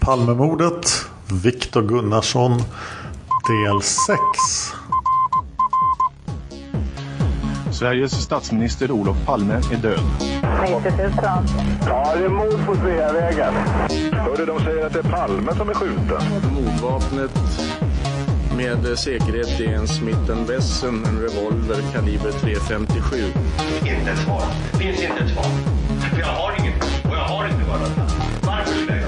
Palmemordet, Viktor Gunnarsson, del 6. Sveriges statsminister Olof Palme är död. 90 000. Ja, det är mord på Sveavägen. Hörde de säger att det är Palme som är skjuten. Mordvapnet med säkerhet är en Smith Wesson, en revolver kaliber .357. Inte ett svar. Finns inte ett svar. För jag har inget och jag har inte varit Varför skulle jag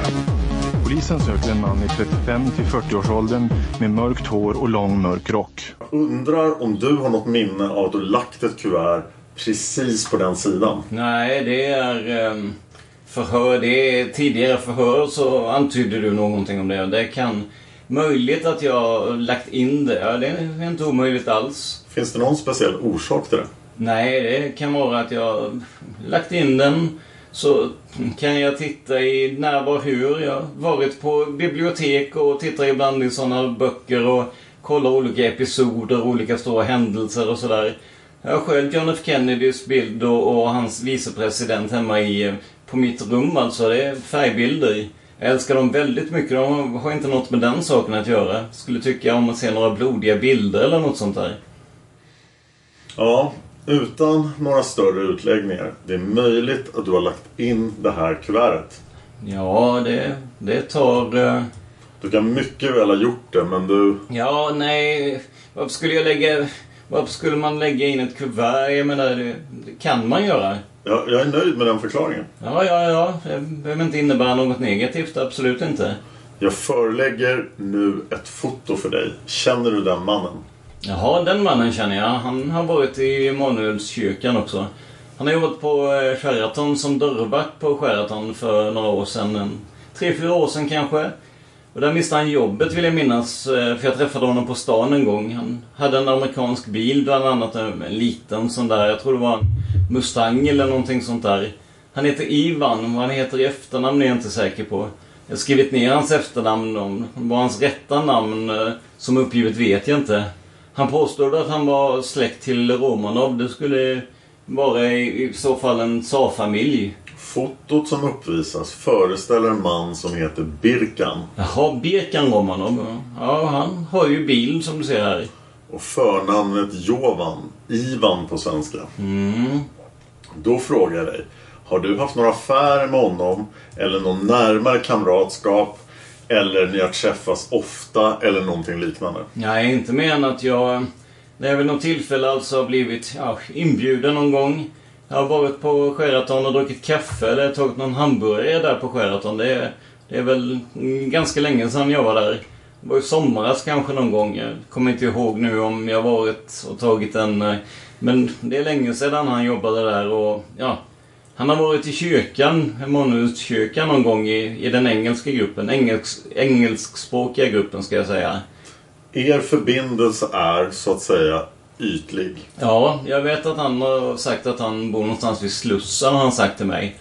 Polisen söker en man i 35 till 40-årsåldern med mörkt hår och lång mörk rock. Undrar om du har något minne av att du lagt ett kuvert precis på den sidan? Nej, det är um, förhör. Det är tidigare förhör så antydde du någonting om det. Det kan... Möjligt att jag lagt in det. Ja, det är inte omöjligt alls. Finns det någon speciell orsak till det? Nej, det kan vara att jag lagt in den så kan jag titta i när, var, hur. Jag har varit på bibliotek och tittar ibland i sådana böcker och kollar olika episoder, olika stora händelser och sådär. Jag har själv John F Kennedys bild och, och hans vicepresident hemma i, på mitt rum alltså. Det är färgbilder. Jag älskar dem väldigt mycket. De har inte något med den saken att göra. Skulle tycka om att se några blodiga bilder eller något sånt där. Ja, utan några större utläggningar. Det är möjligt att du har lagt in det här kuvertet. Ja, det, det tar... Uh... Du kan mycket väl ha gjort det, men du... Ja, nej. Varför skulle jag lägga... Varför skulle man lägga in ett kuvert? Jag menar, det, det kan man göra. Ja, jag är nöjd med den förklaringen. Ja, ja, ja. Det behöver inte innebära något negativt. Absolut inte. Jag förelägger nu ett foto för dig. Känner du den mannen? Jaha, den mannen känner jag. Han har varit i Emanuelskyrkan också. Han har jobbat på eh, Sheraton som dörrvakt på Sheraton för några år sedan. En, tre, fyra år sedan kanske. Och där miste han jobbet vill jag minnas. Eh, för jag träffade honom på stan en gång. Han hade en amerikansk bil bland annat. Eh, en liten sån där. Jag tror det var en Mustang eller någonting sånt där. Han heter Ivan. Vad han heter i efternamn är jag inte säker på. Jag har skrivit ner hans efternamn. Vad hans rätta namn som uppgivet vet jag inte. Han påstod att han var släkt till Romanov. Det skulle vara i, i så fall en tsarfamilj. Fotot som uppvisas föreställer en man som heter Birkan. Jaha, Birkan Romanov. Ja, han har ju bil som du ser här. Och förnamnet Jovan. Ivan på svenska. Mm. Då frågar jag dig. Har du haft några affärer med honom? Eller någon närmare kamratskap? Eller ni har träffats ofta? Eller någonting liknande? Nej, inte mer än att jag... Det är väl något tillfälle alltså har blivit ja, inbjuden någon gång. Jag har varit på Sheraton och druckit kaffe eller tagit någon hamburgare där på Sheraton. Det är, det är väl ganska länge sedan jag var där. Det var i somras kanske någon gång. Jag kommer inte ihåg nu om jag varit och tagit en... Eh, men det är länge sedan han jobbade där och ja... Han har varit i kyrkan, Emanuelskyrkan någon gång i, i den engelska gruppen. Engelsk, engelskspråkiga gruppen ska jag säga. Er förbindelse är så att säga ytlig. Ja, jag vet att han har sagt att han bor någonstans vid Slussen har han sagt till mig.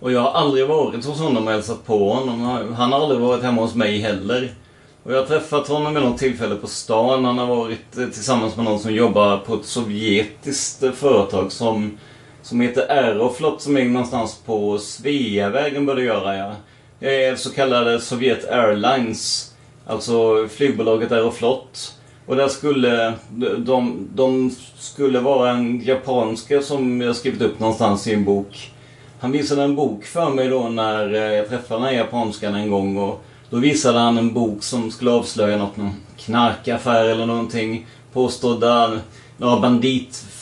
Och jag har aldrig varit hos honom och hälsat på honom. Han har aldrig varit hemma hos mig heller. Och jag har träffat honom vid något tillfälle på stan. Han har varit eh, tillsammans med någon som jobbar på ett sovjetiskt företag som, som heter Aeroflot som är någonstans på Sveavägen bör det göra ja. Det är så kallade Sovjet Airlines. Alltså flygbolaget Aeroflot. Och där skulle de, de skulle vara en japanska som jag skrivit upp någonstans i en bok. Han visade en bok för mig då när eh, jag träffade den här japanskan en gång och då visade han en bok som skulle avslöja något, någon knarkaffär eller någonting. Påstådda några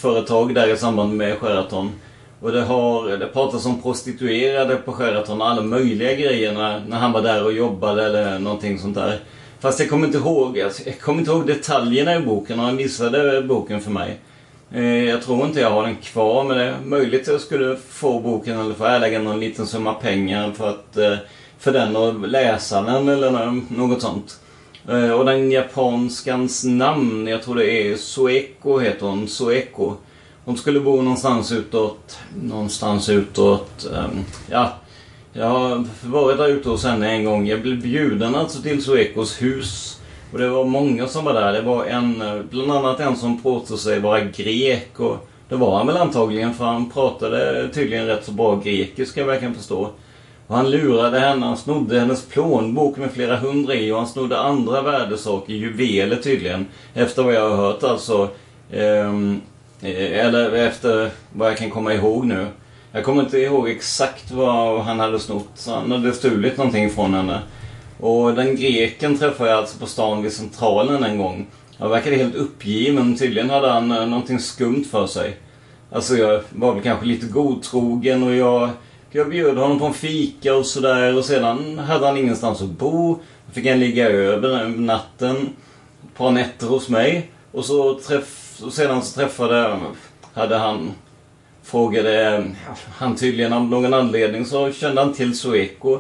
företag där i samband med Sheraton. Och det har det pratas om prostituerade på Sheraton och alla möjliga grejer när, när han var där och jobbade eller någonting sånt där. Fast jag kommer inte ihåg, jag kommer inte ihåg detaljerna i boken och han visade boken för mig. Eh, jag tror inte jag har den kvar men det är möjligt att jag skulle få boken eller få erlägga någon liten summa pengar för att eh, för den och läsa den eller något sånt. Eh, och den japanskans namn, jag tror det är Soeko heter hon, Soeko. Hon skulle bo någonstans utåt, någonstans utåt, um, ja. Jag har varit där ute hos henne en gång. Jag blev bjuden alltså till Soekos hus. Och det var många som var där. Det var en, eh, bland annat en som påstod sig vara grek. Och det var han väl antagligen för han pratade tydligen rätt så bra grekiska vad jag kan förstå. Och han lurade henne, han snodde hennes plånbok med flera hundra i och han snodde andra värdesaker, juveler tydligen. Efter vad jag har hört alltså. Ehm, eh, eller efter vad jag kan komma ihåg nu. Jag kommer inte ihåg exakt vad han hade snott. Så han hade stulit någonting från henne. Och den greken träffade jag alltså på stan vid Centralen en gång. Han verkade helt uppgiven. Tydligen hade han eh, någonting skumt för sig. Alltså jag var väl kanske lite godtrogen och jag jag bjöd honom på en fika och sådär och sedan hade han ingenstans att bo. Då fick han ligga över natten. Ett par nätter hos mig. Och så träff, och sedan så träffade, hade han, frågade han tydligen av någon anledning så kände han till Sueco.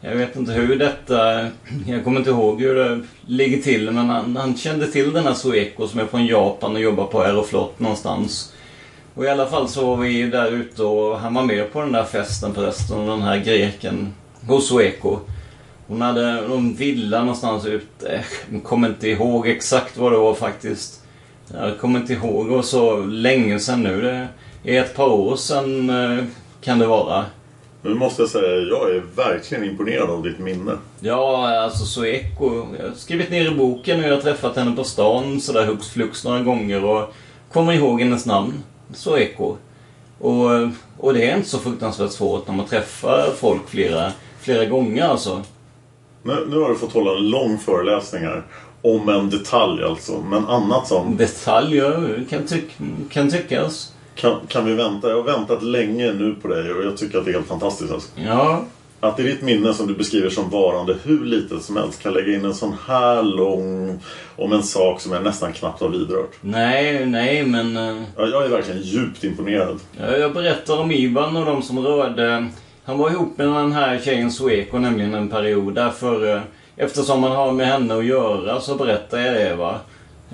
Jag vet inte hur detta, jag kommer inte ihåg hur det ligger till men han, han kände till den här Sueco som är från Japan och jobbar på Aeroflot någonstans. Och i alla fall så var vi där ute och han var med på den där festen förresten, den här greken hos Sueco. Hon hade någon villa någonstans ute. Jag kommer inte ihåg exakt vad det var faktiskt. Jag kommer inte ihåg. Det var så länge sedan nu. Det är ett par år sedan eh, kan det vara. Nu måste jag säga, jag är verkligen imponerad av ditt minne. Ja, alltså Sueco. Jag har skrivit ner i boken och jag har träffat henne på stan sådär hux flux några gånger och kommer ihåg hennes namn. Soeko. Och, och det är inte så fruktansvärt svårt när man träffar folk flera, flera gånger alltså. Nu, nu har du fått hålla en lång föreläsning här. Om en detalj alltså. Men annat som... Detaljer kan, tyck, kan tyckas. Kan, kan vi vänta? Jag har väntat länge nu på dig och jag tycker att det är helt fantastiskt. Alltså. Ja. Att i ditt minne som du beskriver som varande hur litet som helst kan lägga in en sån här lång om en sak som jag nästan knappt har vidrört. Nej, nej men... eh, Ja, jag är verkligen djupt imponerad. Ja, Jag berättar om Ivan och de som rörde... Han var ihop med den här tjejen Sueko nämligen en period. Därför, eh, eftersom man har med henne att göra så berättar jag det va.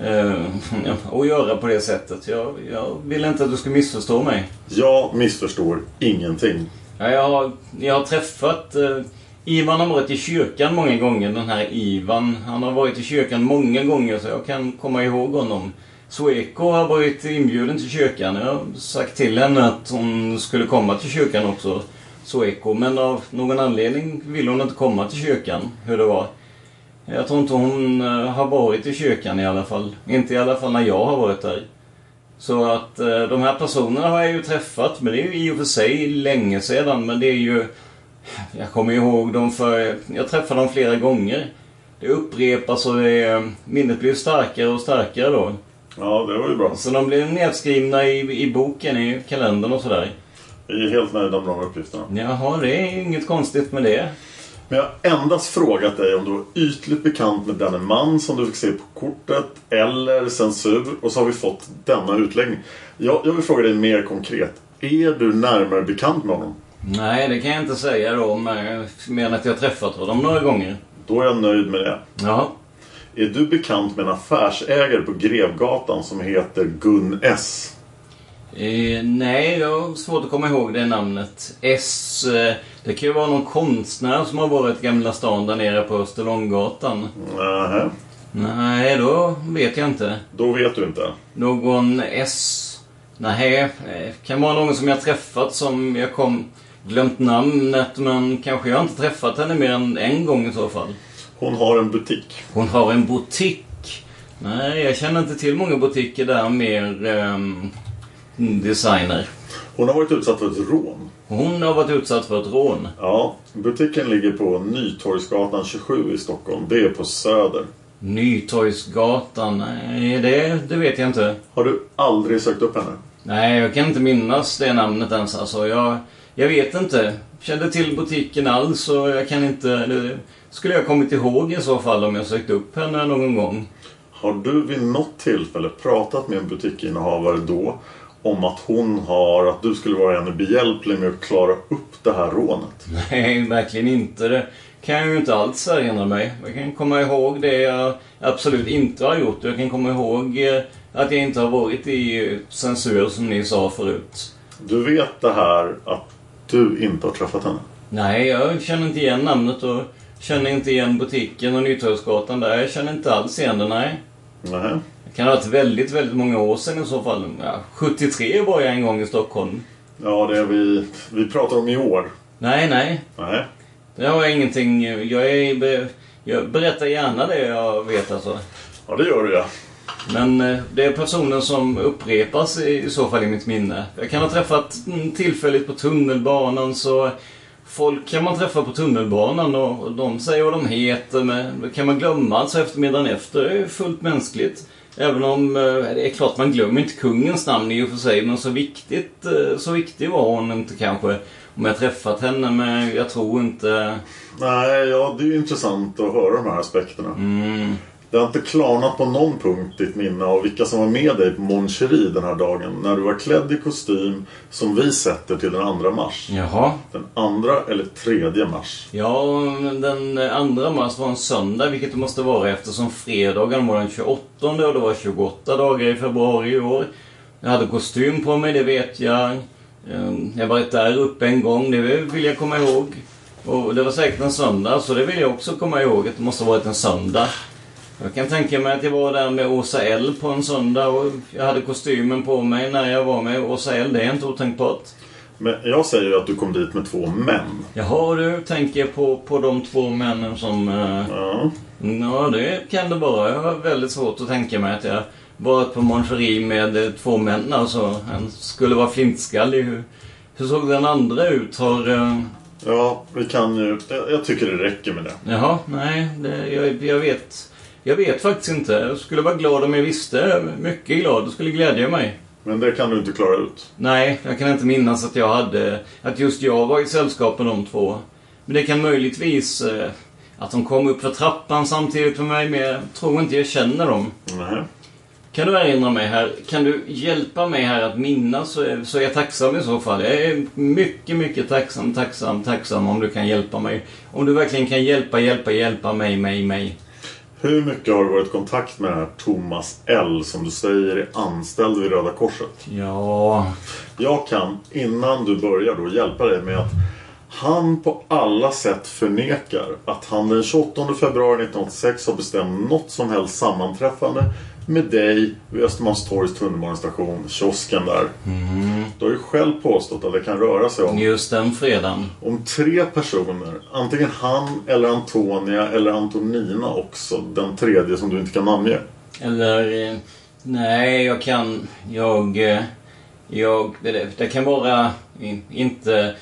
Eh, och göra på det sättet. Jag, jag vill inte att du ska missförstå mig. Jag missförstår ingenting. Ja, jag, har, jag har träffat... Eh, Ivan har varit i kyrkan många gånger, den här Ivan. Han har varit i kyrkan många gånger så jag kan komma ihåg honom. Sueko har varit inbjuden till kyrkan. Jag har sagt till henne att hon skulle komma till kyrkan också. Sueko. Men av någon anledning ville hon inte komma till kyrkan. Hur det var. Jag tror inte hon eh, har varit i kyrkan i alla fall. Inte i alla fall när jag har varit där. Så att eh, de här personerna har jag ju träffat. Men det är ju i och för sig länge sedan. Men det är ju... Jag kommer ihåg dem för... Jag träffade dem flera gånger. Det upprepas och det, minnet blir starkare och starkare då. Ja, det var ju bra. Så de blir nedskrivna i, i boken, i kalendern och sådär. Jag är helt nöjd med de uppgifterna. Jaha, det är inget konstigt med det. Men jag har endast frågat dig om du var ytligt bekant med denne man som du fick se på kortet eller censur och så har vi fått denna utläggning. Jag, jag vill fråga dig mer konkret. Är du närmare bekant med honom? Nej, det kan jag inte säga då, men- mer än att jag har träffat honom några gånger. Då är jag nöjd med det. Ja. Är du bekant med en affärsägare på Grevgatan som heter Gun S? Eh, nej, jag har svårt att komma ihåg det namnet. S. Eh, det kan ju vara någon konstnär som har varit i Gamla stan där nere på Österlånggatan. Nähä. Nej, då vet jag inte. Då vet du inte. Någon S. Nej, eh, kan vara någon som jag träffat som jag kom glömt namnet men kanske jag inte träffat henne mer än en gång i så fall. Hon har en butik. Hon har en butik. Nej, jag känner inte till många butiker där mer ehm, designer. Hon har varit utsatt för ett rån. Hon har varit utsatt för ett rån. Ja, butiken ligger på Nytorgsgatan 27 i Stockholm. Det är på Söder. Nytorgsgatan, nej det, det vet jag inte. Har du aldrig sökt upp henne? Nej, jag kan inte minnas det namnet ens. Alltså, jag, jag vet inte. Kände till butiken alls och jag kan inte... Det skulle jag kommit ihåg i så fall om jag sökt upp henne någon gång. Har du vid något tillfälle pratat med en butiksinnehavare då om att hon har, att du skulle vara henne behjälplig med att klara upp det här rånet? Nej, verkligen inte. Det kan jag ju inte alls erinra mig. Jag kan komma ihåg det jag absolut inte har gjort. Jag kan komma ihåg eh, att jag inte har varit i censur som ni sa förut. Du vet det här att du inte har träffat henne? Nej, jag känner inte igen namnet och känner inte igen butiken och Nytorgsgatan där. Jag känner inte alls igen det, nej. Nej. Det kan ha varit väldigt, väldigt många år sedan i så fall. Ja, 73 var jag en gång i Stockholm. Ja, det är vi, vi pratar om i år. Nej, nej. Nej. Det har jag ingenting... Jag, är, jag berättar gärna det jag vet alltså. Ja, det gör du ja. Men eh, det är personer som upprepas i, i så fall i mitt minne. Jag kan ha träffat mm, tillfälligt på tunnelbanan så Folk kan man träffa på tunnelbanan och de säger vad de heter men det kan man glömma alltså eftermiddagen efter. Det är fullt mänskligt. Även om eh, det är klart man glömmer inte kungens namn i och för sig men så viktigt eh, så viktig var hon inte kanske. Om jag träffat henne men jag tror inte... Nej, ja, det är ju intressant att höra de här aspekterna. Det har inte klarnat på någon punkt ditt minne av vilka som var med dig på Mon den här dagen. När du var klädd i kostym som vi sätter till den 2 mars. Jaha. Den andra eller tredje mars. Ja, den andra mars var en söndag, vilket det måste vara eftersom fredagen var den 28 och det var 28 dagar i februari i år. Jag hade kostym på mig, det vet jag. Ehm, Jag varit där uppe en gång, det vill jag komma ihåg. Och det var säkert en söndag, så det vill jag också komma ihåg att det måste ha varit en söndag. Jag kan tänka mig att jag var där med Åsa L på en söndag och jag hade kostymen på mig när jag var med Åsa L. Det är inte otänkbart. Men jag säger ju att du kom dit med två män. Jaha du, tänker på, på de två männen som... eh, Ja. Ja, det kan det vara. Jag har väldigt svårt att tänka mig att jag varit på Moncherie med eh, två män. Alltså, han skulle vara flintskallig. Hur, hur såg den andra ut? Har... eh, Ja, vi kan ju... Jag, jag tycker det räcker med det. Jaha, nej. Det, jag, jag vet. Jag vet faktiskt inte. Jag skulle vara glad om jag visste. Mycket glad. Det skulle glädja mig. Men det kan du inte klara ut. Nej, jag kan inte minnas att jag hade... Att just jag var i sällskap med de två. Men det kan möjligtvis... Eh, att de kom upp för trappan samtidigt med mig, men jag tror inte jag känner dem. Nej. Kan du erinra mig här? Kan du hjälpa mig här att minnas så är, så är jag tacksam i så fall. Jag är mycket, mycket tacksam, tacksam, tacksam om du kan hjälpa mig. Om du verkligen kan hjälpa, hjälpa, hjälpa mig, mig, mig. Hur mycket har du varit i kontakt med den här Thomas L som du säger är anställd vid Röda Korset? Ja... Jag kan, innan du börjar då, hjälpa dig med att han på alla sätt förnekar att han den 28 februari 1986 har bestämt något som helst sammanträffande med dig vid Östermalmstorgs tunnelbanestation, kiosken där. Du har ju själv påstått att det kan röra sig om, Just den fredagen. om tre personer. Antingen han eller Antonia eller Antonina också. Den tredje som du inte kan namnge. Eller... eh, Nej, jag kan... Jag... eh, Jag... Det, det kan vara... in- Inte...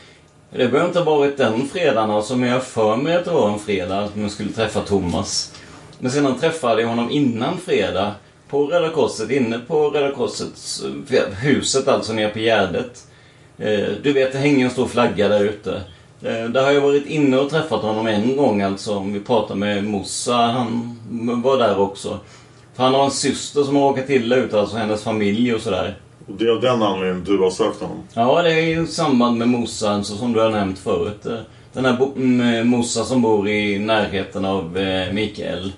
Det behöver inte ha varit den fredagen alltså, men jag för mig att det var en fredag som jag skulle träffa Thomas. Men sedan träffade jag honom innan fredag på Röda Korset, inne på Röda Korsets eh, huset alltså nere på Gärdet. Eh, Du vet, det hänger en stor flagga där ute. Eh, Där har jag varit inne och träffat honom en gång alltså. Om vi pratar med Mossa, han var där också. För han har en syster som har råkat illa ut, alltså hennes familj och sådär. Och det är av den anledningen du har sökt honom. Ja, det är i samband med Mossa, alltså, som du har nämnt förut. Den här Mossa som bor i närheten av Mikael.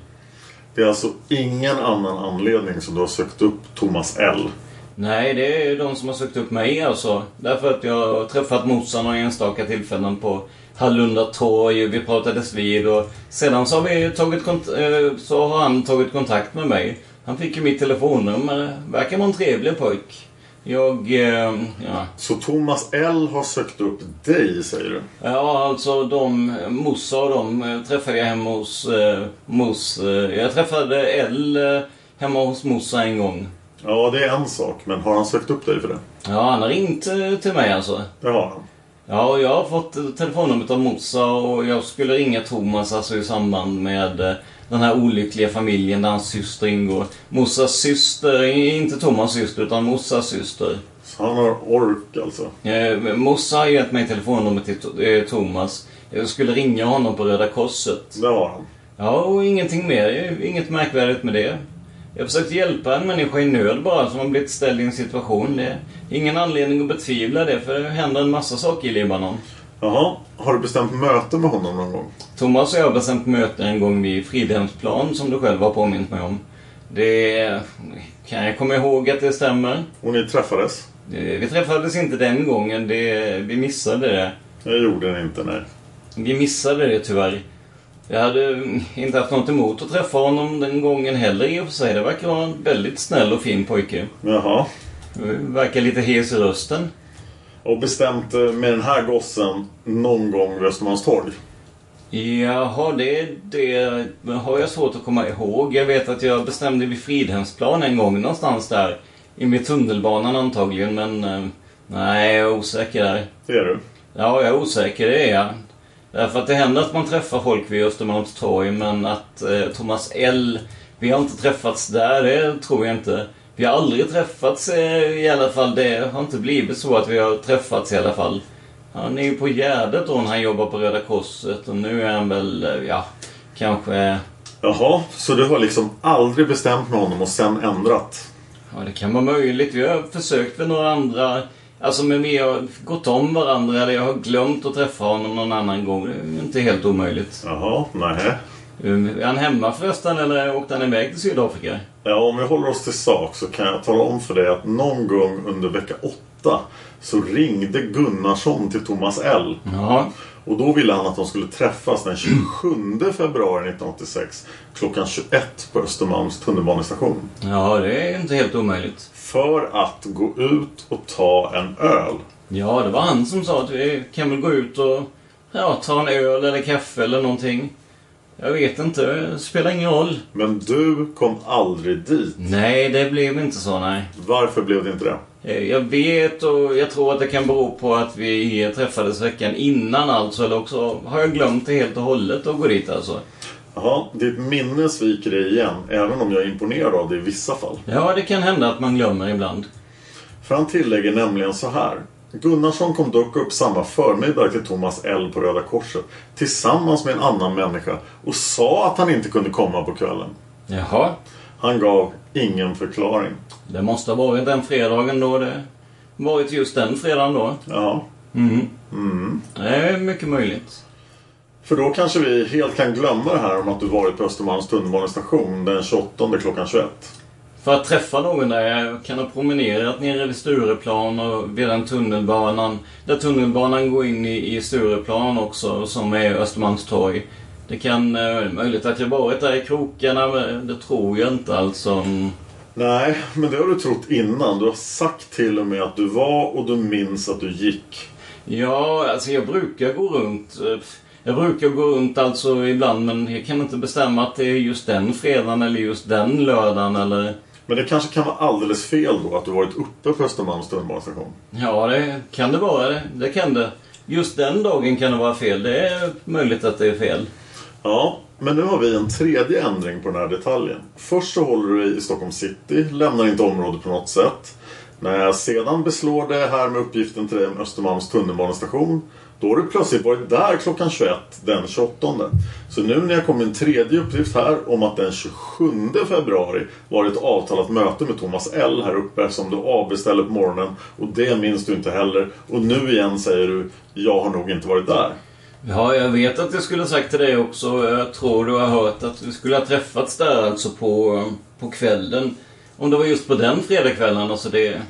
Det är alltså ingen annan anledning som du har sökt upp Thomas L. Nej, det är de som har sökt upp mig alltså. Därför att jag har träffat morsan några enstaka tillfällen på Hallunda torg. Vi pratades vid och sedan så har, vi tagit eh, så har han tagit kontakt med mig. Han fick ju mitt telefonnummer. Verkar vara en trevlig pojk. Jag, eh, ja. Så Thomas L har sökt upp dig, säger du? Ja, alltså de, Mossa och de eh, träffade jag hemma hos eh, Mos. Eh, jag träffade L eh, hemma hos Mossa en gång. Ja, det är en sak. Men har han sökt upp dig för det? Ja, han har ringt till mig alltså. Det har han. Ja, och jag har fått telefonnumret av Mossa och jag skulle ringa Thomas alltså i samband med den här olyckliga familjen där hans syster ingår. Mossas syster, inte Thomas syster utan Mossas syster. Så han har ork alltså? Eh, Mossa har gett mig telefonnumret till eh, Thomas. Jag skulle ringa honom på Röda Korset. Det har han. Ja, och ingenting mer. Inget märkvärdigt med det. Jag försökte hjälpa en människa i nöd bara som har blivit ställd i en situation. Det är ingen anledning att betvivla det för det händer en massa saker i Libanon. Jaha. Har du bestämt möte med honom någon gång? Thomas och jag har bestämt möte en gång vid Fridhemsplan som du själv har påmint mig om. Det kan jag komma ihåg att det stämmer. Och ni träffades? Eh, Vi träffades inte den gången. Det, vi missade det. Jag gjorde det inte, nej. Vi missade det tyvärr. Jag hade inte haft något emot att träffa honom den gången heller i och för sig. Det verkar vara en väldigt snäll och fin pojke. Jaha. Verkar lite hes i rösten. Och bestämt eh, med den här gossen någon gång vid Östermalmstorg? Jaha, det, det har jag svårt att komma ihåg. Jag vet att jag bestämde vid Fridhemsplan en gång någonstans där. I med tunnelbanan antagligen, men eh, nej, jag är osäker där. Det är du? Ja, jag är osäker, det är jag. Därför att det händer att man träffar folk vid Östermalmstorg, men att eh, Thomas L... Vi har inte träffats där, det tror jag inte. Vi har aldrig träffats eh, i alla fall. Det har inte blivit så att vi har träffats i alla fall. Han är ju på Gärdet då när han jobbar på Röda Korset och nu är han väl, eh, ja, kanske... Jaha, så du har liksom aldrig bestämt med honom och sen ändrat? Ja, det kan vara möjligt. Vi har försökt med några andra... Alltså, men vi har gått om varandra eller jag har glömt att träffa honom någon annan gång. Det är inte helt omöjligt. Jaha, nej. Är han hemma förresten eller åkte han iväg till Sydafrika? Ja, om vi håller oss till sak så kan jag tala om för dig att någon gång under vecka åtta så ringde Gunnarsson till Thomas L. Ja. Och då ville han att de skulle träffas den 27 februari 1986 klockan 21 på Östermalms tunnelbanestation. Ja, det är inte helt omöjligt. För att gå ut och ta en öl. Ja, det var han som sa att vi kan väl gå ut och ja, ta en öl eller kaffe eller någonting. Jag vet inte, det spelar ingen roll. Men du kom aldrig dit. Nej, det blev inte så, nej. Varför blev det inte det? Eh, Jag vet och jag tror att det kan bero på att vi träffades veckan innan alltså. Eller också har jag glömt det helt och hållet att gå dit alltså. Jaha, ditt minne sviker dig igen, även om jag är imponerad av det i vissa fall. Ja, det kan hända att man glömmer ibland. För han tillägger nämligen så här. Gunnarsson kom dock upp samma förmiddag till Thomas L på Röda Korset tillsammans med en annan människa och sa att han inte kunde komma på kvällen. Jaha. Han gav ingen förklaring. Det måste ha varit den fredagen då det varit just den fredagen då. Ja. Mm. Mm. Det är mycket möjligt. För då kanske vi helt kan glömma det här om att du varit på Östermalms tunnelbanestation den 28 klockan 21. För att träffa någon där jag kan ha promenerat nere vid Stureplan och vid den tunnelbanan. Där tunnelbanan går in i, i Stureplan också, som är Östermalmstorg. Det kan, eh, möjligt att jag varit där i krokarna, men det tror jag inte alltså. Nej, men det har du trott innan. Du har sagt till och med att du var och du minns att du gick. Ja, alltså jag brukar gå runt. eh, Jag brukar gå runt alltså ibland, men jag kan inte bestämma att det är just den fredagen eller just den lördagen eller... Men det kanske kan vara alldeles fel då att du varit uppe på Östermalms tunnelbanestation. Ja, det kan det vara. Det, det kan det. Just den dagen kan det vara fel. Det är möjligt att det är fel. Ja, men nu har vi en tredje ändring på den här detaljen. Först så håller du dig i Stockholm city, lämnar inte området på något sätt. När jag sedan beslår det här med uppgiften till dig om Östermalms tunnelbanestation då har du plötsligt varit där klockan 21 den 28. Så nu när jag kom en tredje uppgift här om att den 27 februari var det ett avtalat möte med Thomas L här uppe som du avbeställde på morgonen och det minns du inte heller. Och nu igen säger du jag har nog inte varit där. Ja, jag vet att jag skulle ha sagt till dig också. Jag tror du har hört att vi skulle ha träffats där alltså på, på kvällen. Om det var just på den fredagskvällen, alltså det...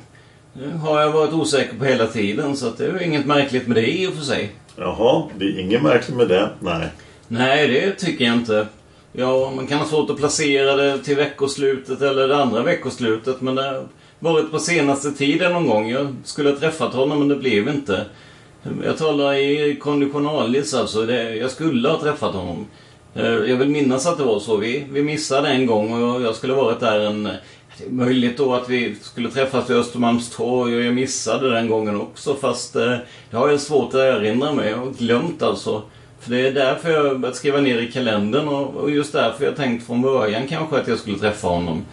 Det har jag varit osäker på hela tiden så det är inget märkligt med det i och för sig. Jaha, det är inget märkligt med det. Nej. Nej, det tycker jag inte. Ja, man kan ha svårt att placera det till veckoslutet eller det andra veckoslutet men det har varit på senaste tiden någon gång. Jag skulle ha träffat honom men det blev inte. Jag talar i konditionalis alltså. Det, jag skulle ha träffat honom. Eh, Jag vill minnas att det var så. Vi, vi missade en gång och jag skulle varit där en... Det är möjligt då att vi skulle träffas vid Östermalmstorg och jag missade den gången också fast eh, det har jag svårt att erinra mig. Jag har glömt alltså. För det är därför jag har börjat skriva ner i kalendern och, just därför jag tänkt från början kanske att jag skulle träffa honom.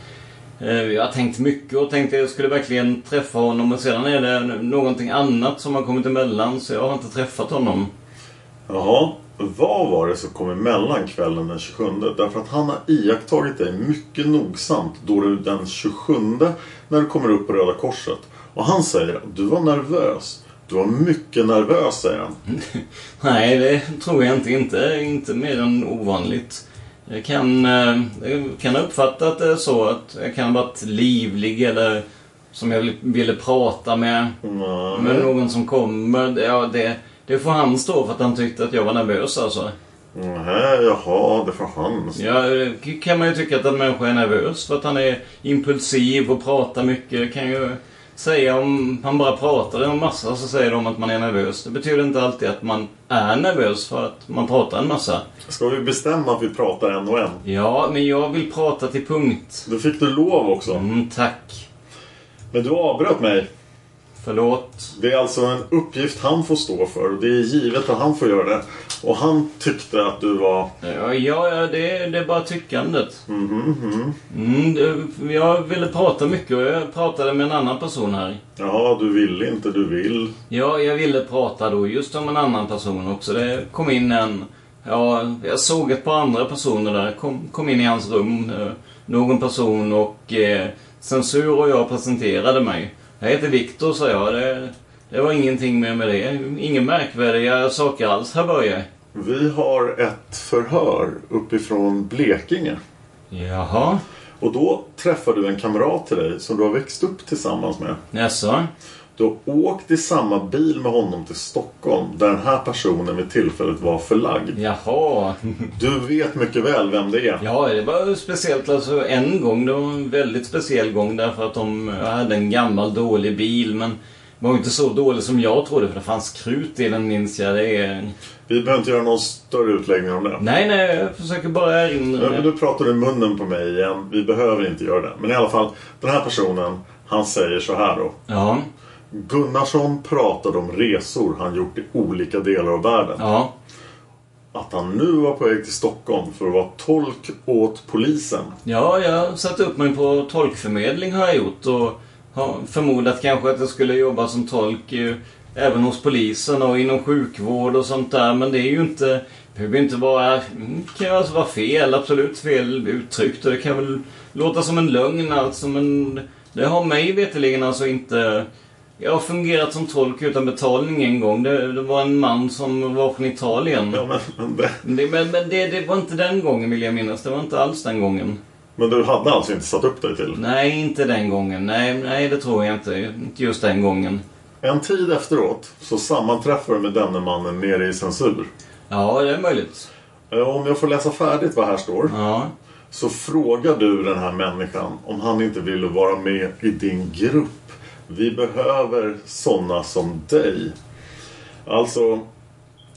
Eh, jag har tänkt mycket och tänkt att jag skulle verkligen träffa honom men sedan är det någonting annat som har kommit emellan så jag har inte träffat honom. Jaha, vad var det som kom emellan kvällen den 27? Därför att han har iakttagit dig mycket nogsamt då du den 27 när du kommer upp på Röda Korset. Och han säger att du var nervös. Du var mycket nervös, säger han. Nej, det tror jag inte. Inte, inte mer än ovanligt. Jag kan, eh, jag kan uppfatta att det är så att jag kan ha varit livlig eller som jag ville- prata med. Med någon som kommer. Ja, det, det får han stå för att han tyckte att jag var nervös alltså. Nej, jaha, det får han. Ja, det kan man ju tycka att en människa är nervös för att han är impulsiv och pratar mycket. Kan ju säga om han bara pratar en massa så säger de att man är nervös. Det betyder inte alltid att man är nervös för att man pratar en massa. Ska vi bestämma att vi pratar en och en? Ja, men jag vill prata till punkt. Då fick du lov också. Mm, tack. Men du avbröt mig. Förlåt. Det är alltså en uppgift han får stå för. Och det är givet att han får göra det. Och han tyckte att du var... Ja, ja det, det är bara tyckandet. Mhm, mhm. Mm, det, jag ville prata mycket och jag pratade med en annan person här. Ja, du vill inte, du vill. Ja, jag ville prata då just om en annan person också. Det kom in en... Ja, jag såg ett par andra personer där. Kom, kom in i hans rum. eh, Någon person och eh, censur och jag presenterade mig. Jag heter Viktor, sa jag. Det, det var ingenting mer med det. Ingen märkvärdiga saker alls här Börje. Vi har ett förhör uppifrån Blekinge. Jaha. Och då träffar du en kamrat till dig som du har växt upp tillsammans med. Jaså? Du har åkt i samma bil med honom till Stockholm där den här personen vid tillfället var förlagd. Jaha. Du vet mycket väl vem det är. Ja, det var speciellt alltså en gång. Det var en väldigt speciell gång därför att de hade en gammal dålig bil men var ju inte så dålig som jag trodde för det fanns krut i den minns jag. Det är... Vi behöver inte göra någon större utläggning om det. Nej, nej, jag försöker bara erinra mig. nu pratar du i munnen på mig igen. Vi behöver inte göra det. Men i alla fall, den här personen, han säger så här då. Ja, Gunnarsson pratade om resor han gjort i olika delar av världen. ja. Att han nu var på väg till Stockholm för att vara tolk åt polisen. Ja, jag satte upp mig på tolkförmedling har jag gjort och har förmodat kanske att jag skulle jobba som tolk eh, även hos polisen och inom sjukvård och sånt där. Men det är ju inte... Det behöver inte vara... mm, kan ju alltså vara fel, absolut fel uttryckt och det kan väl låta som en lögn alltså men det har mig veterligen alltså inte... Jag har fungerat som tolk utan betalning en gång. Det, det var en man som var från Italien. Ja, men, men, det, Men, det, men, men det, det var inte den gången vill jag minnas. Det var inte alls den gången. men du hade alltså inte satt upp dig till? Nej, inte den gången. Nej, nej, det tror jag inte. Inte just den gången. En tid efteråt så sammanträffar du med denne mannen nere i censur. Ja, det är möjligt. Eh, Om jag får läsa färdigt vad här står. Ja. Så frågar du den här människan om han inte vill vara med i din grupp. Vi behöver sådana som dig. Alltså,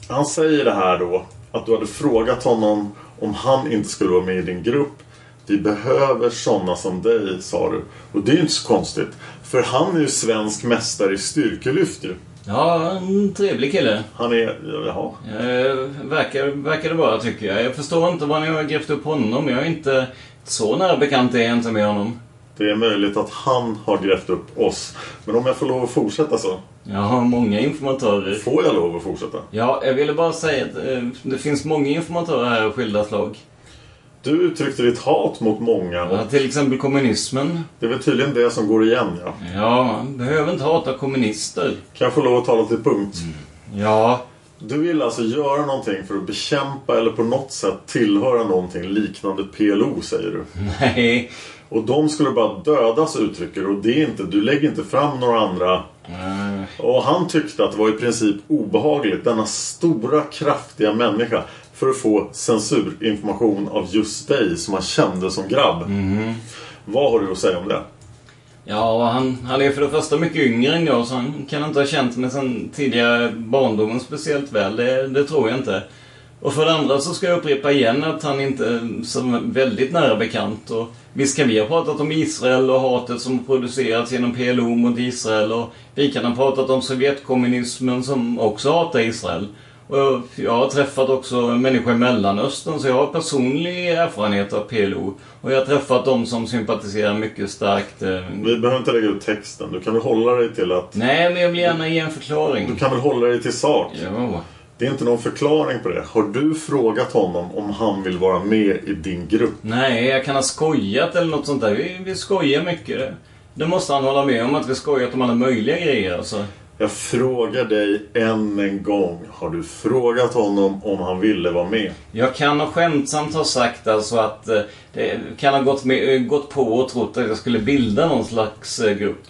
han säger det här då. Att du hade frågat honom om han inte skulle vara med i din grupp. Vi behöver sådana som dig, sa du. Och det är ju inte så konstigt. För han är ju svensk mästare i styrkelyft ju. Ja, en trevlig kille. Han är, jaha. Eh, verkar, verkar det vara, tycker jag. Jag förstår inte var ni har grävt upp honom. Jag är inte så nära bekant inte med honom. Det är möjligt att han har grävt upp oss. Men om jag får lov att fortsätta så. Jag har många informatörer. Får jag lov att fortsätta? Ja, jag ville bara säga att eh, det finns många informatörer här av skilda slag. Du uttryckte ditt hat mot många. Ja, till exempel kommunismen. det är väl tydligen det som går igen, ja. Ja, man behöver inte hata kommunister. Kan jag få lov att tala till punkt? Ja, Du vill alltså göra någonting för att bekämpa eller på något sätt tillhöra någonting liknande PLO säger du? Nej. Och de skulle bara dödas uttrycker och det är inte, du lägger inte fram några andra. Nej. Och han tyckte att det var i princip obehagligt, denna stora kraftiga människa för att få censurinformation av just dig som han kände som grabb. Vad har du att säga om det? Ja, han, han är för det första mycket yngre än jag så han kan inte ha känt mig sen tidigare barndomen speciellt väl. Det, det tror jag inte. Och för det andra så ska jag upprepa igen att han inte är så väldigt nära bekant. Och visst kan vi ha pratat om Israel och hatet som producerats genom PLO mot Israel. Och vi kan ha pratat om Sovjetkommunismen som också hatar Israel. Och jag har träffat också människor i Mellanöstern så jag har personlig erfarenhet av PLO. Och jag har träffat de som sympatiserar mycket starkt. eh, Vi behöver inte lägga ut texten, du kan väl hålla dig till att... Nej, men jag vill gärna ge en förklaring. Du kan väl hålla dig till sak? Ja. Det är inte någon förklaring på det. Har du frågat honom om han vill vara med i din grupp? Nej, jag kan ha skojat eller något sånt där. Vi, vi skojar mycket. Det, det måste han hålla med om att vi skojat om alla möjliga grejer alltså. Jag frågar dig än en gång. Har du frågat honom om han ville vara med? Jag kan ha skämtsamt ha sagt alltså att eh, det kan ha gått, med, gått på och trott att jag skulle bilda någon slags eh, grupp.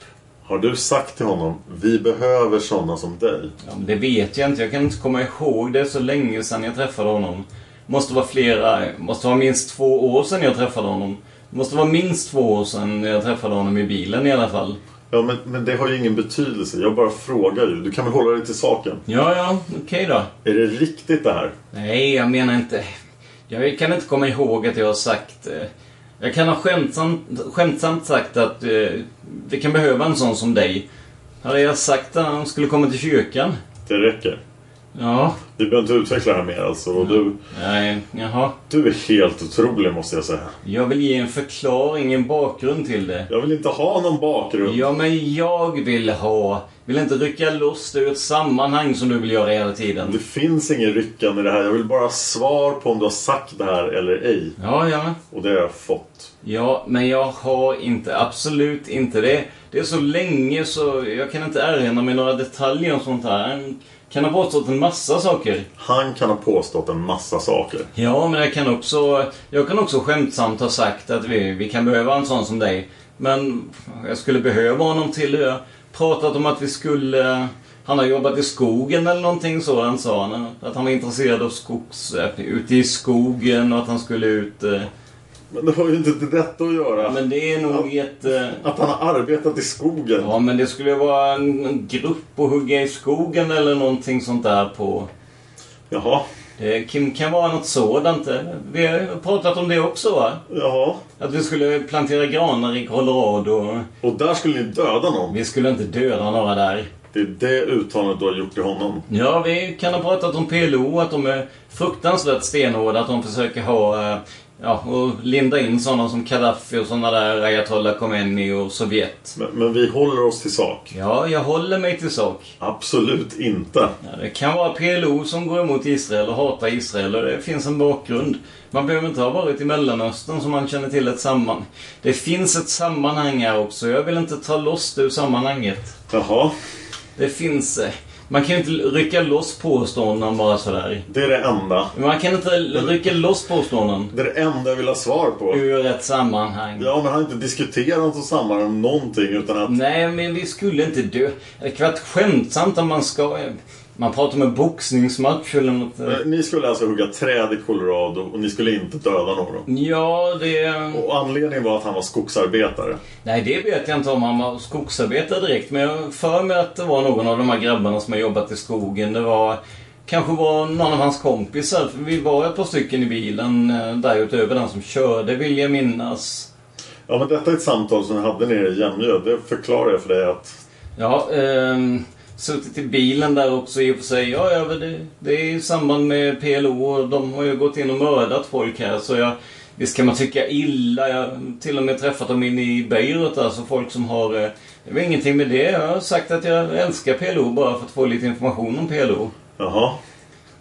Har du sagt till honom vi behöver sådana som dig? Ja, men det vet jag inte. Jag kan inte komma ihåg det så länge sedan jag träffade honom. Måste vara flera, måste vara minst två år sedan jag träffade honom. Måste vara minst två år sedan jag träffade honom i bilen i alla fall. Ja, men, men det har ju ingen betydelse. Jag bara frågar ju. Du kan väl hålla dig till saken? Ja, ja, okej då. Är det riktigt det här? Nej, jag menar inte... Jag kan inte komma ihåg att jag har sagt... eh, jag kan ha skämtsamt, skämtsamt sagt att eh, vi kan behöva en sån som dig. Hade jag sagt att han skulle komma till kyrkan? Det räcker. Ja. Vi behöver inte utveckla det här mer alltså. Och du, Nej, jaha. du är helt otrolig måste jag säga. Jag vill ge en förklaring, en bakgrund till det. Jag vill inte ha någon bakgrund. Ja, men jag vill ha... Vill inte rycka loss det ur ett sammanhang som du vill göra hela tiden. Det finns ingen ryckan i det här. Jag vill bara ha svar på om du har sagt det här eller ej. Ja, ja. Och det har jag fått. Ja, men jag har inte, absolut inte det. Det är så länge så jag kan inte erinra mig några detaljer och sånt här. Kan ha påstått en massa saker. Han kan ha påstått en massa saker. Ja, men jag kan också, jag kan också skämtsamt ha sagt att vi, vi kan behöva en sån som dig. Men jag skulle behöva honom till det. Pratat om att vi skulle... Han har jobbat i skogen eller någonting sådant sa han. Att han var intresserad av skogs... Ute i skogen och att han skulle ut... eh, Men det har ju inte med detta att göra. Men det är nog ett... eh, Att han har arbetat i skogen. Ja, men det skulle vara en grupp att hugga i skogen eller någonting sånt där på. Jaha. Det kan, kan vara något sådant. Vi har pratat om det också va? Jaha. Att vi skulle plantera granar i Colorado. Och där skulle ni döda någon? Vi skulle inte döda några där. Det är det uttalandet du har gjort till honom. Ja, vi kan ha pratat om PLO, att de är fruktansvärt stenhårda, att de försöker ha... Ja, och linda in sådana som Gaddafi och sådana där Ayatollah Khomeini och Sovjet. Men, men vi håller oss till sak. Ja, jag håller mig till sak. Absolut inte. Ja, det kan vara PLO som går emot Israel och hatar Israel och det finns en bakgrund. Man behöver inte ha varit i Mellanöstern som man känner till ett sammanhang. Det finns ett sammanhang här också. Jag vill inte ta loss det ur sammanhanget. Jaha. Det finns... eh, Man kan ju inte rycka loss påståenden bara sådär. Det är det enda. Man kan inte rycka loss påståenden Det är det enda jag vill ha svar på. ur ett sammanhang. Ja, men han har inte diskuterat något sammanhang om någonting utan att... Nej, men vi skulle inte dö. Det kan vara skilt om man ska... Man pratar om en boxningsmatch eller något. Eh, Ni skulle alltså hugga träd i Colorado och ni skulle inte döda någon. Ja, det... Och anledningen var att han var skogsarbetare. Nej, det vet jag inte om han var skogsarbetare direkt. Men jag för mig att det var någon av de här grabbarna som har jobbat i skogen. Det var... Kanske var någon av hans kompisar. För vi var ett par stycken i bilen eh, därutöver den som körde, vill jag minnas. Ja, men detta är ett samtal som jag hade nere i Jämjö. Det förklarar jag för dig att... Ja, ehm, suttit i bilen där också i och för sig. Ja, ja det, det är i samband med PLO och de har ju gått in och mördat folk här. Så jag, visst kan man tycka illa. Jag har till och med träffat dem inne i Beirut, alltså folk som har... eh, Det var ingenting med det. Jag har sagt att jag älskar PLO bara för att få lite information om PLO. Jaha.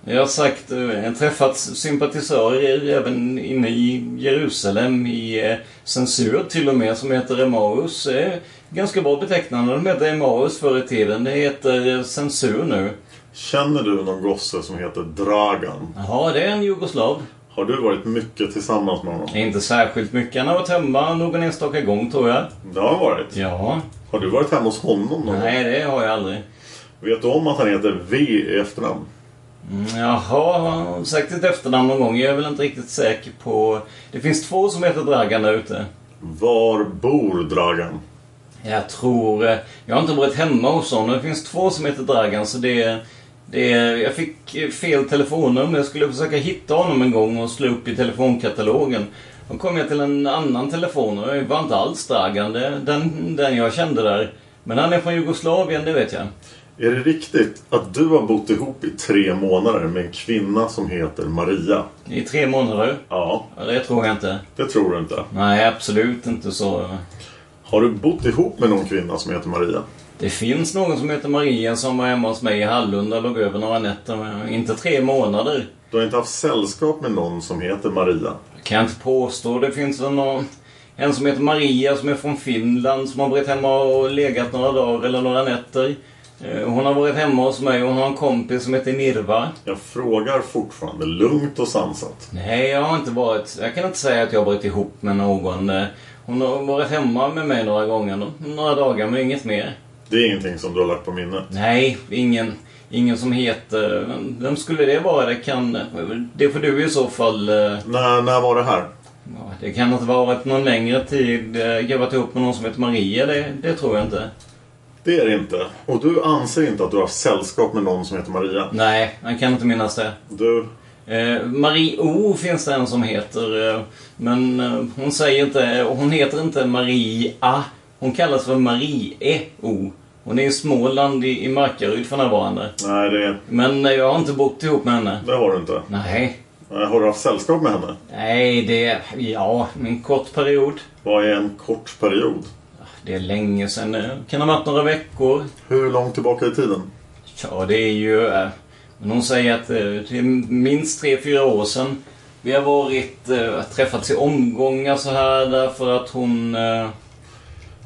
Jag har sagt, eh, jag har träffat sympatisörer även inne i Jerusalem, i eh, censur till och med, som heter Emmaus. Ganska bra betecknande. De hette Emmaus förr i tiden. Det heter eh, censur nu. Känner du någon gosse som heter Dragan? Jaha, det är en jugoslav. Har du varit mycket tillsammans med honom? Inte särskilt mycket. Han har varit hemma någon enstaka gång tror jag. Det har han varit. Ja. Har du varit hemma hos honom någon gång? Nej, det har jag aldrig. Vet du om att han heter V i efternamn? Mm, Jaha, har han sagt ett efternamn någon gång? Jag är väl inte riktigt säker på... Det finns två som heter Dragan där ute. Var bor Dragan? Jag tror... eh, Jag har inte varit hemma hos honom. Det finns två som heter Dragan så det... det jag fick fel telefonnummer. Jag skulle försöka hitta honom en gång och slå upp i telefonkatalogen. Då kom jag till en annan telefon och det var inte alls Dragan. Det, den, den jag kände där. Men han är från Jugoslavien, det vet jag. Är det riktigt att du har bott ihop i tre månader med en kvinna som heter Maria? I tre månader? Ja, Det tror jag inte. det tror du inte. Nej, absolut inte så. Har du bott ihop med någon kvinna som heter Maria? Det finns någon som heter Maria som var hemma hos mig i Hallunda och låg över några nätter. Inte tre månader. Du har inte haft sällskap med någon som heter Maria? Det kan jag inte påstå. Det finns någon, en som heter Maria som är från Finland som har varit hemma och legat några dagar eller några nätter. Eh, Hon har varit hemma hos mig och hon har en kompis som heter Nirva. Jag frågar fortfarande lugnt och sansat. Nej, jag har inte varit... Jag kan inte säga att jag har varit ihop med någon. Hon har varit hemma med mig några gånger. Några dagar, men inget mer. Det är ingenting som du har lagt på minnet. Nej, ingen, ingen som heter... Vem skulle det vara? Det kan... Det får du i så fall... eh, När, när var det här? Ja, det kan inte ha varit någon längre tid. Jag har varit ihop med någon som heter Maria. Det, det tror jag inte. Det är det inte. Och du anser inte att du har haft sällskap med någon som heter Maria? Nej, jag kan inte minnas det. Du, Eh, Marie O finns det en som heter. Eh, men eh, hon säger inte... Hon heter inte Maria. Hon kallas för Marie O. Hon är i Småland i, i Markaryd för närvarande. nej det, Men eh, jag har inte bott ihop med henne. det har du inte. Nej. Nej, Har du haft sällskap med henne? Nej, det... Ja, en kort period. Vad är en kort period? Det är länge sedan. Det kan ha varit några veckor. Hur långt tillbaka i tiden? Ja, det är ju... Men hon säger att eh, det är minst tre fyra år sedan. Vi har varit... eh, Träffats i omgångar så här därför att hon... eh,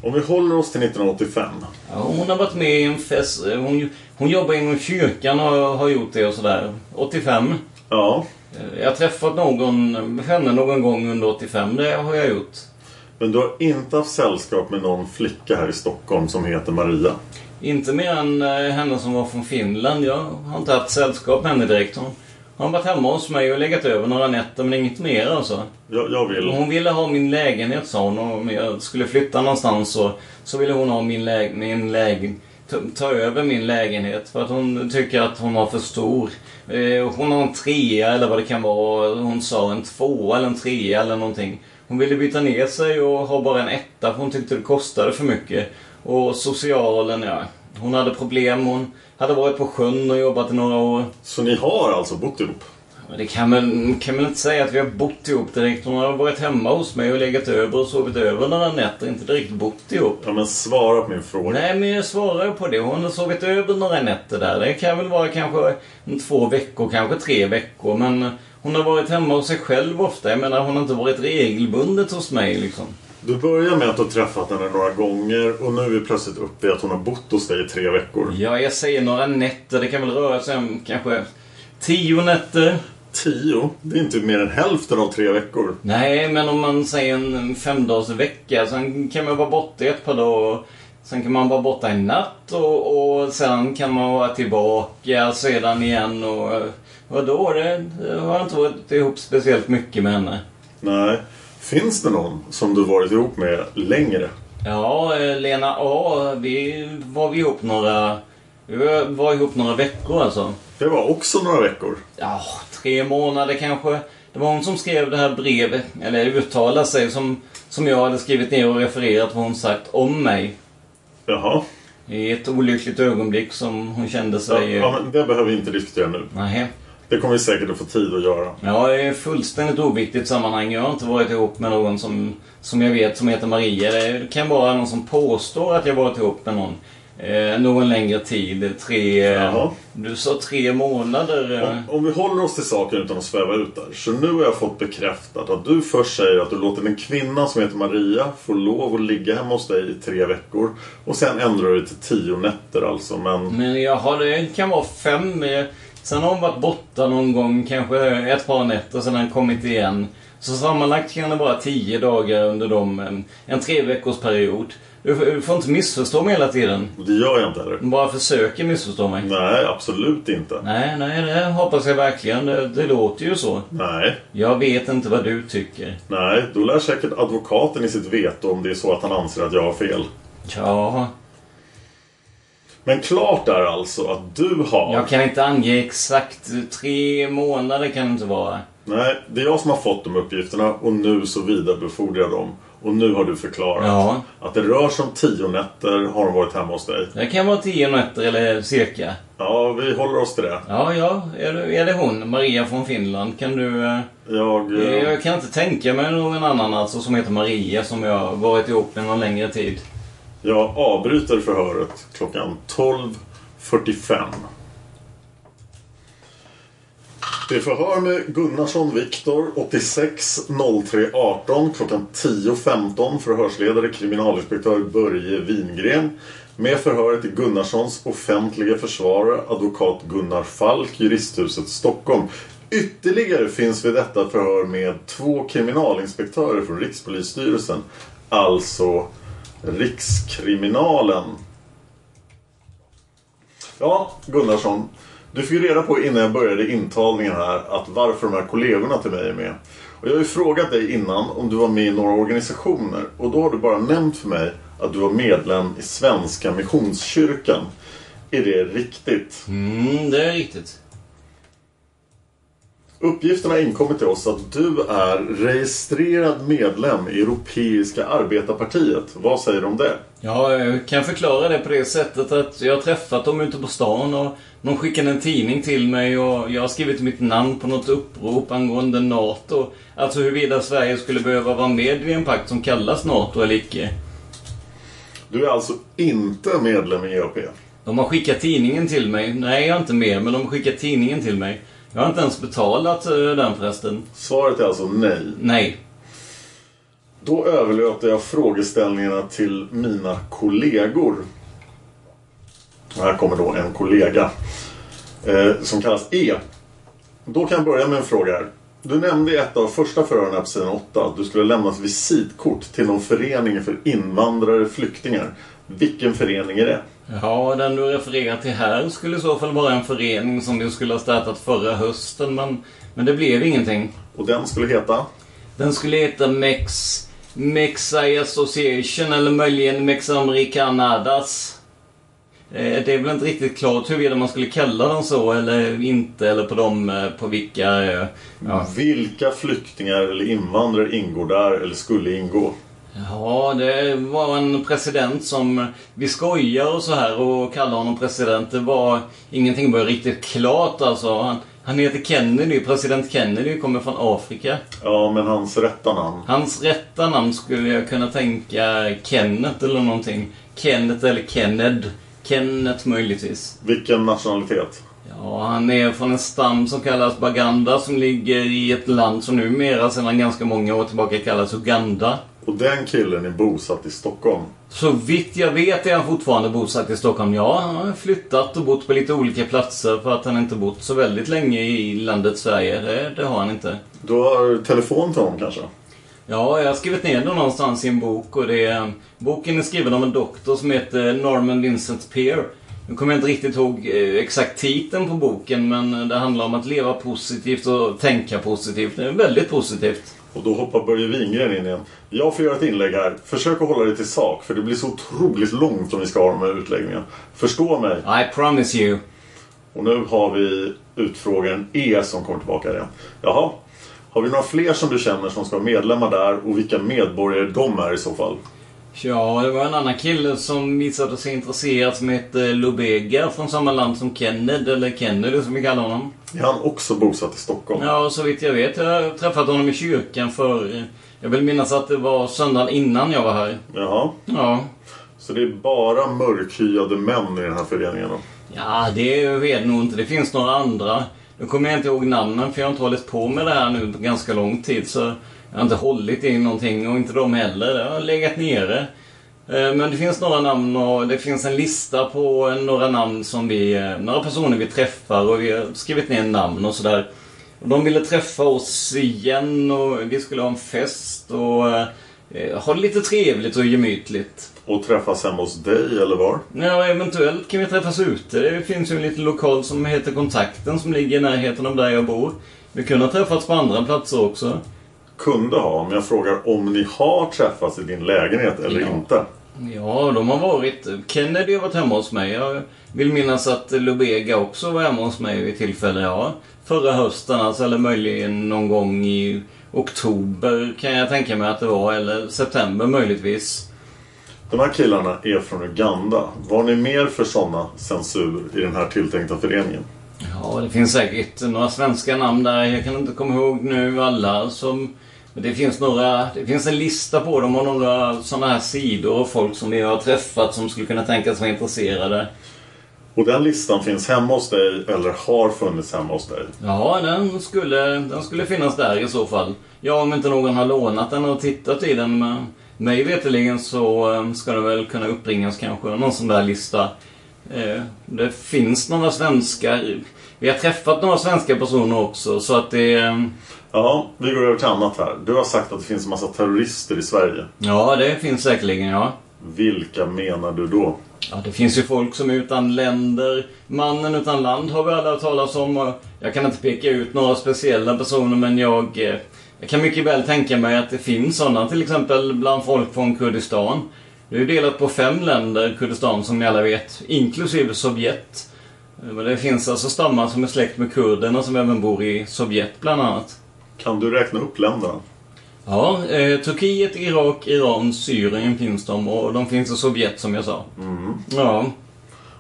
Om vi håller oss till 1985. Ja, hon har varit med i en fest. Hon, hon jobbar inom kyrkan och har gjort det och sådär. 85. Ja, Jag har träffat någon, henne någon gång under 85. Det har jag gjort. men du har inte haft sällskap med någon flicka här i Stockholm som heter Maria? Inte mer än eh, henne som var från Finland. Jag har inte haft sällskap med henne direkt. Hon har varit hemma hos mig och legat över några nätter men inget mer alltså. Jag, jag vill... Hon ville ha min lägenhet sa hon om jag skulle flytta någonstans så, så ville hon ha min, läg, min lägenhet. Ta, över min lägenhet för att hon tycker att hon var för stor. Eh, hon har en trea eller vad det kan vara. Hon sa en tvåa eller en trea eller någonting. Hon ville byta ner sig och ha bara en etta för hon tyckte det kostade för mycket. Och socialen, ja. Hon hade problem. Hon hade varit på sjön och jobbat i några år. Så ni har alltså bott ihop? Men Det kan väl, kan väl inte säga att vi har bott ihop direkt. Hon har varit hemma hos mig och legat över och sovit över några nätter. Inte direkt bott ihop. Ja, men svara på min fråga. Nej, men jag svarar på det. Hon har sovit över några nätter där. Det kan väl vara kanske två veckor, kanske tre veckor. Men hon har varit hemma hos sig själv ofta. Jag menar, hon har inte varit regelbundet hos mig liksom. Du börjar med att du har träffat henne några gånger och nu är vi plötsligt uppe i att hon har bott hos dig i tre veckor. Ja, jag säger några nätter. Det kan väl röra sig om kanske tio nätter. Tio? Det är inte mer än hälften av tre veckor. Nej, men om man säger en femdagarsvecka. Sen kan man vara borta i ett par dagar. Sen kan man vara borta en natt och, och sen kan man vara tillbaka sedan igen. Och, vadå? Det, det har inte varit ihop speciellt mycket med henne. Nej. Finns det någon som du varit ihop med längre? Ja, eh, Lena A. Vi var vi ihop några... Vi var- ihop några veckor alltså. Det var också några veckor. Ja, tre månader kanske. Det var hon som skrev det här brevet, eller uttalade sig, som, som jag hade skrivit ner och refererat vad hon sagt om mig. Jaha. I ett olyckligt ögonblick som hon kände Ja, sig... ja, men det behöver vi inte diskutera nu. Nej. Det kommer vi säkert att få tid att göra. Ja, det är fullständigt oviktigt sammanhang. Jag har inte varit ihop med någon som, som jag vet som heter Maria. Det kan vara någon som påstår att jag varit ihop med någon. eh, någon längre tid. Tre... Jaha. Du sa tre månader. eh. Om, om vi håller oss till saken utan att sväva ut där. Så nu har jag fått bekräftat att du först säger att du låter en kvinna som heter Maria få lov att ligga hemma hos dig i tre veckor. Och sen ändrar du det till tio nätter alltså. Men Men jaha, det kan vara fem. Sen har hon varit borta någon gång, kanske ett par nätter, sen har han kommit igen. Så sammanlagt kan det vara tio dagar under dem, en, en tre veckors period. Du, får- du får inte missförstå mig hela tiden. det gör jag inte heller. Bara försöker missförstå mig. Nej, absolut inte. Nej, nej, det hoppas jag verkligen. Det, det låter ju så. Nej, Jag vet inte vad du tycker. nej. Då lär säkert advokaten i sitt veto om det är så att han anser att jag har fel. Ja, Men klart är alltså att du har... jag kan inte ange exakt. Tre månader kan det inte vara. Nej, det är jag som har fått de uppgifterna och nu så vidarebefordrar jag dem. Och nu har du förklarat Ja. att det rör sig om tio nätter har de varit hemma hos dig. Det kan vara tio nätter eller cirka. Ja, vi håller oss till det. Ja, ja. Är det, är det hon? Maria från Finland? Kan du... eh, Jag... eh, Jag kan inte tänka mig någon annan alltså som heter Maria som jag har varit ihop med någon längre tid. Jag avbryter förhöret klockan 12.45. Det är förhör med Gunnarsson Viktor 86 03 18 klockan 10.15 förhörsledare kriminalinspektör Börje Wingren. Med förhöret i Gunnarssons offentliga försvarare advokat Gunnar Falk, juristhuset Stockholm. Ytterligare finns vid detta förhör med två kriminalinspektörer från Rikspolisstyrelsen. Alltså Rikskriminalen. Ja, Gunnarsson. Du fick ju reda på innan jag började intagningen här att varför de här kollegorna till mig är med. Och jag har ju frågat dig innan om du var med i några organisationer och då har du bara nämnt för mig att du var medlem i Svenska Missionskyrkan. Är det riktigt? Mm, det är riktigt. Uppgifterna har inkommit till oss att du är registrerad medlem i Europeiska arbetarpartiet. Vad säger du om det? Ja, jag kan förklara det på det sättet att jag har träffat dem ute på stan och de skickade en tidning till mig och jag har skrivit mitt namn på något upprop angående NATO. Alltså huruvida Sverige skulle behöva vara med i en pakt som kallas NATO eller icke. Du är alltså inte medlem i EAP? De har skickat tidningen till mig. Nej, jag är inte med, men de har skickat tidningen till mig. Jag har inte ens betalat eh, den förresten. Svaret är alltså nej. Nej. Då överlåter jag frågeställningarna till mina kollegor. Och här kommer då en kollega eh, som kallas E. Då kan jag börja med en fråga här. Du nämnde i ett av första förhören på sidan 8 att du skulle lämna ett visitkort till någon förening för invandrare flyktingar. Vilken förening är det? Ja, den du refererar till här skulle i så fall vara en förening som vi skulle ha startat förra hösten, men, men det blev ingenting. Och den skulle heta? Den skulle heta Mex... Mexai Association eller möjligen Mexamericanadas. Eh, Det är väl inte riktigt klart huruvida man skulle kalla den så eller inte, eller på dem eh, på vilka... eh, Ja, Vilka flyktingar eller invandrare ingår där eller skulle ingå? Ja, det var en president som... Vi skojar och så här och kallar honom president. Det var... Ingenting var riktigt klart alltså. Han, han heter Kennedy. President Kennedy kommer från Afrika. Ja, men hans rätta namn? Hans rätta namn skulle jag kunna tänka Kenneth eller någonting. Kenneth eller Kenned. Kenneth möjligtvis. Vilken nationalitet? Ja, han är från en stam som kallas Baganda som ligger i ett land som numera sedan ganska många år tillbaka kallas Uganda. Och den killen är bosatt i Stockholm. Så vitt jag vet är han fortfarande bosatt i Stockholm. Ja, han har flyttat och bott på lite olika platser för att han inte bott så väldigt länge i landet Sverige. Det, det har han inte. Du har telefon till honom kanske? Ja, jag har skrivit ner det någonstans i en bok och det är, boken är skriven av en doktor som heter Norman Vincent Peer. Nu kommer jag inte riktigt ihåg eh, exakt titeln på boken men det handlar om att leva positivt och tänka positivt. Det är väldigt positivt. Och då hoppar Börje Wingren in igen. Jag får göra ett inlägg här. Försök att hålla dig till sak för det blir så otroligt långt om vi ska ha de här utläggningarna. Förstå mig. I promise you. Och nu har vi utfrågaren E som kommer tillbaka igen. Jaha. Har vi några fler som du känner som ska vara medlemmar där och vilka medborgare de är i så fall? Ja, det var en annan kille som visade sig intresserad som hette Lubega från samma land som Kenned, eller Kennedy som vi kallar honom. Är han också bosatt i Stockholm? Ja, så vitt jag vet. Jag har träffat honom i kyrkan för... Jag vill minnas att det var söndagen innan jag var här. Jaha. Ja. Så det är bara mörkhyade män i den här föreningen då? Ja, det vet jag nog inte. Det finns några andra. Nu kommer jag inte ihåg namnen för jag har inte hållit på med det här nu på ganska lång tid. Så jag har inte hållit i någonting och inte de heller. Det har legat nere. Eh, Men det finns några namn och det finns en lista på några namn som vi, eh, några personer vi träffar och vi har skrivit ner namn och sådär. De ville träffa oss igen och vi skulle ha en fest och eh, ha det lite trevligt och gemytligt. Och träffas hemma hos dig eller var? Ja, eventuellt kan vi träffas ute. Det finns ju en liten lokal som heter Kontakten som ligger i närheten av där jag bor. Vi kunde ha träffats på andra platser också. Kunde ha, om jag frågar om ni har träffats i din lägenhet eller Ja. inte. Ja, de har varit... Kennedy har varit hemma hos mig. Jag vill minnas att Lubega också var hemma hos mig vid tillfälle, ja. Förra hösten alltså, eller möjligen någon gång i oktober kan jag tänka mig att det var. Eller september möjligtvis. De här killarna är från Uganda. Var ni mer för sådana censur i den här tilltänkta föreningen? Ja, det finns säkert några svenska namn där. Jag kan inte komma ihåg nu alla som... Det finns några... Det finns en lista på dem och några sådana här sidor och folk som vi har träffat som skulle kunna tänkas vara intresserade. Och den listan finns hemma hos dig eller har funnits hemma hos dig? Ja, den skulle, den skulle finnas där i så fall. Ja, om inte någon har lånat den och tittat i den. Men mig veterligen så eh, ska det väl kunna uppringas kanske någon sån där lista. Eh, Det finns några svenskar. Vi har träffat några svenska personer också så att det... Ja, vi går över till annat här. Du har sagt att det finns en massa terrorister i Sverige. Ja, det finns säkerligen, ja. Vilka menar du då? Ja, det finns ju folk som är utan länder. Mannen utan land har vi alla hört talas om. Jag kan inte peka ut några speciella personer men jag, eh, jag kan mycket väl tänka mig att det finns sådana. Till exempel bland folk från Kurdistan. Det är ju delat på fem länder, Kurdistan som ni alla vet. Inklusive Sovjet. Eh, Men det finns alltså stammar som är släkt med kurderna som även bor i Sovjet bland annat. Kan du räkna upp länderna? Ja, eh, Turkiet, Irak, Iran, Syrien finns de och de finns i Sovjet som jag sa. Ja.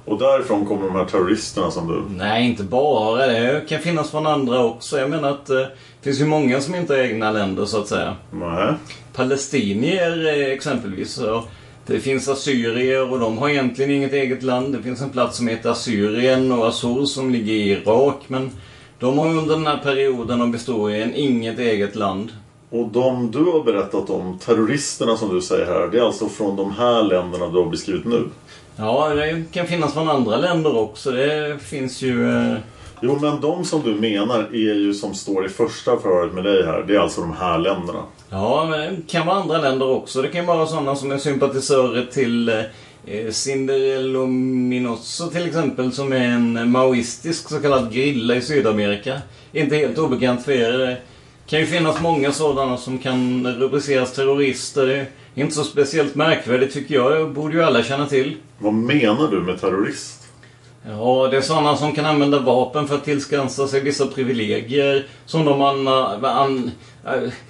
Och därifrån kommer de här terroristerna som du... Nej, inte bara. Det kan finnas från andra också. Jag menar att eh, det finns ju många som inte har egna länder så att säga. Nej. Palestinier eh, exempelvis. Så det finns assyrier och de har egentligen inget eget land. Det finns en plats som heter Assyrien och Assur som ligger i Irak. Men de har under den här perioden av historien inget eget land. Och de du har berättat om, terroristerna som du säger här, det är alltså från de här länderna du har beskrivit nu? Ja, det kan finnas från andra länder också. Det finns ju... Eh, Jo, men de som du menar är ju som står i första förhöret med dig här. Det är alltså de här länderna. Ja, men det kan vara andra länder också. Det kan vara sådana som är sympatisörer till eh, Cinderello Minosso till exempel, som är en maoistisk så kallad grilla i Sydamerika. Inte helt obekant för er. Det kan ju finnas många sådana som kan rubriceras terrorister. Inte så speciellt märkvärdigt tycker jag. Det borde ju alla känna till. Vad menar du med terrorist? Ja, det är sådana som kan använda vapen för att tillskansa sig vissa privilegier som de an, an,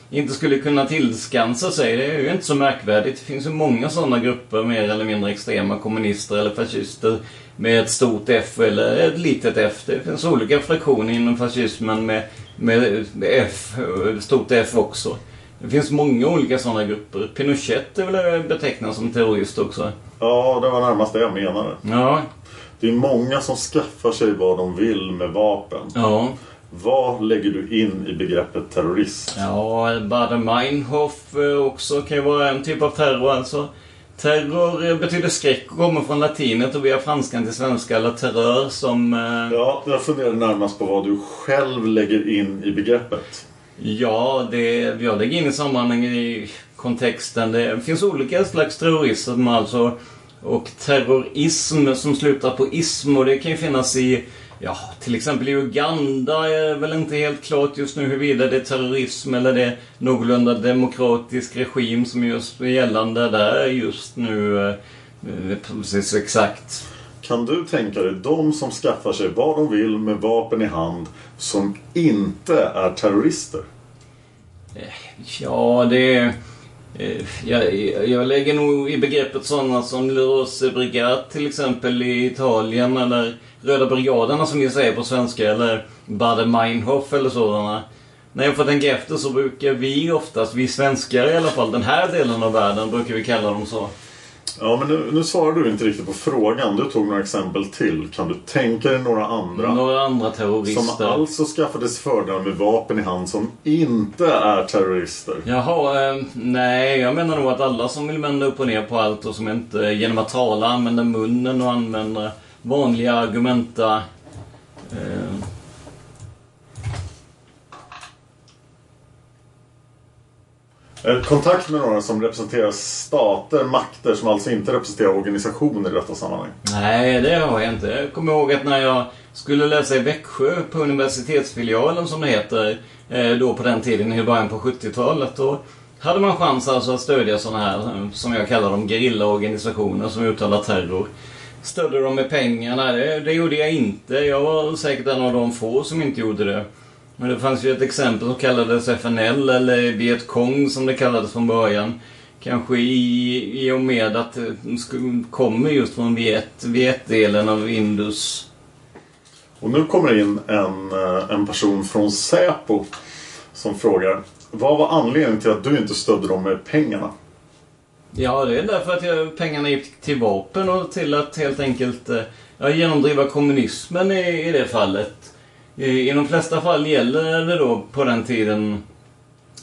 inte skulle kunna tillskansa sig. Det är ju inte så märkvärdigt. Det finns ju många sådana grupper, mer eller mindre extrema kommunister eller fascister med ett stort F eller ett litet F. Det finns olika fraktioner inom fascismen med, med F, stort F också. Det finns många olika sådana grupper. Pinochet är väl betecknad som terrorist också. Ja, det var närmast det jag menade. Ja, Det är många som skaffar sig vad de vill med vapen. ja. Vad lägger du in i begreppet terrorist? Ja, Bader-Meinhof eh, också kan ju vara en typ av terror alltså. Terror eh, betyder skräck och kommer från latinet och via franskan till svenska eller terrör som... eh, Ja, jag funderar närmast på vad du själv lägger in i begreppet. Ja, det jag lägger in i sammanhanget i kontexten. Det finns olika slags terrorism alltså. Och terrorism som slutar på ism och det kan ju finnas i Ja, till exempel i Uganda är väl inte helt klart just nu huruvida det är terrorism eller det är någorlunda demokratisk regim som just är gällande där just nu. eh, Precis exakt. Kan du tänka dig de som skaffar sig vad de vill med vapen i hand som inte är terrorister? Ja, det... Eh, jag, jag lägger nog i begreppet sådana som Lurose Brigade till exempel i Italien eller Röda brigaderna som vi säger på svenska eller Bader-Meinhof eller sådana. När jag får tänka efter så brukar vi oftast, vi svenskar i alla fall, den här delen av världen brukar vi kalla dem så. Ja, men nu, nu svarar du inte riktigt på frågan. Du tog några exempel till. Kan du tänka dig några andra? Några andra terrorister. Som alltså skaffade sig fördelar med vapen i hand som inte är terrorister. Jaha, eh, nej jag menar nog att alla som vill vända upp och ner på allt och som inte genom att tala använder munnen och använder vanliga argumenta eh, Eh, kontakt med några som representerar stater, makter som alltså inte representerar organisationer i detta sammanhang. Nej, det har jag inte. Jag kommer ihåg att när jag skulle läsa i Växjö på universitetsfilialen som det heter, eh, då på den tiden i början på 70-talet. Då hade man chans alltså att stödja sådana här, eh, som jag kallar dem, gerillaorganisationer som uttalar terror. Stödde dem med pengarna? Det, det gjorde jag inte. Jag var säkert en av de få som inte gjorde det. Men det fanns ju ett exempel som kallades FNL eller Viet Cong som det kallades från början. Kanske i, i och med att det kommer just från Viet, Viet-delen av Indus. Och nu kommer in en, eh, en person från Säpo som frågar Vad var anledningen till att du inte stödde dem med pengarna? Ja, det är därför att jag, pengarna gick till vapen och till att helt enkelt eh, ja, genomdriva kommunismen i, i det fallet. I, de flesta fall gäller det då på den tiden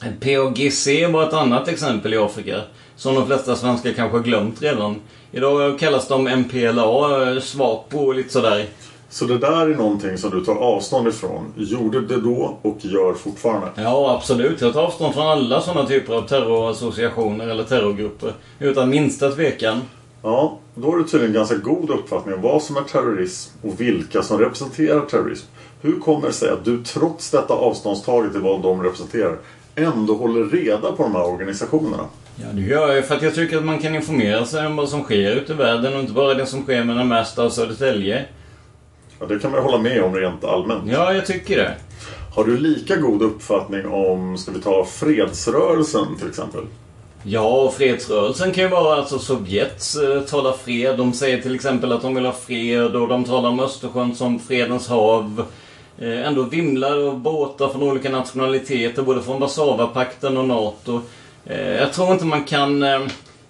PAGC var ett annat exempel i Afrika. Som de flesta svenskar kanske har glömt redan. Idag kallas de MPLA, eh, SWAPO och lite sådär. Så det där är någonting som du tar avstånd ifrån. Gjorde det då och gör fortfarande. Ja, absolut. Jag tar avstånd från alla sådana typer av terrorassociationer eller terrorgrupper. Utan minsta tvekan. Ja, då har du tydligen ganska god uppfattning om vad som är terrorism och vilka som representerar terrorism. Hur kommer det sig att du trots detta avståndstaget till vad de representerar ändå håller reda på de här organisationerna? Ja, det gör jag för att jag tycker att man kan informera sig om vad som sker ute i världen och inte bara det som sker den mesta av Södertälje. Ja, det kan man hålla med om rent allmänt. Ja, jag tycker det. Har du lika god uppfattning om, ska vi ta fredsrörelsen till exempel? Ja, och fredsrörelsen kan ju vara alltså Sovjets eh, talar fred. De säger till exempel att de vill ha fred och de talar om Östersjön som fredens hav. Eh, ändå vimlar av båtar från olika nationaliteter, både från Warszawapakten och NATO. Eh, jag tror inte man kan... Eh,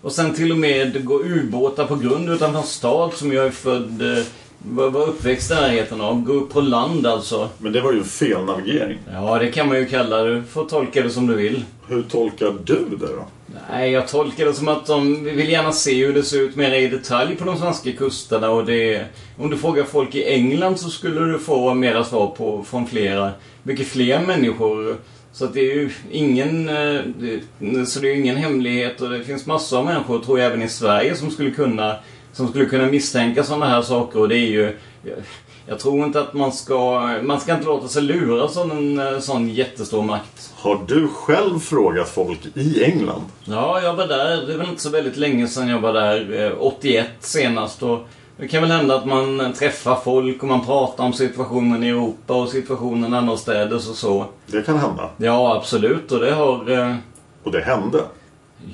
och sen till och med gå ubåtar på grund utanför en stad som jag är född... Eh, var, var uppväxt i närheten av. Gå upp på land alltså. Men det var ju en felnavigering. Ja, det kan man ju kalla det. Du får tolka det som du vill. Hur tolkar du det då? Nej, jag tolkar det som att de vill gärna se hur det ser ut mer i detalj på de svenska kusterna och det... Om du frågar folk i England så skulle du få mera svar på, från flera, mycket fler människor. Så att det är ju ingen... det- Så det är ingen hemlighet och det finns massor av människor, tror jag, även i Sverige som skulle kunna... Som skulle kunna misstänka sådana här saker och det är ju... Jag tror inte att man ska... Man ska inte låta sig luras av en eh, sån jättestor makt. Har du själv frågat folk i England? Ja, jag var där. Det väl inte så väldigt länge sedan jag var där. eh, 81 senast. Och det kan väl hända att man träffar folk och man pratar om situationen i Europa och situationen annorstädes och så. Det kan hända. Ja, absolut. Och det har... eh, Och det hände.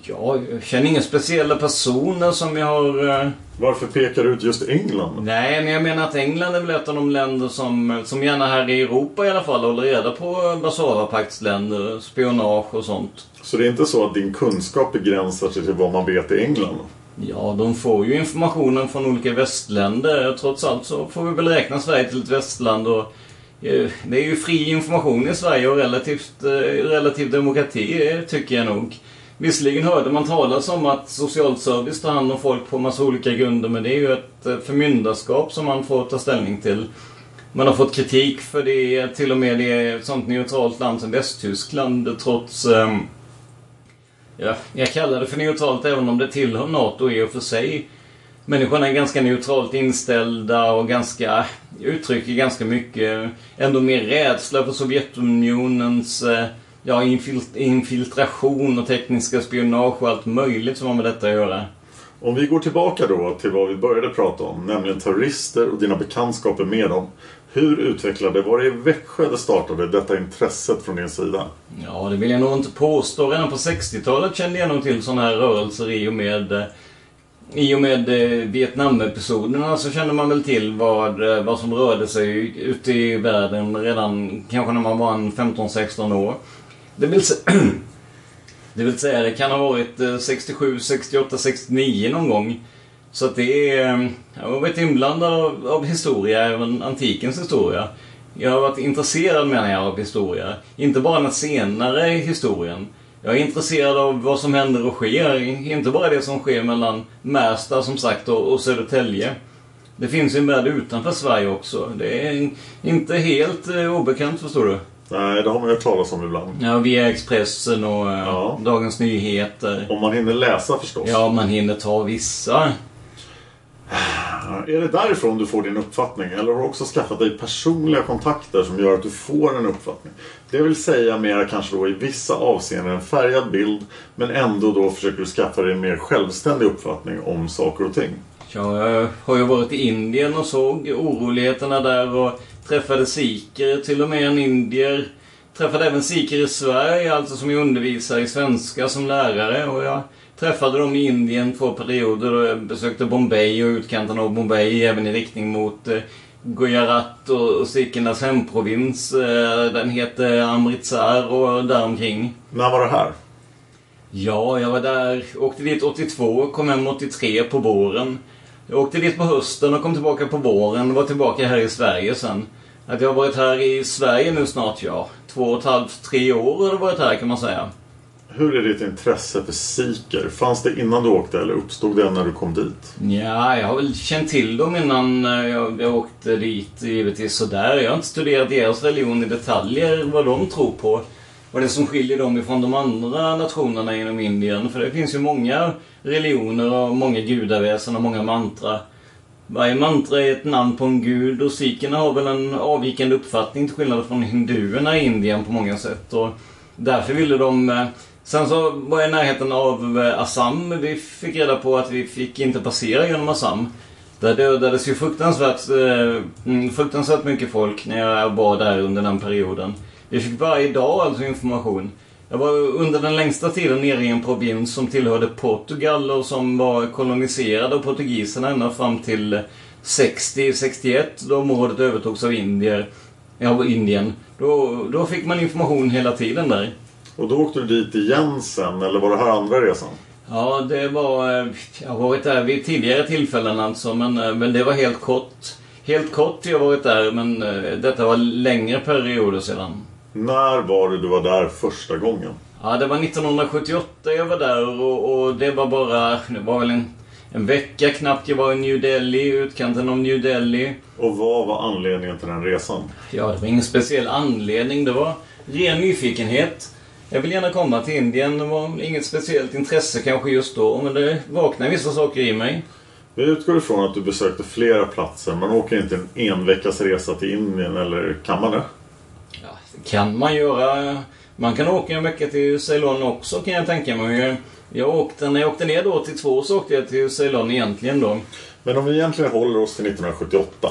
Ja, jag känner inga speciella personer som jag har... eh, Varför pekar du ut just England? Nej, men jag menar att England är väl ett av de länder som, som gärna här i Europa i alla fall håller reda på Warszawapaktsländer, spionage och sånt. Så det är inte så att din kunskap begränsar sig till vad man vet i England? Ja, de får ju informationen från olika västländer. Trots allt så får vi väl räkna Sverige till ett västland och eh, det är ju fri information i Sverige och relativt, eh, relativ demokrati tycker jag nog. Visserligen hörde man talas om att social service tar hand om folk på massa olika grunder men det är ju ett eh, förmyndarskap som man får ta ställning till. Man har fått kritik för det till och med i ett sånt neutralt land som Västtyskland trots Eh, Ja, jag kallar det för neutralt även om det tillhör NATO i och för sig. Människorna är ganska neutralt inställda och ganska, uttrycker ganska mycket, ändå mer rädsla för Sovjetunionens eh, ja, infil- infiltration och tekniska spionage och allt möjligt som har med detta att göra. Om vi går tillbaka då till vad vi började prata om, nämligen terrorister och dina bekantskaper med dem. Hur utvecklade, var det i Växjö det startade detta intresset från din sida? Ja, det vill jag nog inte påstå. Redan på 60-talet kände jag nog till sådana här rörelser i och med eh, i och med eh, Vietnam-episoderna så kände man väl till vad, eh, vad som rörde sig ute i världen redan kanske när man var en 15-16 år. Det vill, sä- Det vill säga, det kan ha varit 67, 68, 69 någon gång. Så att det är... Eh, jag har varit inblandad av, av historia, även antikens historia. Jag har varit intresserad menar jag av historia. Inte bara den senare historien. Jag är intresserad av vad som händer och sker. Inte bara det som sker mellan Märsta som sagt och, och Södertälje. Det finns ju en värld utanför Sverige också. Det är inte helt eh, obekant förstår du. Nej, det har man hört talas om ibland. Ja, via Expressen och eh, Ja. Dagens Nyheter. Om man hinner läsa förstås. Ja, man hinner ta vissa. Är det därifrån du får din uppfattning? Eller har du också skaffat dig personliga kontakter som gör att du får en uppfattning? Det vill säga mer kanske då i vissa avseenden en färgad bild men ändå då försöker du skaffa dig en mer självständig uppfattning om saker och ting. Ja, jag har ju varit i Indien och såg oroligheterna där och träffade sikher, till och med en indier. Träffade även sikher i Sverige, alltså som jag undervisar i svenska som lärare. Och jag träffade dem i Indien två perioder och jag besökte Bombay och utkanten av Bombay, även i riktning mot eh, Gujarat och, och sikhernas hemprovins. Eh, den heter Amritsar och däromkring. När var det här? Ja, jag var där, åkte dit 82, kom hem 83 på våren. Jag åkte dit på hösten och kom tillbaka på våren och var tillbaka här i Sverige sen. Att jag har varit här i Sverige nu snart, ja. Två och ett halvt, tre år har jag varit här kan man säga. Hur är ditt intresse för sikher? Fanns det innan du åkte eller uppstod det när du kom dit? Ja, jag har väl känt till dem innan eh, jag, jag åkte dit givetvis sådär. Jag har inte studerat deras religion i detaljer, vad de tror på. Vad det är som skiljer dem ifrån de andra nationerna inom Indien. För det finns ju många religioner och många gudaväsen och många mantra. Varje mantra är ett namn på en gud och sikherna har väl en avvikande uppfattning till skillnad från hinduerna i Indien på många sätt. Och därför ville de... Eh, sen så var jag i närheten av eh, Assam. Vi fick reda på att vi fick inte passera genom Assam. Där dödades ju fruktansvärt, eh, mm, fruktansvärt mycket folk när jag var där under den perioden. Vi fick varje dag alltså information. Jag var under den längsta tiden nere i en provins som tillhörde Portugal och som var koloniserad av portugiserna ända fram till 60-61 då området övertogs av indier. Ja, Indien. Då, då fick man information hela tiden där. Och då åkte du dit igen sen eller var det här andra resan? Ja, det var... eh, Jag har varit där vid tidigare tillfällen alltså, men, eh, men det var helt kort. Helt kort jag varit där, men eh, detta var längre perioder sedan. När var det du var där första gången? Ja, det var 1978 jag var där och, och det var bara... Det var väl en, en vecka knappt jag var i New Delhi, utkanten av New Delhi. Och vad var anledningen till den resan? Ja, det var ingen speciell anledning. Det var ren nyfikenhet. Jag vill gärna komma till Indien. Det var inget speciellt intresse kanske just då, men det vaknade vissa saker i mig. Vi utgår ifrån att du besökte flera platser. Man åker inte en enveckas resa till Indien, eller kan man det? Kan man göra. Man kan åka en vecka till Ceylon också kan jag tänka mig. Jag åkte, när jag åkte ner då 82 så åkte jag till Ceylon egentligen då. Men om vi egentligen håller oss till 1978.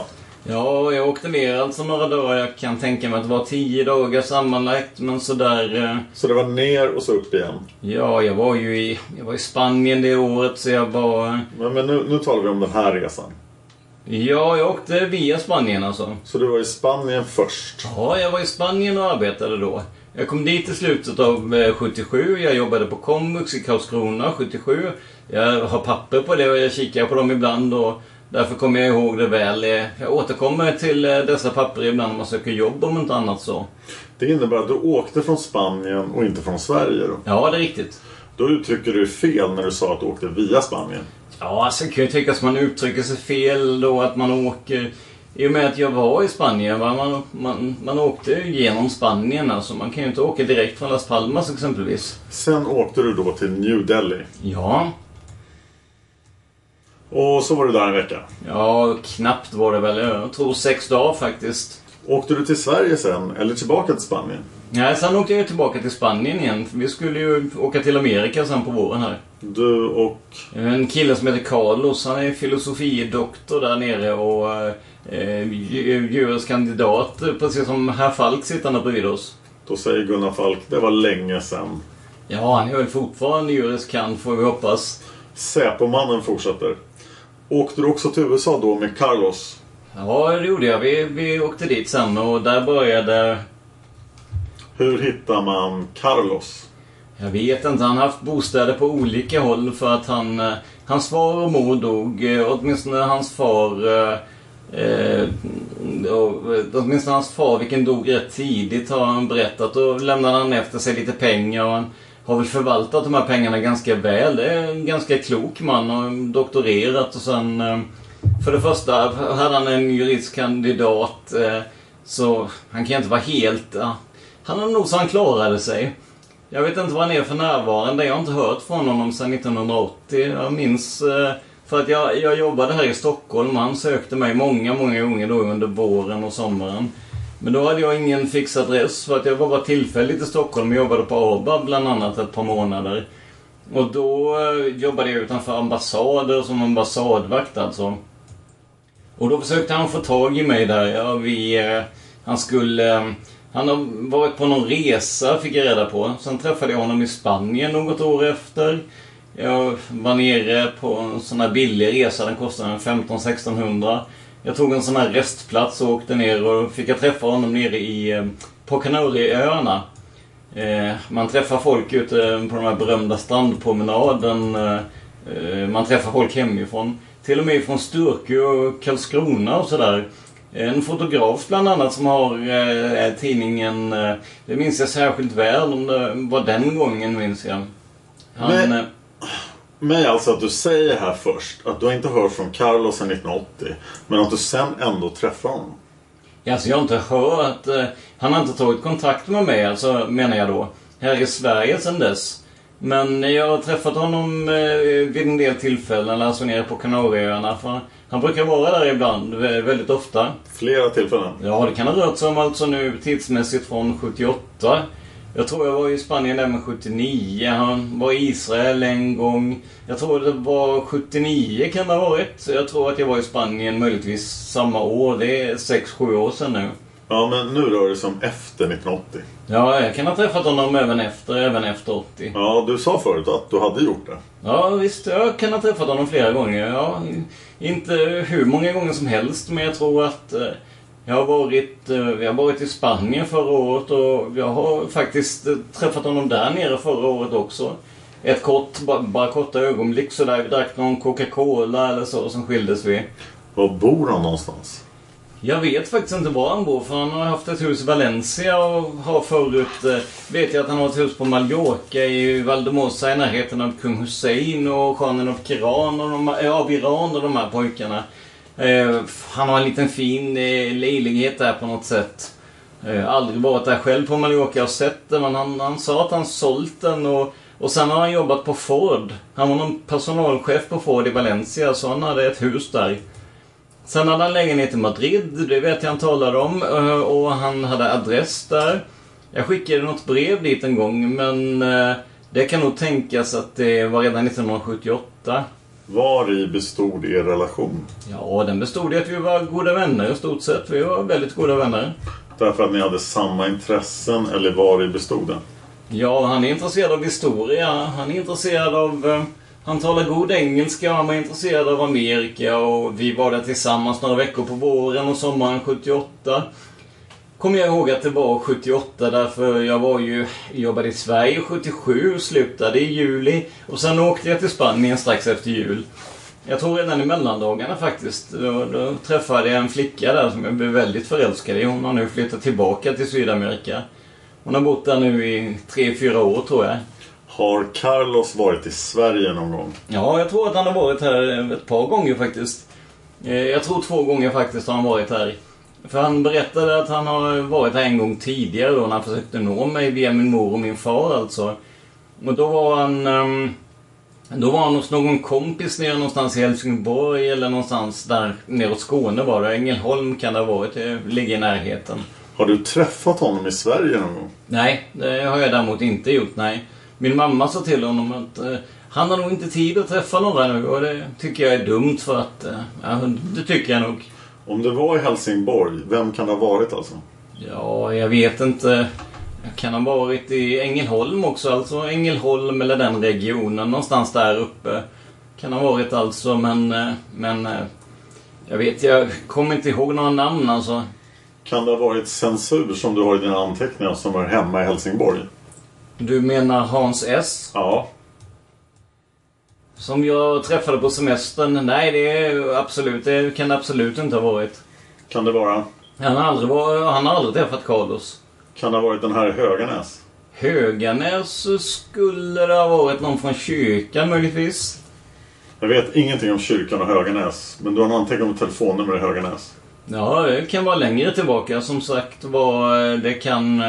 Ja, jag åkte ner alltså några dagar. Jag kan tänka mig att det var 10 dagar sammanlagt. Men sådär... eh, Så det var ner och så upp igen. Ja, jag var ju i, jag var i Spanien det året så jag var... Men, men nu, nu talar vi om den här resan. Ja, jag åkte via Spanien alltså. Så du var i Spanien först. Ja, jag var i Spanien och arbetade då. Jag kom dit i slutet av eh, 77. Jag jobbade på Komvux i Karlskrona 77. Jag har papper på det och jag kikar på dem ibland och därför kommer jag ihåg det väl. Eh, Jag återkommer till eh, dessa papper ibland när man söker jobb om inte annat så. Det innebär att du åkte från Spanien och inte från Sverige då. Ja, det är riktigt. Då uttrycker du fel när du sa att du åkte via Spanien. Ja, alltså det kan ju tyckas att man uttrycker sig fel då att man åker... I och med att jag var i Spanien, va? Man, man, man åkte ju genom Spanien alltså. Man kan ju inte åka direkt från Las Palmas exempelvis. Sen åkte du då till New Delhi. Ja, Och så var du där en vecka. ja knappt var det väl. Jag tror sex dagar faktiskt. Åkte du till Sverige sen eller tillbaka till Spanien? Nej, sen åkte jag tillbaka till Spanien igen. Vi skulle ju åka till Amerika sen på våren här. Du och... En kille som heter Carlos, han är filosofidoktor där nere och eh, ju- juris kandidat, precis som herr Falk sittande bredvid oss. Då säger Gunnar Falk, det var länge sen. Ja, han är väl fortfarande juris kan får vi hoppas. Säpomannen fortsätter. Åkte du också till USA då med Carlos? Ja, det gjorde jag. Vi, vi åkte dit sen och där började... Hur hittar man Carlos? Jag vet inte. Han har haft bostäder på olika håll för att han... eh, Hans far och mor dog. eh, Åtminstone hans far... eh, Eh, och, åtminstone hans far, vilken dog rätt tidigt, har han berättat. Då lämnade han efter sig lite pengar och han har väl förvaltat de här pengarna ganska väl. Det är en ganska klok man och doktorerat och sen... Eh, för det första hade han en juridisk kandidat. Eh, så han kan inte vara helt... Han har nog så han klarade sig. Jag vet inte vad han är för närvarande. Jag har inte hört från honom sedan 1980. Jag minns eh, för att jag, jag jobbade här i Stockholm. Han sökte mig många, många gånger då under våren och sommaren. Men då hade jag ingen fix adress för att jag var bara tillfälligt i Stockholm och jobbade på ABAB bland annat ett par månader. Och då eh, jobbade jag utanför ambassader som ambassadvakt alltså. Och då försökte han få tag i mig där. Ja, vi, eh, han skulle... Eh, han har varit på någon resa, fick jag reda på. Sen träffade jag honom i Spanien något år efter. Jag var nere på en sån här billig resa. Den kostade 15-1600. Jag tog en sån här restplats och åkte ner och fick jag träffa honom nere i, eh, på Kanarieöarna. Eh, man träffar folk ute på den här berömda strandpromenaden. Eh, eh, man träffar folk hemifrån. Till och med från Sturkö och Karlskrona och sådär. En fotograf bland annat som har eh, tidningen, eh, det minns jag särskilt väl, om det var den gången minns jag. Han, Men- eh, Men alltså att du säger här först att du inte hört från Carlos sedan 1980. Men att du sen ändå träffar honom. Alltså jag har inte hört... Eh, han har inte tagit kontakt med mig, alltså menar jag då. Här i Sverige sedan dess. Men jag har träffat honom eh, vid en del tillfällen, alltså nere på Kanarieöarna. Han brukar vara där ibland, vä- väldigt ofta. Flera tillfällen. Ja, det kan ha rört sig om alltså nu tidsmässigt från 78. Jag tror jag var i Spanien även 79. Han var i Israel en gång. Jag tror det var 79 kan det ha varit. Jag tror att jag var i Spanien möjligtvis samma år. Det är 6-7 år sedan nu. Ja, men nu rör det sig om efter 1980. Ja, jag kan ha träffat honom även efter, även efter 80. Ja, du sa förut att du hade gjort det. Ja, visst. Jag kan ha träffat honom flera gånger. Ja, inte hur många gånger som helst, men jag tror att eh, jag har varit, eh, vi har varit i Spanien förra året och jag har faktiskt eh, träffat honom där nere förra året också. Ett kort, bara, bara korta ögonblick sådär. Vi drack någon Coca-Cola eller så, och sen skildes vi. Var bor han någonstans? Jag vet faktiskt inte var han bor för han har haft ett hus i Valencia och har förut... Eh, vet jag att han har ett hus på Mallorca i Valdemosa i närheten av kung Hussein och khanen av Iran och de, eh, av Iran och de här pojkarna. Eh, han har en liten fin eh, lelighet där på något sätt. Eh, aldrig varit där själv på Mallorca och sett den men han, han sa att han sålt den och, och sen har han jobbat på Ford. Han var någon personalchef på Ford i Valencia så han hade ett hus där. Sen hade han lägenhet i Madrid, det vet jag han talade om. eh, Och han hade adress där. Jag skickade något brev dit en gång, men eh, det kan nog tänkas att det var redan 1978. Var i bestod er relation? Ja, den bestod i att vi var goda vänner i stort sett. Vi var väldigt goda vänner. Därför att ni hade samma intressen eller var i bestod den? Ja, han är intresserad av historia. Han är intresserad av... Han talar god engelska. Han var intresserad av Amerika och vi var där tillsammans några veckor på våren och sommaren 78. Kommer jag ihåg att det var 78 därför jag var ju... Jobbade i Sverige 77, slutade i juli och sen åkte jag till Spanien strax efter jul. Jag tror redan i mellandagarna faktiskt. Då, då träffade jag en flicka där som jag blev väldigt förälskad i. Hon har nu flyttat tillbaka till Sydamerika. Hon har bott där nu i tre fyra år tror jag. Har Carlos varit i Sverige någon gång? Ja, jag tror att han har varit här ett par gånger faktiskt. Eh, Jag tror två gånger faktiskt har han varit här. För han berättade att han har varit här en gång tidigare då när han försökte nå mig via min mor och min far alltså. Och då var han... ehm, Då var han hos någon kompis nere någonstans i Helsingborg eller någonstans där neråt Skåne var det. Ängelholm kan det ha varit. Det ligger i närheten. Har du träffat honom i Sverige någon gång? Nej, det har jag däremot inte gjort, nej. Min mamma sa till honom att eh, han har nog inte tid att träffa några nu och det tycker jag är dumt för att... Eh, ja, det tycker jag nog. Om det var i Helsingborg, vem kan det ha varit alltså? Ja, jag vet inte. Kan ha varit i Ängelholm också, alltså Ängelholm eller den regionen, någonstans där uppe. Kan ha varit alltså, men... eh, Men... eh, Jag vet, jag kommer inte ihåg några namn alltså. Kan det ha varit censur som du har i dina anteckningar som är hemma i Helsingborg? Du menar Hans S? Ja. Som jag träffade på semestern? Nej, det är absolut, det kan det absolut inte ha varit. Kan det vara? Han har aldrig, var, han har aldrig träffat Carlos. Kan det ha varit den här Höganäs? Höganäs skulle det ha varit någon från kyrkan möjligtvis. Jag vet ingenting om kyrkan och Höganäs. Men du har en anteckning om telefonnummer i Höganäs. Ja, det kan vara längre tillbaka. Som sagt var, det kan...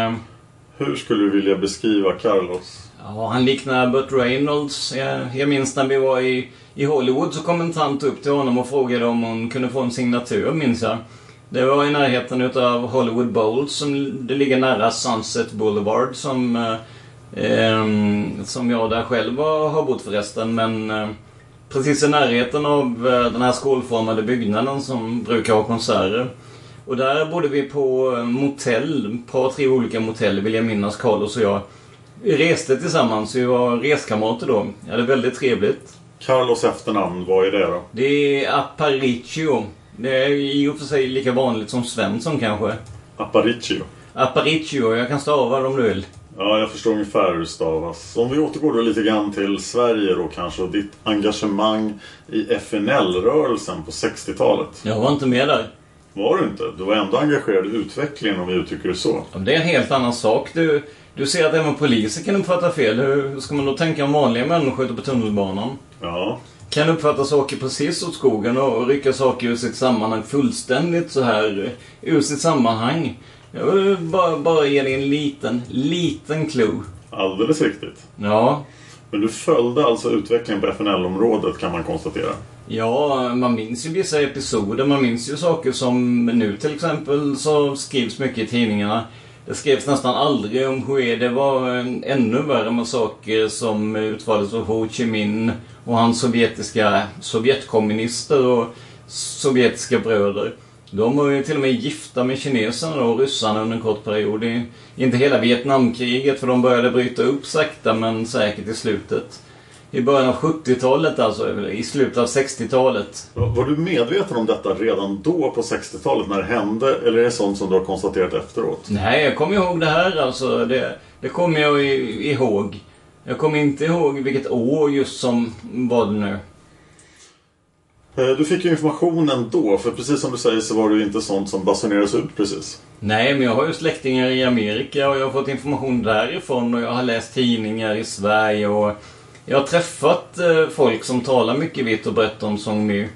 Hur skulle du vilja beskriva Carlos? Ja, han liknar Burt Reynolds. Jag, jag minns när vi var i, i Hollywood så kom en tant upp till honom och frågade om hon kunde få en signatur, minns jag. Det var i närheten utav Hollywood Bowl som det ligger nära Sunset Boulevard som, eh, ehm, som jag där själv har, har bott förresten. Men eh, precis i närheten av eh, den här skålformade byggnaden som brukar ha konserter. Och där bodde vi på eh, motell, ett par tre olika motell vill jag minnas, Carlos och jag. Vi reste tillsammans, vi var reskamrater då. Ja, det är väldigt trevligt. Carlos efternamn, vad är det då? Det är Aparicio. Det är i och för sig lika vanligt som Svensson kanske. Aparicio. Aparicio, jag kan stava det om du vill. Ja, jag förstår ungefär hur det stavas. Om vi återgår då lite grann till Sverige då kanske och ditt engagemang i FNL-rörelsen på 60-talet. Jag var inte med där. Var du inte? Du var ändå engagerad i utvecklingen om vi uttrycker det så. Ja, Det är en helt annan sak. Du, du ser att även poliser kan uppfatta fel. Hur ska man då tänka om vanliga människor ute på tunnelbanan? Ja. Kan uppfatta saker precis åt skogen och rycka saker ur sitt sammanhang fullständigt så här ur sitt sammanhang. Jag vill bara, bara ge dig en liten, liten clue. Alldeles riktigt. Ja, Men du följde alltså utvecklingen på FNL-området kan man konstatera. Ja, man minns ju vissa episoder. Man minns ju saker som nu till exempel så skrivs mycket i tidningarna. Det skrevs nästan aldrig om Hue. Det var en ännu värre med saker som utfördes av Ho Chi Minh och hans sovjetiska sovjetkommunister och sovjetiska bröder. De var ju till och med gifta med kineserna och ryssarna under en kort period. Inte hela Vietnamkriget för de började bryta upp sakta men säkert i slutet. I början av 70-talet alltså, i slutet av 60-talet. Var du medveten om detta redan då på 60-talet när det hände? Eller är det sånt som du har konstaterat efteråt? Nej, jag kommer ihåg det här alltså. Det, det kommer jag ihåg. Jag kommer inte ihåg vilket år just som var det nu. Eh, Du fick ju informationen då, för precis som du säger så var det ju inte sånt som basunerades ut precis. Nej, men jag har ju släktingar i Amerika och jag har fått information därifrån och jag har läst tidningar i Sverige och jag har träffat eh, folk som talar mycket vitt och brett om Song My.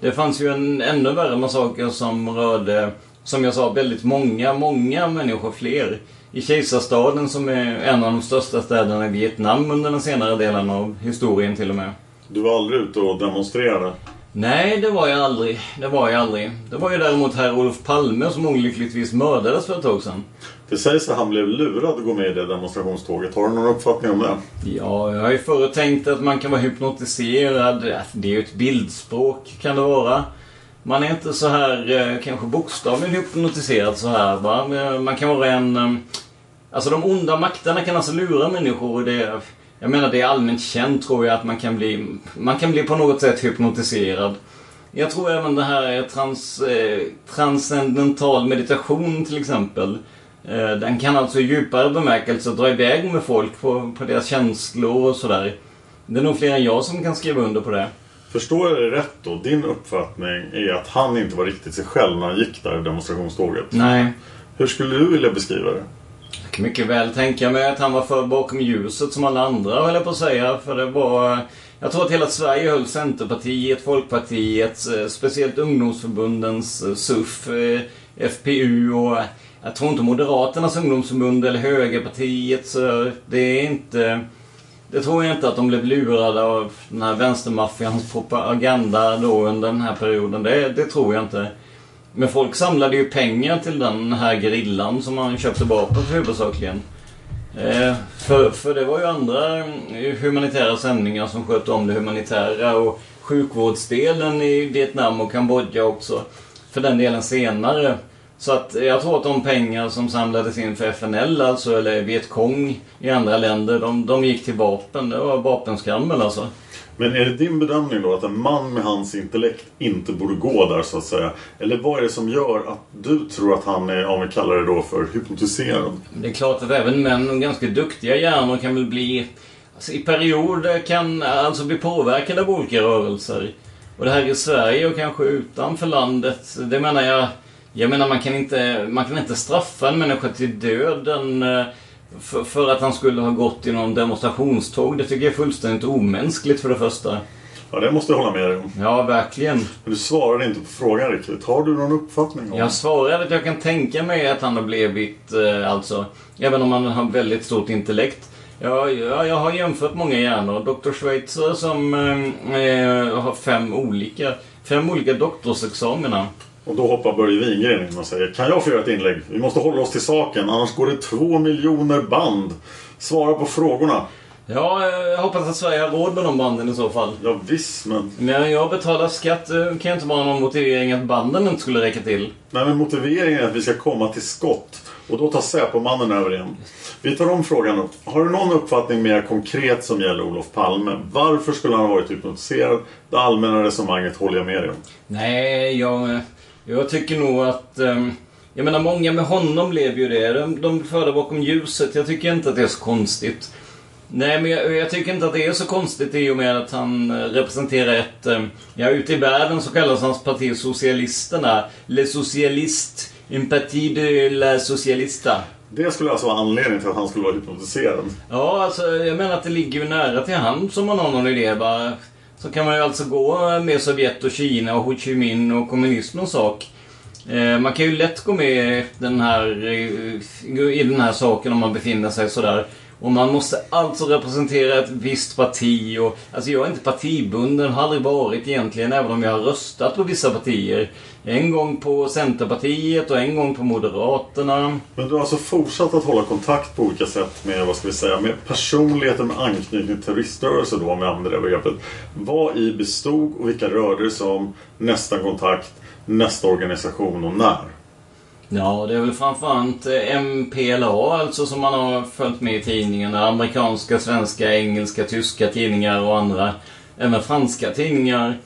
Det fanns ju en ännu värre massaker som rörde, som jag sa, väldigt många, många människor fler. I Kejsarstaden som är en av de största städerna i Vietnam under den senare delen av historien till och med. Du var aldrig ute och demonstrerade. Nej, det var jag aldrig. Det var jag aldrig. Det var ju däremot herr Olof Palme som olyckligtvis mördades för ett tag sedan. Det sägs att han blev lurad att gå med i det demonstrationståget. Har du någon uppfattning om det? Ja, jag har ju förut tänkt att man kan vara hypnotiserad. Det är ju ett bildspråk, kan det vara. Man är inte så här, eh, kanske bokstavligen hypnotiserad så här va. Men Man kan vara en... eh, Alltså de onda makterna kan alltså lura människor och det... Jag menar det är allmänt känt tror jag att man kan bli... Man kan bli på något sätt hypnotiserad. Jag tror även det här är trans, eh, transcendental meditation till exempel. Eh, den kan alltså i djupare bemärkelse dra iväg med folk på, på deras känslor och sådär. Det är nog fler än jag som kan skriva under på det. Förstår jag det rätt då? Din uppfattning är att han inte var riktigt sig själv när han gick där i demonstrationståget. Nej. Hur skulle du vilja beskriva det? Kan mycket väl tänka mig att han var för bakom ljuset som alla andra höll jag på att säga. För det var... Jag tror att hela Sverige höll Centerpartiet, Folkpartiet, eh, speciellt ungdomsförbundens eh, SUF, eh, FPU och jag tror inte Moderaternas ungdomsförbund eller Högerpartiet. Så det är inte... Det tror jag inte att de blev lurade av den här vänstermaffians propaganda då under den här perioden. Det, det tror jag inte. Men folk samlade ju pengar till den här grillan som man köpte vapen för huvudsakligen. Eh, för, för det var ju andra eh, humanitära sändningar som skötte om det humanitära och sjukvårdsdelen i Vietnam och Kambodja också. För den delen senare. Så att jag tror att de pengar som samlades in för FNL, alltså, eller Vietkong i andra länder, de, de gick till vapen. Det var vapenskrammel alltså. Men är det din bedömning då att en man med hans intellekt inte borde gå där så att säga? Eller vad är det som gör att du tror att han är, om vi kallar det då för hypnotiserad? Det är klart att även män och ganska duktiga hjärnor kan väl bli... Alltså i perioder kan alltså bli påverkade av olika rörelser. Och det här i Sverige och kanske utanför landet, det menar jag... Jag menar man kan inte, man kan inte straffa en människa till döden eh, för, för att han skulle ha gått i någon demonstrationståg. Det tycker jag är fullständigt omänskligt för det första. Ja, det måste jag hålla med dig om. Ja, verkligen. Men du svarade inte på frågan riktigt. Har du någon uppfattning om Jag svarade att jag kan tänka mig att han har blivit, eh, alltså, även om han har väldigt stort intellekt. Ja, ja, jag har jämfört många hjärnor. Dr. Schweitzer som eh, eh, har fem olika, fem olika doktorsexamina. Och då hoppar Börje Wingren in och säger Kan jag få göra ett inlägg? Vi måste hålla oss till saken, annars går det två miljoner band. Svara på frågorna. Ja, eh, jag hoppas att Sverige har råd med de banden i så fall. Ja, visst, men... När jag betalar skatt eh, kan jag inte bara ha någon motivering att banden inte skulle räcka till. Nej, men motiveringen är att vi ska komma till skott. Och då tar Säpomannen över igen. Vi tar om frågan upp. Har du någon uppfattning mer konkret som gäller Olof Palme? Varför skulle han ha varit hypnotiserad? Det allmänna resonemanget håller jag med dig om. Nej, jag, jag tycker nog att... ehm, Jag menar, många med honom lever ju det. De, de förda bakom ljuset. Jag tycker inte att det är så konstigt. Nej, men jag, jag tycker inte att det är så konstigt i och med att han eh, representerar ett... eh, Ja, ute i världen så kallas hans parti Socialisterna. Le Socialist. Un parti de la Socialista. Det skulle alltså vara anledningen till att han skulle vara hypnotiserad. Ja, alltså jag menar att det ligger ju nära till hand som man har någon idé. Bara, så kan man ju alltså gå med Sovjet och Kina och Ho Chi Minh och kommunismens sak. Eh, man kan ju lätt gå med den här, eh, i den här saken om man befinner sig sådär. Och man måste alltså representera ett visst parti. Och, alltså jag är inte partibunden, har aldrig varit egentligen, även om jag har röstat på vissa partier. En gång på Centerpartiet och en gång på Moderaterna. Men du har alltså fortsatt att hålla kontakt på olika sätt med, vad ska vi säga, med personligheter med anknytning till terroriströrelser då, om vi använder det begreppet. Vad i bestod och vilka rörde det om? Nästa kontakt, nästa organisation och när? Ja, det är väl framförallt eh, MPLA alltså som man har följt med i tidningarna. Amerikanska, svenska, engelska, tyska tidningar och andra. Även franska tidningar.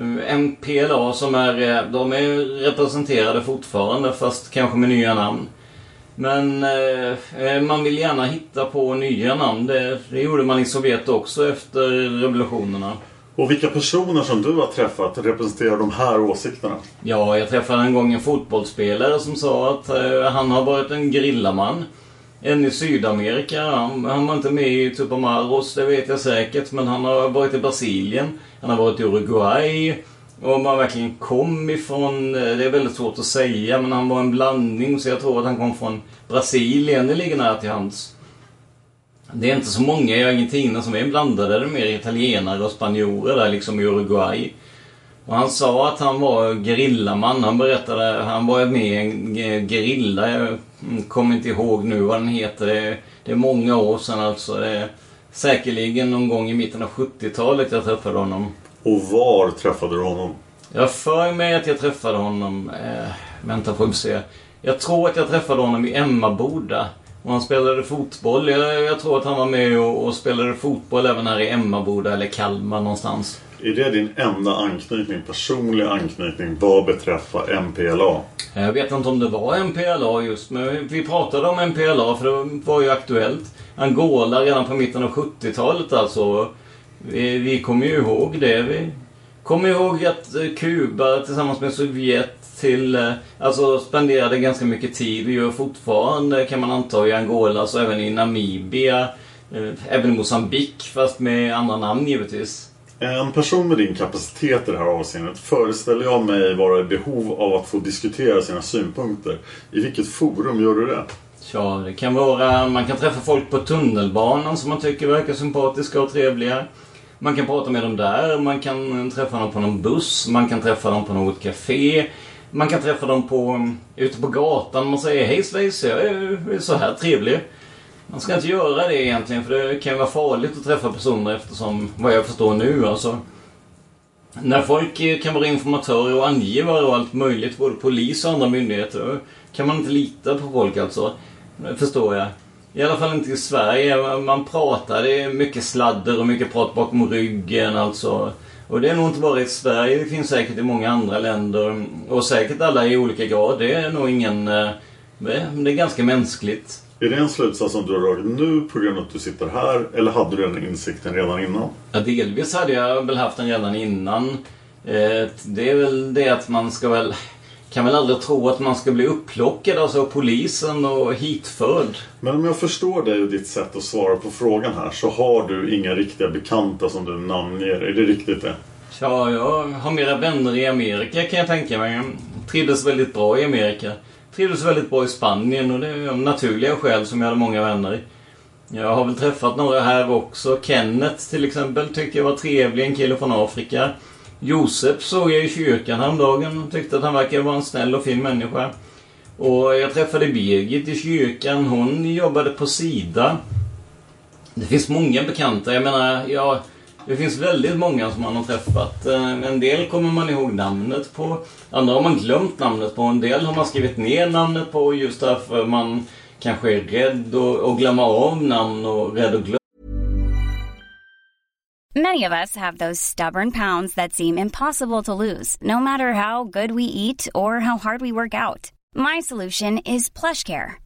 Eh, MPLA som är, eh, de är representerade fortfarande fast kanske med nya namn. Men eh, man vill gärna hitta på nya namn. Det, det gjorde man i Sovjet också efter revolutionerna. Och vilka personer som du har träffat representerar de här åsikterna? Ja, jag träffade en gång en fotbollsspelare som sa att eh, han har varit en grillaman. En i Sydamerika. Han, han var inte med i Tupamaros, det vet jag säkert. Men han har varit i Brasilien. Han har varit i Uruguay. Och om han verkligen kom ifrån, eh, det är väldigt svårt att säga, men han var en blandning. Så jag tror att han kom från Brasilien. Det ligger nära till hands. Det är inte så många i Argentina som är blandade. Det är mer italienare och spanjorer där liksom i Uruguay. Och han sa att han var gerillaman. Han berättade, han var med i en eh, gerilla. Mm, kommer inte ihåg nu vad den heter. Det är, det är många år sedan alltså. Det är säkerligen någon gång i mitten av 70-talet jag träffade honom. Och var träffade du honom? Jag för mig att jag träffade honom... Eh, vänta får vi se. Jag tror att jag träffade honom i Emmaboda. Och han spelade fotboll. Jag, jag tror att han var med och, och spelade fotboll även här i Emmaboda eller Kalmar någonstans. Är det din enda anknytning, personlig anknytning, vad beträffar MPLA? Jag vet inte om det var MPLA just, men vi pratade om MPLA för det var ju aktuellt. Angola redan på mitten av 70-talet alltså. Vi, vi kommer ju ihåg det. Vi kommer ihåg att Kuba tillsammans med Sovjet till, eh, alltså spenderade ganska mycket tid och gör fortfarande kan man anta i Angola, så även i Namibia. Eh, även i Mosambik fast med andra namn givetvis. En person med din kapacitet i det här avseendet föreställer jag mig vara i behov av att få diskutera sina synpunkter. I vilket forum gör du det? Ja, det kan vara... Man kan träffa folk på tunnelbanan som man tycker verkar sympatiska och trevliga. Man kan prata med dem där, man kan träffa dem på någon buss, man kan träffa dem på något café. Man kan träffa dem på, ute på gatan man säger Hej Svejs, jag är så här trevlig. Man ska inte göra det egentligen för det kan vara farligt att träffa personer eftersom, vad jag förstår nu alltså. När folk kan vara informatörer och angivare och allt möjligt, både polis och andra myndigheter, då kan man inte lita på folk alltså. Det förstår jag. I alla fall inte i Sverige. Man pratar, det är mycket sladder och mycket prat bakom ryggen alltså. Och det är nog inte bara i Sverige, det finns säkert i många andra länder. Och säkert alla i olika grad. Det är nog ingen... Eh, det är ganska mänskligt. Är det en slutsats som du har dragit nu på grund av att du sitter här? Eller hade du den insikten redan innan? Ja, delvis hade jag väl haft den redan innan. Eh, Det är väl det att man ska väl... Kan väl aldrig tro att man ska bli upplockad alltså, av polisen och hitförd. Men om jag förstår dig och ditt sätt att svara på frågan här så har du inga riktiga bekanta som du namnger. Är det riktigt det? Ja, jag har mera vänner i Amerika kan jag tänka mig. Jag trivdes väldigt bra i Amerika. Trivdes väldigt bra i Spanien och det är av naturliga skäl som jag hade många vänner. Jag har väl träffat några här också. Kenneth till exempel tyckte jag var trevlig, en kille från Afrika. Josef såg jag i kyrkan häromdagen och tyckte att han verkade vara en snäll och fin människa. Och jag träffade Birgit i kyrkan. Hon jobbade på Sida. Det finns många bekanta. Jag menar, ja, det finns väldigt många som man har träffat. Eh, en del kommer man ihåg namnet på. Andra har man glömt namnet på. En del har man skrivit ner namnet på just därför man kanske är rädd att glömma av namn och rädd att glömma Many of us have those stubborn pounds that seem impossible to lose, no matter how good we eat or how hard we work out. My solution is PlushCare.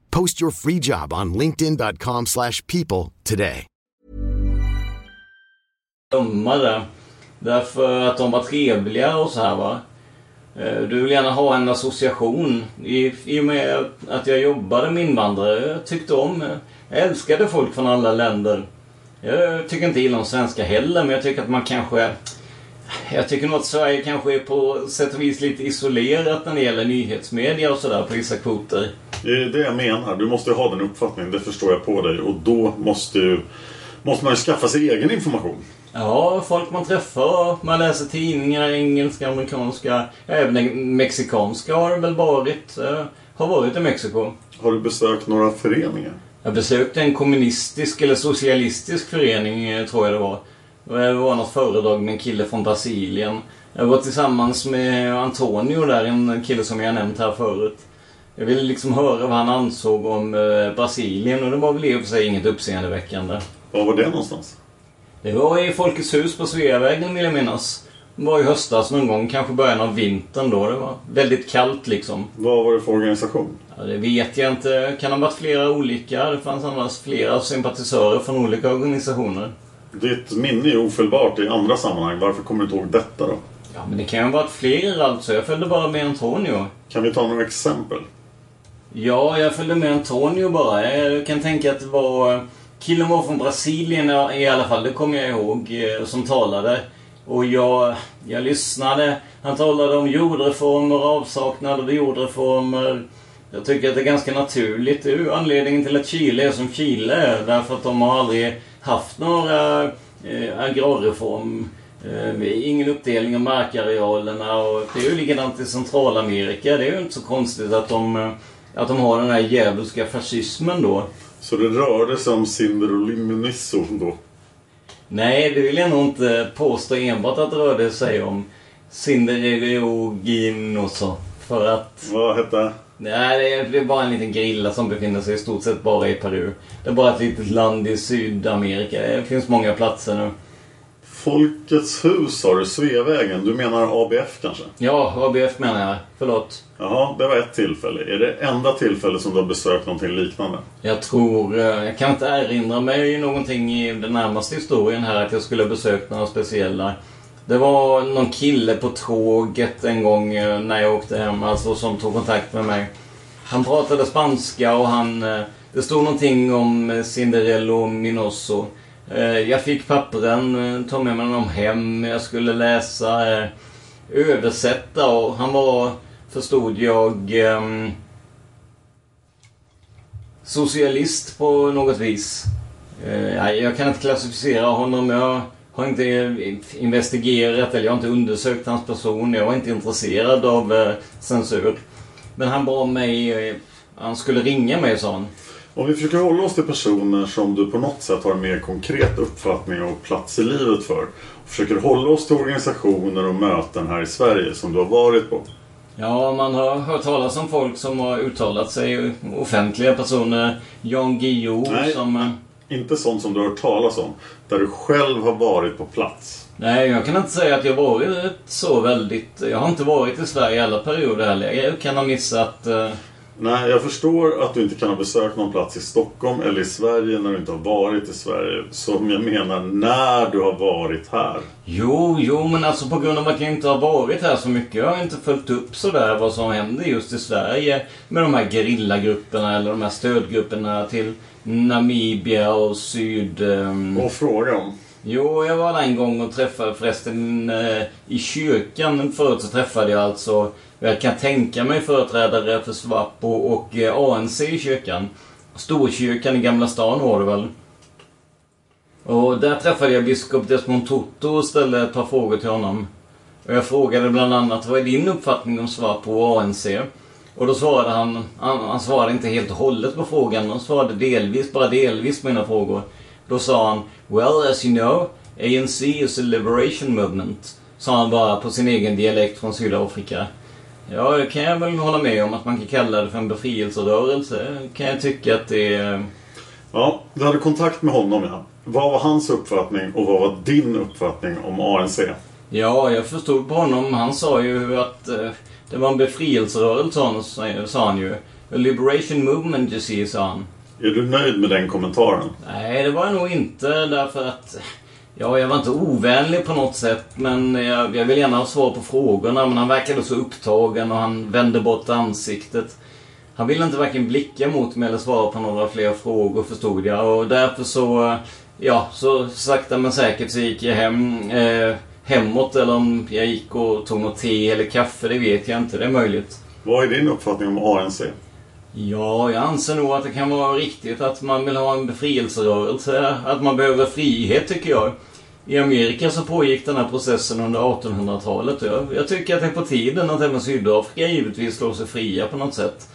Post your free job on linkedin.com/people slash people today. glömma. Därför att de var trevliga och så här va. Eh, du vill gärna ha en association. I, I och med att jag jobbade med invandrare. Jag tyckte om... Jag älskade folk från alla länder. Jag tycker inte illa om svenska heller, men jag tycker att man kanske... Jag tycker nog att Sverige kanske är på sätt och vis lite isolerat när det gäller nyhetsmedia och sådär på vissa kvoter. Det är det jag menar. Du måste ju ha den uppfattningen. Det förstår jag på dig. Och då måste, måste man ju skaffa sig egen information. Ja, folk man träffar. Man läser tidningar, engelska, amerikanska. Även den mexikanska har väl varit. eh, Har varit i Mexiko. Har du besökt några föreningar? Jag besökte en kommunistisk eller socialistisk förening, eh, tror jag det var. Det var något föredrag med en kille från Brasilien. Jag var tillsammans med Antonio där, en kille som jag nämnt här förut. Jag ville liksom höra vad han ansåg om eh, Brasilien och det var väl i och för sig inget uppseendeväckande. Var var det någonstans? Det var i Folkets hus på Sveavägen vill jag minnas. Det var i höstas någon gång, kanske början av vintern då. Det var väldigt kallt liksom. Vad var det för organisation? Ja, det vet jag inte. Kan ha varit flera olika. Det fanns annars flera sympatisörer från olika organisationer. Ditt minne är ofelbart i andra sammanhang. Varför kommer du inte ihåg detta då? Ja, men det kan ju ha varit fler alltså. Jag följde bara med Antonio. Kan vi ta några exempel? Ja, jag följde med Antonio bara. Jag kan tänka att det var... Killen var från Brasilien i alla fall, det kommer jag ihåg, eh, som talade. Och jag, jag lyssnade. Han talade om jordreformer, avsaknad av jordreformer. Jag tycker att det är ganska naturligt. Det är ju anledningen till att Chile är som Chile är. Därför att de har aldrig haft några eh, agrarreform. Eh, ingen uppdelning av markarealerna. Och det är ju likadant i Centralamerika. Det är ju inte så konstigt att de, eh, att de har den här djävulska fascismen då. Så det rörde sig om Cinder och Limonisso då? Nej, det vill jag nog inte påstå enbart att det rörde sig om. Cinderellogin och så. För att... Vad hette Nej, det är, bara en liten grilla som befinner sig i stort sett bara i Peru. Det är bara ett litet land i Sydamerika. Det finns många platser nu. Folkets hus har du, Sveavägen. Du menar ABF kanske? Ja, ABF menar jag. Förlåt. Jaha, det var ett tillfälle. Är det enda tillfälle som du har besökt någonting liknande? Jag tror... eh, Jag kan inte erinra mig någonting i den närmaste historien här att jag skulle ha besökt några speciella. Det var någon kille på tåget en gång eh, när jag åkte hem, alltså som tog kontakt med mig. Han pratade spanska och han... Eh, det stod någonting om eh, Cinderello Minosso. Jag fick pappren, tog med mig dem hem. Jag skulle läsa, översätta och han var, förstod jag, ehm, socialist på något vis. Nej, Jag kan inte klassificera honom. Jag har inte eh, investigerat eller jag har inte undersökt hans person. Jag var inte intresserad av eh, censur. Men han bad mig, eh, han skulle ringa mig sa han. Om vi försöker hålla oss till personer som du på något sätt har en mer konkret uppfattning och plats i livet för. Och försöker hålla oss till organisationer och möten här i Sverige som du har varit på. Ja, man har hört talas om folk som har uttalat sig, offentliga personer. Jan Guillou som... Inte sånt som du har hört talas om. Där du själv har varit på plats. Nej, jag kan inte säga att jag varit så väldigt... Jag har inte varit i Sverige i alla perioder heller. Jag kan ha missat... eh, Nej, jag förstår att du inte kan ha besökt någon plats i Stockholm eller i Sverige när du inte har varit i Sverige. Som jag menar, när du har varit här. Jo, jo, men alltså på grund av att jag inte har varit här så mycket. Jag har inte följt upp sådär vad som händer just i Sverige. Med de här gerillagrupperna eller de här stödgrupperna till Namibia och Syd... ehm, Och fråga om. Jo, jag var där en gång och träffade förresten eh, i kyrkan. Förut så träffade jag alltså, jag kan tänka mig företrädare för SWAPO och eh, ANC i kyrkan. Storkyrkan i Gamla stan var det väl. Och där träffade jag biskop Desmond Tutu och ställde ett par frågor till honom. Och jag frågade bland annat, vad är din uppfattning om SWAPO och ANC? Och då svarade han, han, han svarade inte helt och hållet på frågan, han svarade delvis, bara delvis på mina frågor. Då sa han, Well, as you know, ANC is a liberation movement. Sa han bara på sin egen dialekt från Sydafrika. Ja, det kan jag väl hålla med om att man kan kalla det för en befrielserörelse. Kan jag tycka att det är... Ja, du hade kontakt med honom ja. Vad var hans uppfattning och vad var din uppfattning om ANC? Ja, jag förstod på honom. Han sa ju att eh, det var en befrielserörelse, sa han, sa han ju. A liberation movement, you see, sa han. Är du nöjd med den kommentaren? Nej, det var jag nog inte därför att... Ja, jag var inte ovänlig på något sätt men jag, jag vill gärna ha svar på frågorna men han verkade så upptagen och han vände bort ansiktet. Han ville inte varken blicka mot mig eller svara på några fler frågor förstod jag och därför så... Ja, så sakta men säkert så gick jag hem. Eh, hemåt eller om jag gick och tog något te eller kaffe, det vet jag inte. Det är möjligt. Vad är din uppfattning om ANC? Ja, jag anser nog att det kan vara riktigt att man vill ha en befrielserörelse. Att man behöver frihet, tycker jag. I Amerika så pågick den här processen under 1800-talet. Jag, jag tycker att det är på tiden att även Sydafrika givetvis slår sig fria på något sätt.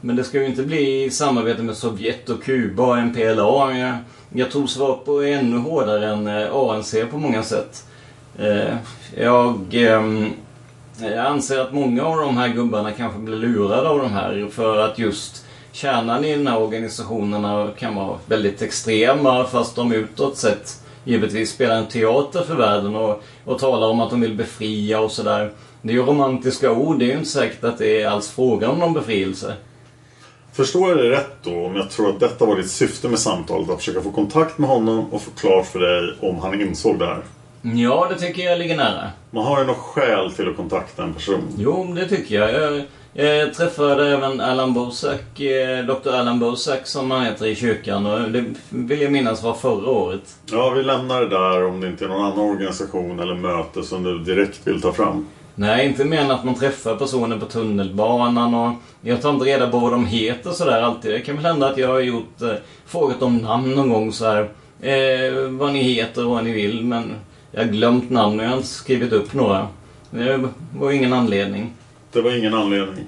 Men det ska ju inte bli i samarbete med Sovjet och Kuba och MPLA. Jag, jag tror SWAPO är ännu hårdare än eh, ANC på många sätt. Eh, jag... Eh, jag anser att många av de här gubbarna kanske blir lurade av de här för att just kärnan i de här organisationerna kan vara väldigt extrema fast de utåt sett givetvis spelar en teater för världen och, och talar om att de vill befria och sådär. Det är ju romantiska ord, det är ju inte säkert att det är alls frågan om någon befrielse. Förstår jag det rätt då om jag tror att detta var ditt syfte med samtalet? Att försöka få kontakt med honom och få klart för dig om han insåg det här? Ja, det tycker jag ligger nära. Man har ju något skäl till att kontakta en person. Jo, det tycker jag. Jag, jag träffade även Alan Bosak, eh, Dr. Alan Bosak som han heter i kyrkan och det vill jag minnas var förra året. Ja, vi lämnar det där om det inte är någon annan organisation eller möte som du direkt vill ta fram. Nej, inte mer än att man träffar personer på tunnelbanan och jag tar inte reda på vad de heter sådär alltid. Det kan väl hända att jag har gjort, eh, frågat om namn någon gång så här. Eh, vad ni heter och vad ni vill men jag har glömt namn och jag har inte skrivit upp några. Det var ingen anledning. Det var ingen anledning.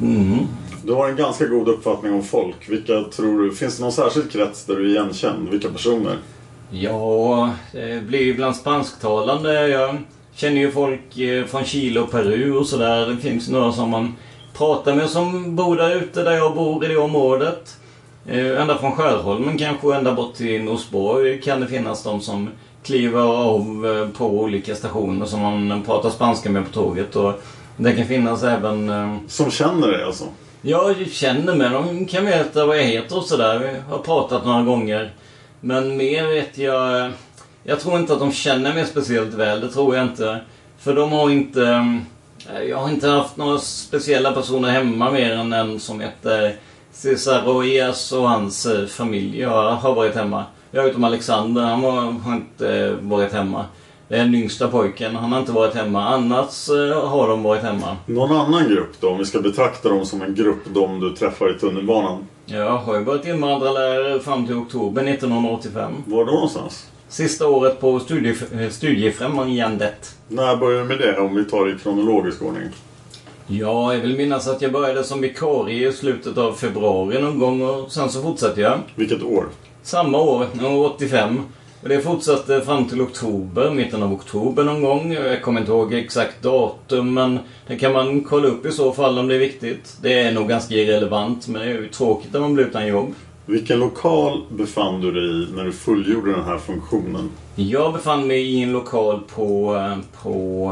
Mm. Du har en ganska god uppfattning om folk. Vilka tror du, finns det någon särskild krets där du är igenkänd? Vilka personer? Ja, det blir ju ibland spansktalande. Jag känner ju folk eh, från Chile och Peru och sådär. Det finns några som man pratar med som bor där ute där jag bor i det området. Eh, ända från Skärholmen kanske ända bort till Norsborg kan det finnas de som kliver av eh, på olika stationer som man pratar spanska med på tåget. Och det kan finnas även... Som känner dig alltså? Ja, jag känner mig. De kan veta vad jag heter och sådär. Vi har pratat några gånger. Men mer vet jag... Jag tror inte att de känner mig speciellt väl. Det tror jag inte. För de har inte... Jag har inte haft några speciella personer hemma mer än en som heter Cesar Rojas och hans eh, familj. Jag har varit hemma. Jag har utom Alexander. Han har inte varit hemma. Det är den yngsta pojken. Han har inte varit hemma. Annars eh, har de varit hemma. Någon annan grupp då? Om vi ska betrakta dem som en grupp, de du träffar i tunnelbanan. Jag har ju varit invandrarlärare fram till oktober 1985. Var då någonstans? Sista året på studie, Studiefrämjandet. När började du med det? Om vi tar det i kronologisk ordning. Ja, jag vill minnas att jag började som vikarie i slutet av februari någon gång och sen så fortsatte jag. Vilket år? Samma år, 85. Och det fortsatte fram till oktober, mitten av oktober någon gång. Jag kommer inte ihåg exakt datum men det kan man kolla upp i så fall om det är viktigt. Det är nog ganska irrelevant men det är ju tråkigt när man blir utan jobb. Vilken lokal befann du dig i när du fullgjorde den här funktionen? Jag befann mig i en lokal på, på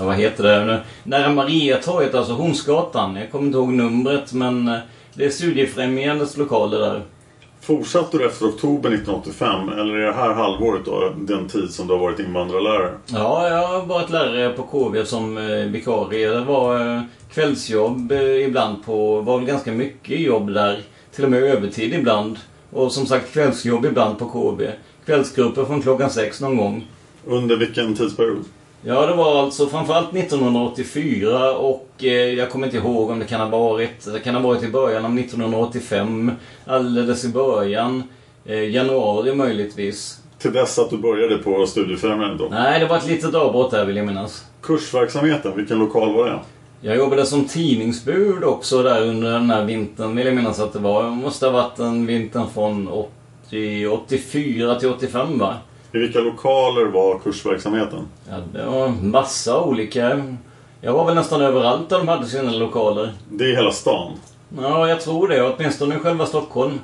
vad heter det nu? Nära Mariatorget, alltså Hornsgatan. Jag kommer inte ihåg numret men det är Studiefrämjandets lokaler där. Fortsatte du efter oktober 1985 eller är det här halvåret då den tid som du har varit invandrarlärare? Ja, jag har varit lärare på KV som eh, vikarie. Det var eh, kvällsjobb eh, ibland på, var väl ganska mycket jobb där. Till och med övertid ibland. Och som sagt kvällsjobb ibland på KV. Kvällsgrupper från klockan sex någon gång. Under vilken tidsperiod? Ja, det var alltså framförallt 1984 och eh, jag kommer inte ihåg om det kan ha varit, det kan ha varit i början av 1985. Alldeles i början. Eh, januari möjligtvis. Till dess att du började på Studiefrämjandet då? Nej, det var ett litet avbrott där vill jag minnas. Kursverksamheten, vilken lokal var det? Jag jobbade som tidningsbud också där under den här vintern vill jag minnas att det var. Det måste ha varit en vintern från 80, 84 till 85 va? I vilka lokaler var kursverksamheten? Ja, det var massa olika. Jag var väl nästan överallt där de hade sina lokaler. Det är hela stan? Ja, jag tror det. Åtminstone i själva Stockholm.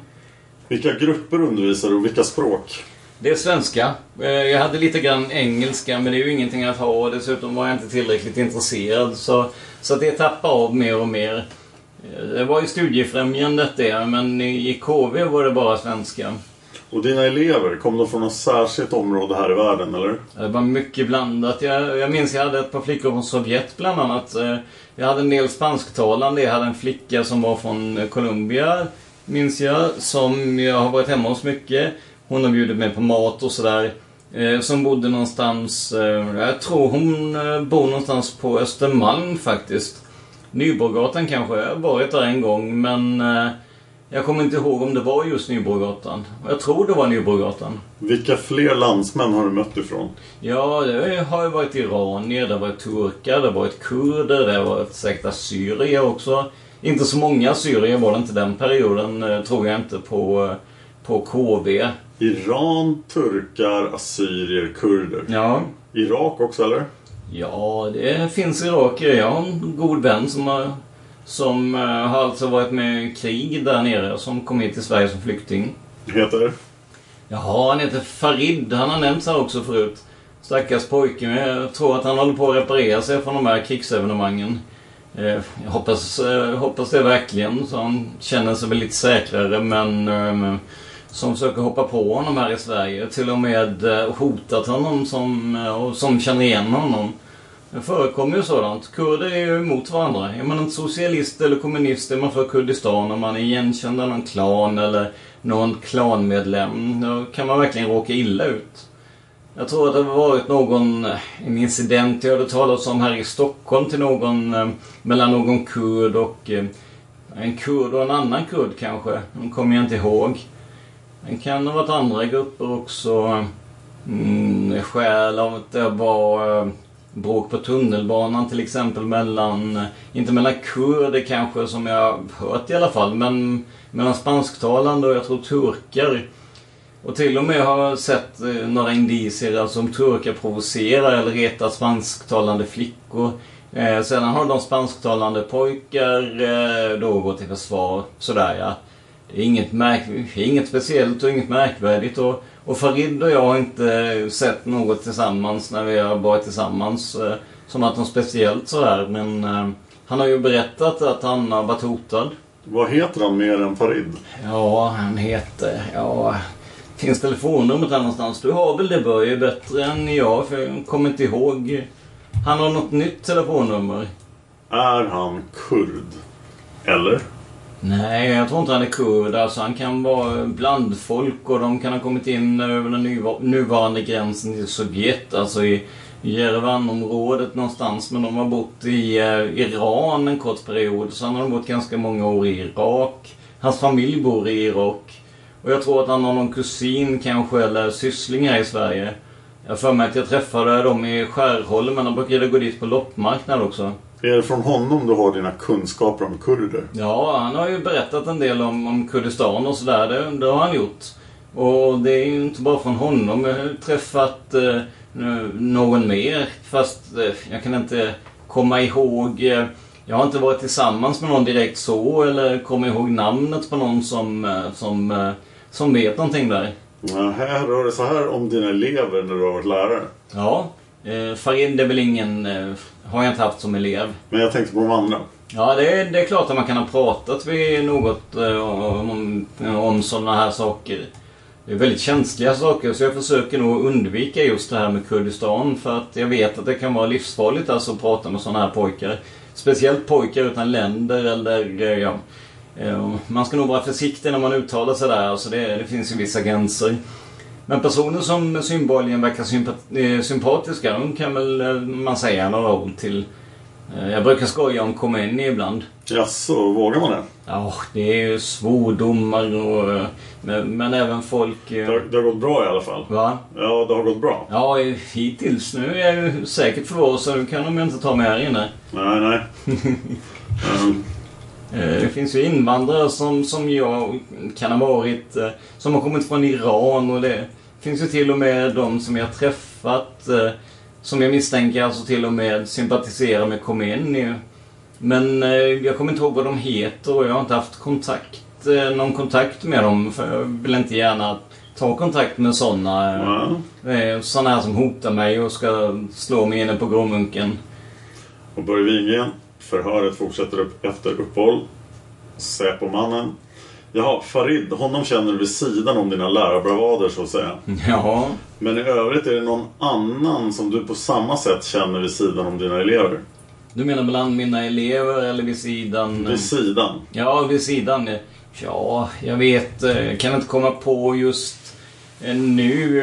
Vilka grupper undervisar du och vilka språk? Det är svenska. Eh, jag hade lite grann engelska, men det är ju ingenting att ha. Dessutom var jag inte tillräckligt intresserad. Så, så det tappade av mer och mer. Eh, det var ju studiefrämjandet det, men i KV var det bara svenska. Och dina elever, kom de från något särskilt område här i världen, eller? Det var mycket blandat. Jag, jag minns jag hade ett par flickor från Sovjet bland annat. Eh, jag hade en del spansktalande. Jag hade en flicka som var från eh, Colombia, minns jag. Som jag har varit hemma hos mycket. Hon har bjudit mig på mat och sådär. Eh, som bodde någonstans, jag tror hon bor någonstans på Östermalm faktiskt. Nyborggatan kanske. Jag har varit där en gång men jag kommer inte ihåg om det var just Nybrogatan. Jag tror det var Nybrogatan. Vilka fler landsmän har du mött ifrån? Ja, det har ju varit iranier, det har varit turkar, det har varit kurder, det har varit säkert assyrier också. Inte så många assyrier var det inte den perioden, eh, tror jag inte, på, på KV. Iran, turkar, assyrier, kurder. Ja. Irak också, eller? Ja, det finns irakier. Jag har en god vän som har som uh, har alltså varit med i krig där nere som kom hit till Sverige som flykting. Heter? Jaha, han heter Farid. Han har nämnts här också förut. Stackars pojke. Jag tror att han håller på att reparera sig från de här krigsevenemangen. Uh, jag hoppas, uh, hoppas det verkligen. Så han känner sig väl lite säkrare. Men som försöker hoppa på honom här i Sverige. Till och med hotat honom som, och som känner igen honom. Det förekommer ju sådant. Kurder är ju emot varandra. Är man inte socialist eller kommunist är man för Kurdistan. Om man är igenkänd av någon klan eller någon klanmedlem. Då kan man verkligen råka illa ut. Jag tror att det har varit någon eh, en incident jag hade talat om här i Stockholm till någon eh, mellan någon kurd och eh, en kurd och en annan kurd kanske. De kommer jag inte ihåg. Det kan ha varit andra grupper också. Mm, skäl av att det var bråk på tunnelbanan till exempel mellan, eh, inte mellan kurder kanske som jag hört i alla fall, men mellan spansktalande och jag tror turkar. Och till och med har jag sett eh, några indicier alltså om turkar provocerar eller retar spansktalande flickor. Eh, sedan har de spansktalande pojkar eh, då gått till försvar. Sådär ja. Det är inget, märk inget speciellt och inget märkvärdigt. Och, och Farid och jag har inte sett något tillsammans när vi har varit tillsammans. Eh, som att något speciellt sådär. Men eh, han har ju berättat att han har varit hotad. Vad heter han mer än Farid? Ja, han heter... Ja, finns telefonnumret där någonstans? Du har väl det Börje bättre än jag? För jag kommer inte ihåg. Han har något nytt telefonnummer. Är han kurd? Eller? Nej, jag tror inte han är kurd. Alltså, han kan vara blandfolk och de kan ha kommit in över den nuvarande gränsen till Sovjet. Alltså i Jerevanområdet någonstans. Men de har bott i eh, Iran en kort period. Sen har de bott ganska många år i Irak. Hans familj bor i Irak. Och jag tror att han har någon kusin kanske, eller syssling här i Sverige. Jag har för mig att jag träffade dem i Skärholmen. de brukade gå dit på loppmarknad också. Är det från honom du har dina kunskaper om kurder? Ja, han har ju berättat en del om, om Kurdistan och sådär. Det, det har han gjort. Och det är ju inte bara från honom. Jag har träffat eh, någon mer. Fast eh, jag kan inte komma ihåg. Eh, jag har inte varit tillsammans med någon direkt så. Eller kommer ihåg namnet på någon som, eh, som, eh, som vet någonting där. Ja, här rör det så här om dina elever när du har varit lärare. Ja. Eh, Farid är väl ingen... Eh, har jag inte haft som elev. Men jag tänkte på de andra. Ja, det är, det är klart att man kan ha pratat vid något eh, om, om sådana här saker. Det är väldigt känsliga saker så jag försöker nog undvika just det här med Kurdistan för att jag vet att det kan vara livsfarligt alltså att prata med sådana här pojkar. Speciellt pojkar utan länder eller eh, ja. eh, Man ska nog vara försiktig när man uttalar sig där. Alltså det, det finns ju vissa gränser. Men personer som synbarligen verkar eh, sympatiska, de kan väl eh, man säga några ord till. Eh, Jag brukar skoja om Khomeini ibland. Jaså, vågar man det? Ja, det är ju svordomar och... Men, men även folk... Det har, det har gått bra i alla fall. Va? Ja, det har gått bra. Ja, hittills. Nu är jag ju säkert förvarad så nu kan de ju inte ta mig här inne. Nej, nej. Eh, Det finns ju invandrare som, som jag kan ha varit, eh, som har kommit från Iran och det finns ju till och med de som jag träffat eh, som jag misstänker alltså till och med sympatiserar med Khomeini. Men eh, jag kommer inte ihåg vad de heter och jag har inte haft kontakt, eh, någon kontakt med dem för jag vill inte gärna ta kontakt med sådana. Eh, sådana här som hotar mig och ska slå mig inne på Gråmunken. och Börje Wingren, förhöret fortsätter upp efter uppehåll. Säpomannen. Jaha, Farid, honom känner du vid sidan om dina lärarbravader så att säga. Ja. Men i övrigt är det någon annan som du på samma sätt känner vid sidan om dina elever? Du menar bland mina elever eller vid sidan? Vid sidan? Ja, vid sidan. Ja, jag vet. Jag kan inte komma på just eh, nu.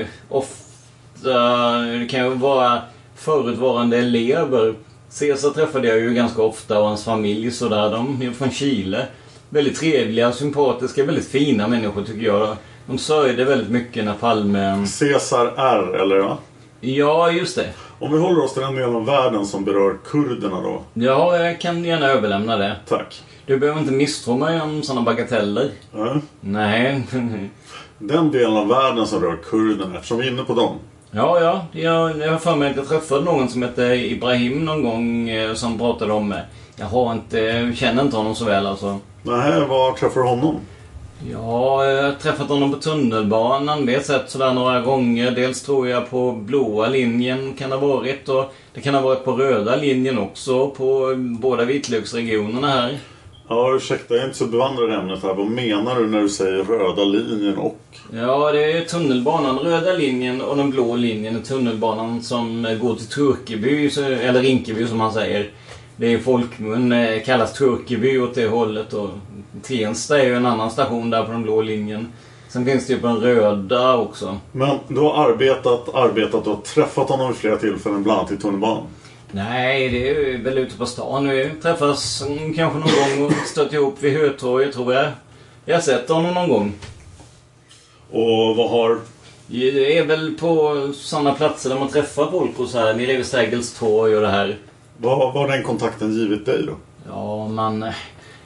eh, Ofta, det kan ju vara förutvarande elever. Cesar träffade jag ju ganska ofta och hans familj sådär. De är från Chile. Väldigt trevliga, sympatiska, väldigt fina människor tycker jag. De sörjde väldigt mycket när Palme... Cesar R, eller va? Ja, just det. Om vi håller oss till den delen av världen som berör kurderna då. Ja, jag kan gärna överlämna det. Tack. Du behöver inte misstro mig om sådana bagateller. Ja. Nej. Den delen av världen som rör kurderna, eftersom vi är inne på dem. Ja, ja. Jag, jag har för mig att jag träffade någon som hette Ibrahim någon gång eh, som pratade om... eh, Jag har inte, känner inte honom så väl alltså. Nej, var träffar du honom? Ja, jag har träffat honom på tunnelbanan. Det sett sådär några gånger. Dels tror jag på blåa linjen kan det ha varit. Och det kan ha varit på röda linjen också. På båda vitlöksregionerna här. Ja, ursäkta, jag är inte så bevandrad i ämnet här. Vad menar du när du säger röda linjen och? Ja, det är tunnelbanan. Röda linjen och den blå linjen är tunnelbanan som går till Turkeby, eller Rinkeby som man säger. Det är folkmun eh, kallas Turkeby åt det hållet och Tensta är ju en annan station där på den blå linjen. Sen finns det ju på den röda också. Men du har arbetat, arbetat och träffat honom vid flera tillfällen, bland annat i tunnelbanan. Nej, det är väl ute på stan. Vi träffas mm, kanske någon gång och stött ihop vid Hötorget tror jag. Jag har sett honom någon gång. Och vad har... Det är väl på sådana platser där man träffar folk och så här. Nere vid Sergels torg och det här. Vad vad har den kontakten givit dig då? Ja, man...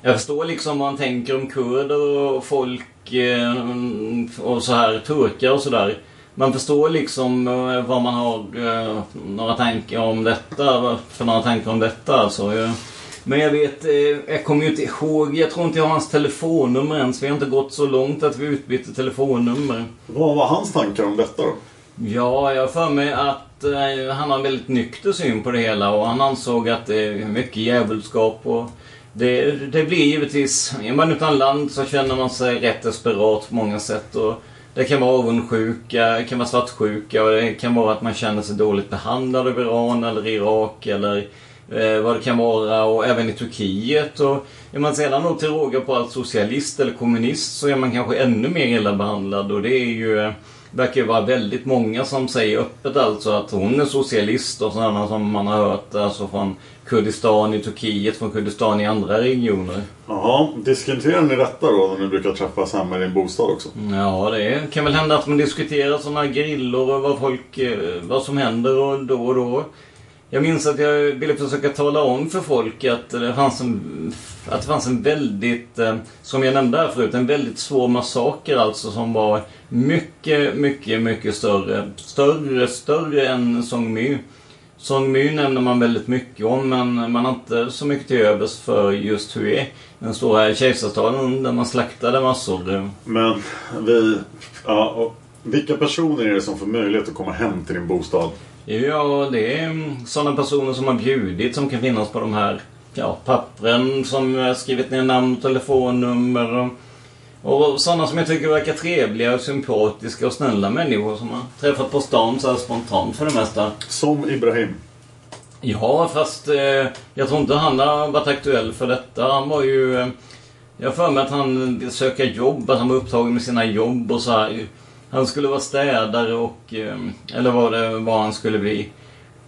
Jag förstår liksom vad han tänker om kurder och folk eh, och så här, turkar och sådär. Man förstår liksom eh, vad man har eh, några tankar om detta. För några tankar om detta alltså. Men jag vet, eh, jag kommer ju inte ihåg. Jag tror inte jag har hans telefonnummer ens. Vi har inte gått så långt att vi utbytte telefonnummer. Vad var hans tankar om detta då? Ja, jag har för mig att han har en väldigt nykter syn på det hela och han ansåg att det är mycket djävulskap och det, det blir givetvis, är man utan land så känner man sig rätt desperat på många sätt och det kan vara avundsjuka, det kan vara svartsjuka och det kan vara att man känner sig dåligt behandlad av Iran eller Irak eller eh, vad det kan vara och även i Turkiet. Och är man sedan då till råga på allt socialist eller kommunist så är man kanske ännu mer illa behandlad och det är ju eh, verkar ju vara väldigt många som säger öppet alltså att hon är socialist och sådana som man har hört alltså från Kurdistan i Turkiet, från Kurdistan i andra regioner. Jaha, diskuterar ni detta då när ni brukar träffas hemma i din bostad också? Ja, det kan väl hända att man diskuterar sådana grillor och vad folk, eh, vad som händer och då och då. Jag minns att jag ville försöka tala om för folk att det fanns en, att det fanns en väldigt, eh, som jag nämnde här förut, en väldigt svår massaker alltså som var mycket, mycket, mycket större. Större, större än Song My. Song My nämner man väldigt mycket om men man har inte så mycket till övers för just Hue. Den stora kejsarstaden där man slaktade massor. Men vi... Ja, och vilka personer är det som får möjlighet att komma hem till din bostad? Ja, det är sådana personer som har bjudit som kan finnas på de här ja, pappren som skrivit ner namn och telefonnummer. Och, sådana som jag tycker verkar trevliga och sympatiska och snälla människor som har träffat på stan så här spontant för det mesta. Som Ibrahim? Ja, fast eh, jag tror inte han har varit aktuell för detta. Han var ju... Eh, jag för mig att han vill söka jobb, att han var upptagen med sina jobb och så här. Han skulle vara städare och... Eh, eller vad det var han skulle bli.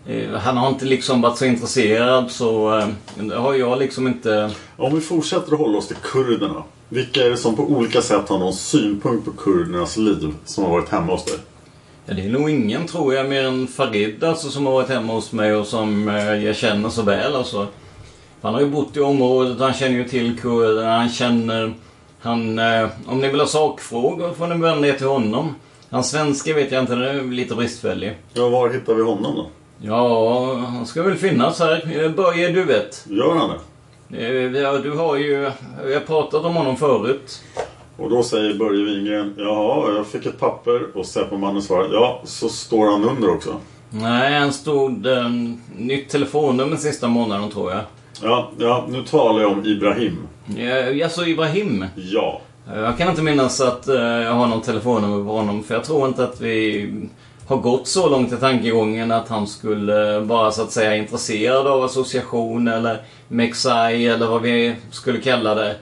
Eh, han har inte liksom varit så intresserad så eh, det har jag liksom inte... Om vi fortsätter att hålla oss till kurderna. Vilka är det som på olika sätt har någon synpunkt på kurdernas liv som har varit hemma hos dig? Ja, det är nog ingen tror jag mer än Farid alltså, som har varit hemma hos mig och som eh, jag känner så väl alltså. Han har ju bott i området, han känner ju till kurderna, han känner... Han, eh, om ni vill ha sakfrågor får ni vända er till honom. Hans svenska vet jag inte, den är lite bristfällig. Ja, var hittar vi honom då? Ja, han ska väl finnas här. Eh, Börje, du vet. Gör han det? Eh, Ja, du har ju... Vi har pratat om honom förut. Och då säger Börje Wingren Jaha, jag fick ett papper och Säpomannen svarar Ja, så står han under också. Nej, han stod... Eh, nytt telefonnummer sista månaden tror jag. Ja, ja, nu talar jag om Ibrahim. Ja, Alltså Ibrahim? Ja. Jag kan inte minnas att eh, jag har någon telefonnummer på honom för jag tror inte att vi har gått så långt i tankegången att han skulle vara så att säga intresserad av association eller Mexai eller vad vi skulle kalla det.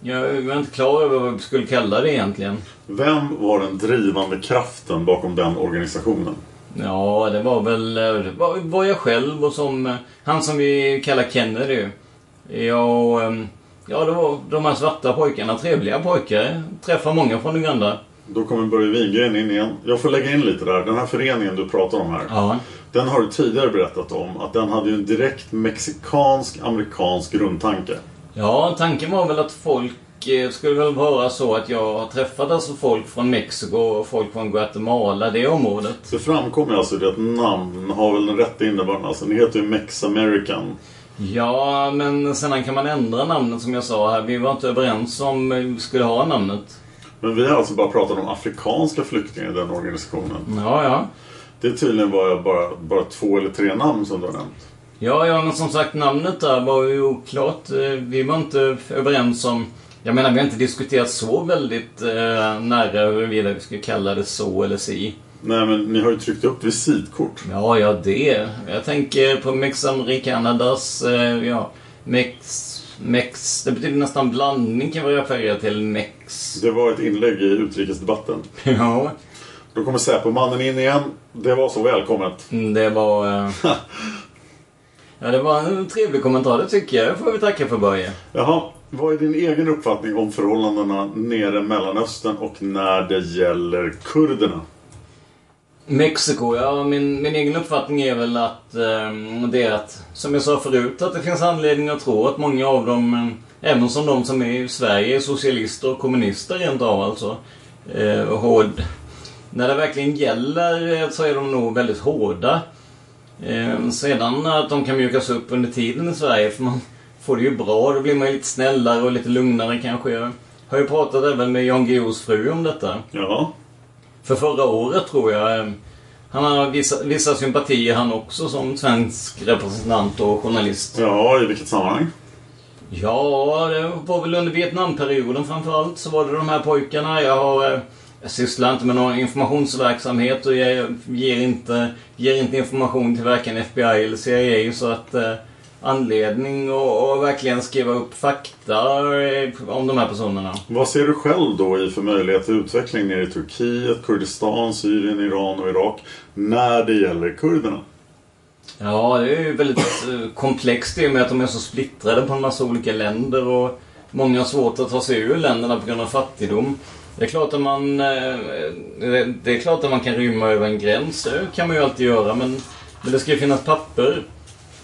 Jag är inte klar över vad vi skulle kalla det egentligen. Vem var den drivande kraften bakom den organisationen? Ja, det var väl det var, jag själv och som han som vi kallar Kennedy. Ja, och, ehm, ja, det var de här svarta pojkarna, trevliga pojkar. Träffar många från Uganda. Då kommer Börje Wingren in igen. Jag får lägga in lite där. Den här föreningen du pratar om här. Ja. Den har du tidigare berättat om. Att den hade ju en direkt mexikansk-amerikansk grundtanke. Ja, tanken var väl att folk eh, skulle väl vara så att jag har träffat alltså folk från Mexiko och folk från Guatemala, det området. Det framkommer alltså det att namn har väl den rätta innebörden. Alltså, ni heter ju Mex American. Ja, men sedan kan man ändra namnet som jag sa här. Vi var inte överens om eh, vi skulle ha namnet. Men vi har alltså bara pratat om afrikanska flyktingar i den organisationen. Ja, ja. Det är tydligen bara, bara, bara två eller tre namn som du har nämnt. Ja, ja, men som sagt namnet där var ju oklart. Eh, Vi var inte överens om... Jag menar, vi har inte diskuterat så väldigt eh, nära huruvida vi skulle kalla det så eller si. Nej, men ni har ju tryckt upp visitkort. Ja, ja, det. Jag tänker på Mex Americanadas, eh, ja, Mex... Mex, det betyder nästan blandning kan vi referera till. Mex. Det var ett inlägg i utrikesdebatten. Ja. Då kommer Säpo-mannen in igen. Det var så välkommet. Mm, Det var... eh, ja, det var en trevlig kommentar, det tycker jag. Det får vi tacka för Börje. Jaha, vad är din egen uppfattning om förhållandena nere i Mellanöstern och när det gäller kurderna? Mexiko, ja min, min egen uppfattning är väl att eh, det är att, som jag sa förut, att det finns anledning att tro att många av dem, eh, även som de som är i Sverige, är socialister och kommunister rent av alltså. Eh, hård. När det verkligen gäller eh, så är de nog väldigt hårda. Eh, sedan att de kan mjukas upp under tiden i Sverige, för man får det ju bra, då blir man ju lite snällare och lite lugnare kanske. Jag har ju pratat även med Jan Guillous fru om detta. Ja. För förra året tror jag. eh, Han har vissa, vissa sympatier han också som svensk representant och journalist. Ja, i vilket sammanhang? Ja, det var väl under Vietnamperioden framförallt så var det de här pojkarna. Jag har... eh, Jag sysslar inte med någon informationsverksamhet och jag ger inte, ger inte information till varken FBI eller CIA så att eh, anledning att verkligen skriva upp fakta eh, om de här personerna. Vad ser du själv då i för möjlighet till utveckling nere i Turkiet, Kurdistan, Syrien, Iran och Irak när det gäller kurderna? Ja, det är ju väldigt eh, komplext i och med att de är så splittrade på en massa olika länder och många har svårt att ta sig ur länderna på grund av fattigdom. Det är klart att man, eh, det är klart att man kan rymma över en gräns. Det kan man ju alltid göra men, men det ska ju finnas papper.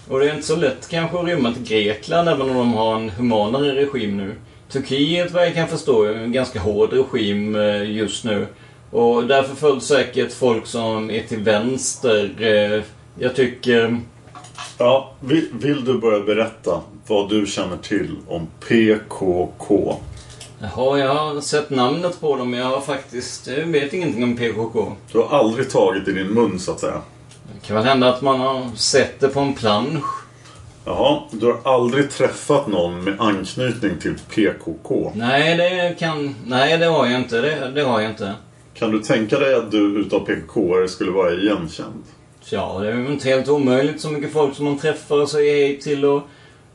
Och det är inte så lätt kanske att rymma till Grekland även om de har en humanare regim nu. Turkiet vad jag kan förstå är en ganska hård regim eh, just nu. Och därför föll säkert folk som är till vänster. eh, Jag tycker... Ja, vill, vill du börja berätta vad du känner till om PKK? Jaha, jag har sett namnet på dem men jag har faktiskt... Jag vet ingenting om PKK. Du har aldrig tagit i din mun så att säga. Det kan väl hända att man har sett det på en plansch. Jaha, du har aldrig träffat någon med anknytning till PKK. Nej, det kan... Nej, det har jag inte. Det, det har jag inte. Kan du tänka dig att du utav PKK skulle vara igenkänd? Ja, det är ju inte helt omöjligt så mycket folk som man träffar och säger hej till och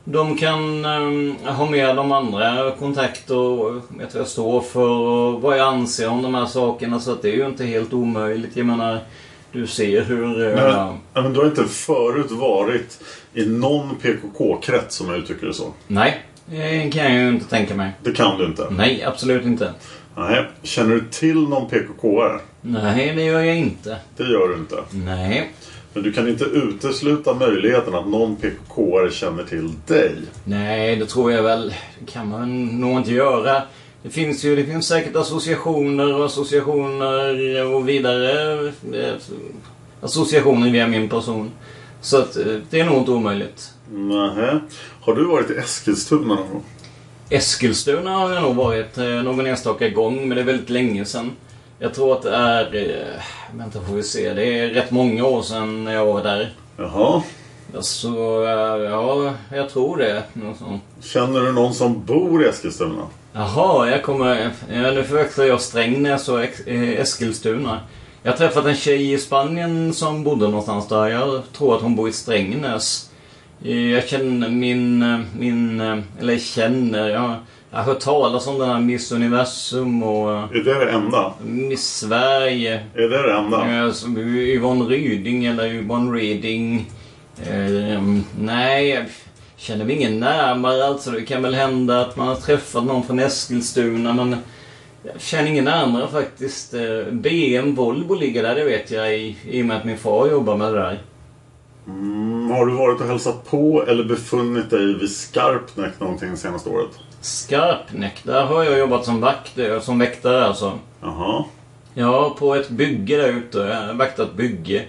de kan ehm, ha med de andra kontakter och vet vad jag står för och vad jag anser om de här sakerna så att det är ju inte helt omöjligt. Jag menar, du ser hur... Men, men du har inte förut varit i någon PKK-krets som jag uttrycker det så? Nej, det kan jag ju inte tänka mig. Det kan du inte? Nej, absolut inte. Nej. Känner du till någon PKK-are? Nej, det gör jag inte. Det gör du inte? Nej. Men du kan inte utesluta möjligheten att någon PKK-are känner till dig? Nej, det tror jag väl. Det kan man nog inte göra. Det finns ju det finns säkert associationer och associationer och vidare eh, associationer via min person. Så att eh, det är nog inte omöjligt. Nähä. Har du varit i Eskilstuna någon gång? Eskilstuna har jag nog varit eh, någon enstaka gång, men det är väldigt länge sedan. Jag tror att det är... Vänta får vi se. Det är rätt många år sedan jag var där. Jaha. Så, ja, jag tror det. Känner du någon som bor i Eskilstuna? Jaha, jag kommer... Ja, nu förväxlar jag Strängnäs och eh, Eskilstuna. Jag har träffat en tjej i Spanien som bodde någonstans där. Jag tror att hon bor i Strängnäs. Jag känner min... eh, min eh, eller känner... Jag, jag har hört talas om den här Miss Universum och... Är det det enda? Miss Sverige. Är det det enda? Yvonne Ryding eller Yvonne Reading. Eh, nej, känner mig ingen närmare alltså. Det kan väl hända att man har träffat någon från Eskilstuna men jag känner ingen närmare faktiskt. Eh, BM Volvo ligger där, det vet jag i, i och med att min far jobbar med det där. Mm, har du varit och hälsat på eller befunnit dig vid Skarpnäck någonting det senaste året? Skarpnäck, där har jag jobbat som vakt, eh, som väktare alltså. Jaha. Ja, på ett bygge där ute. Jag har vaktat bygge.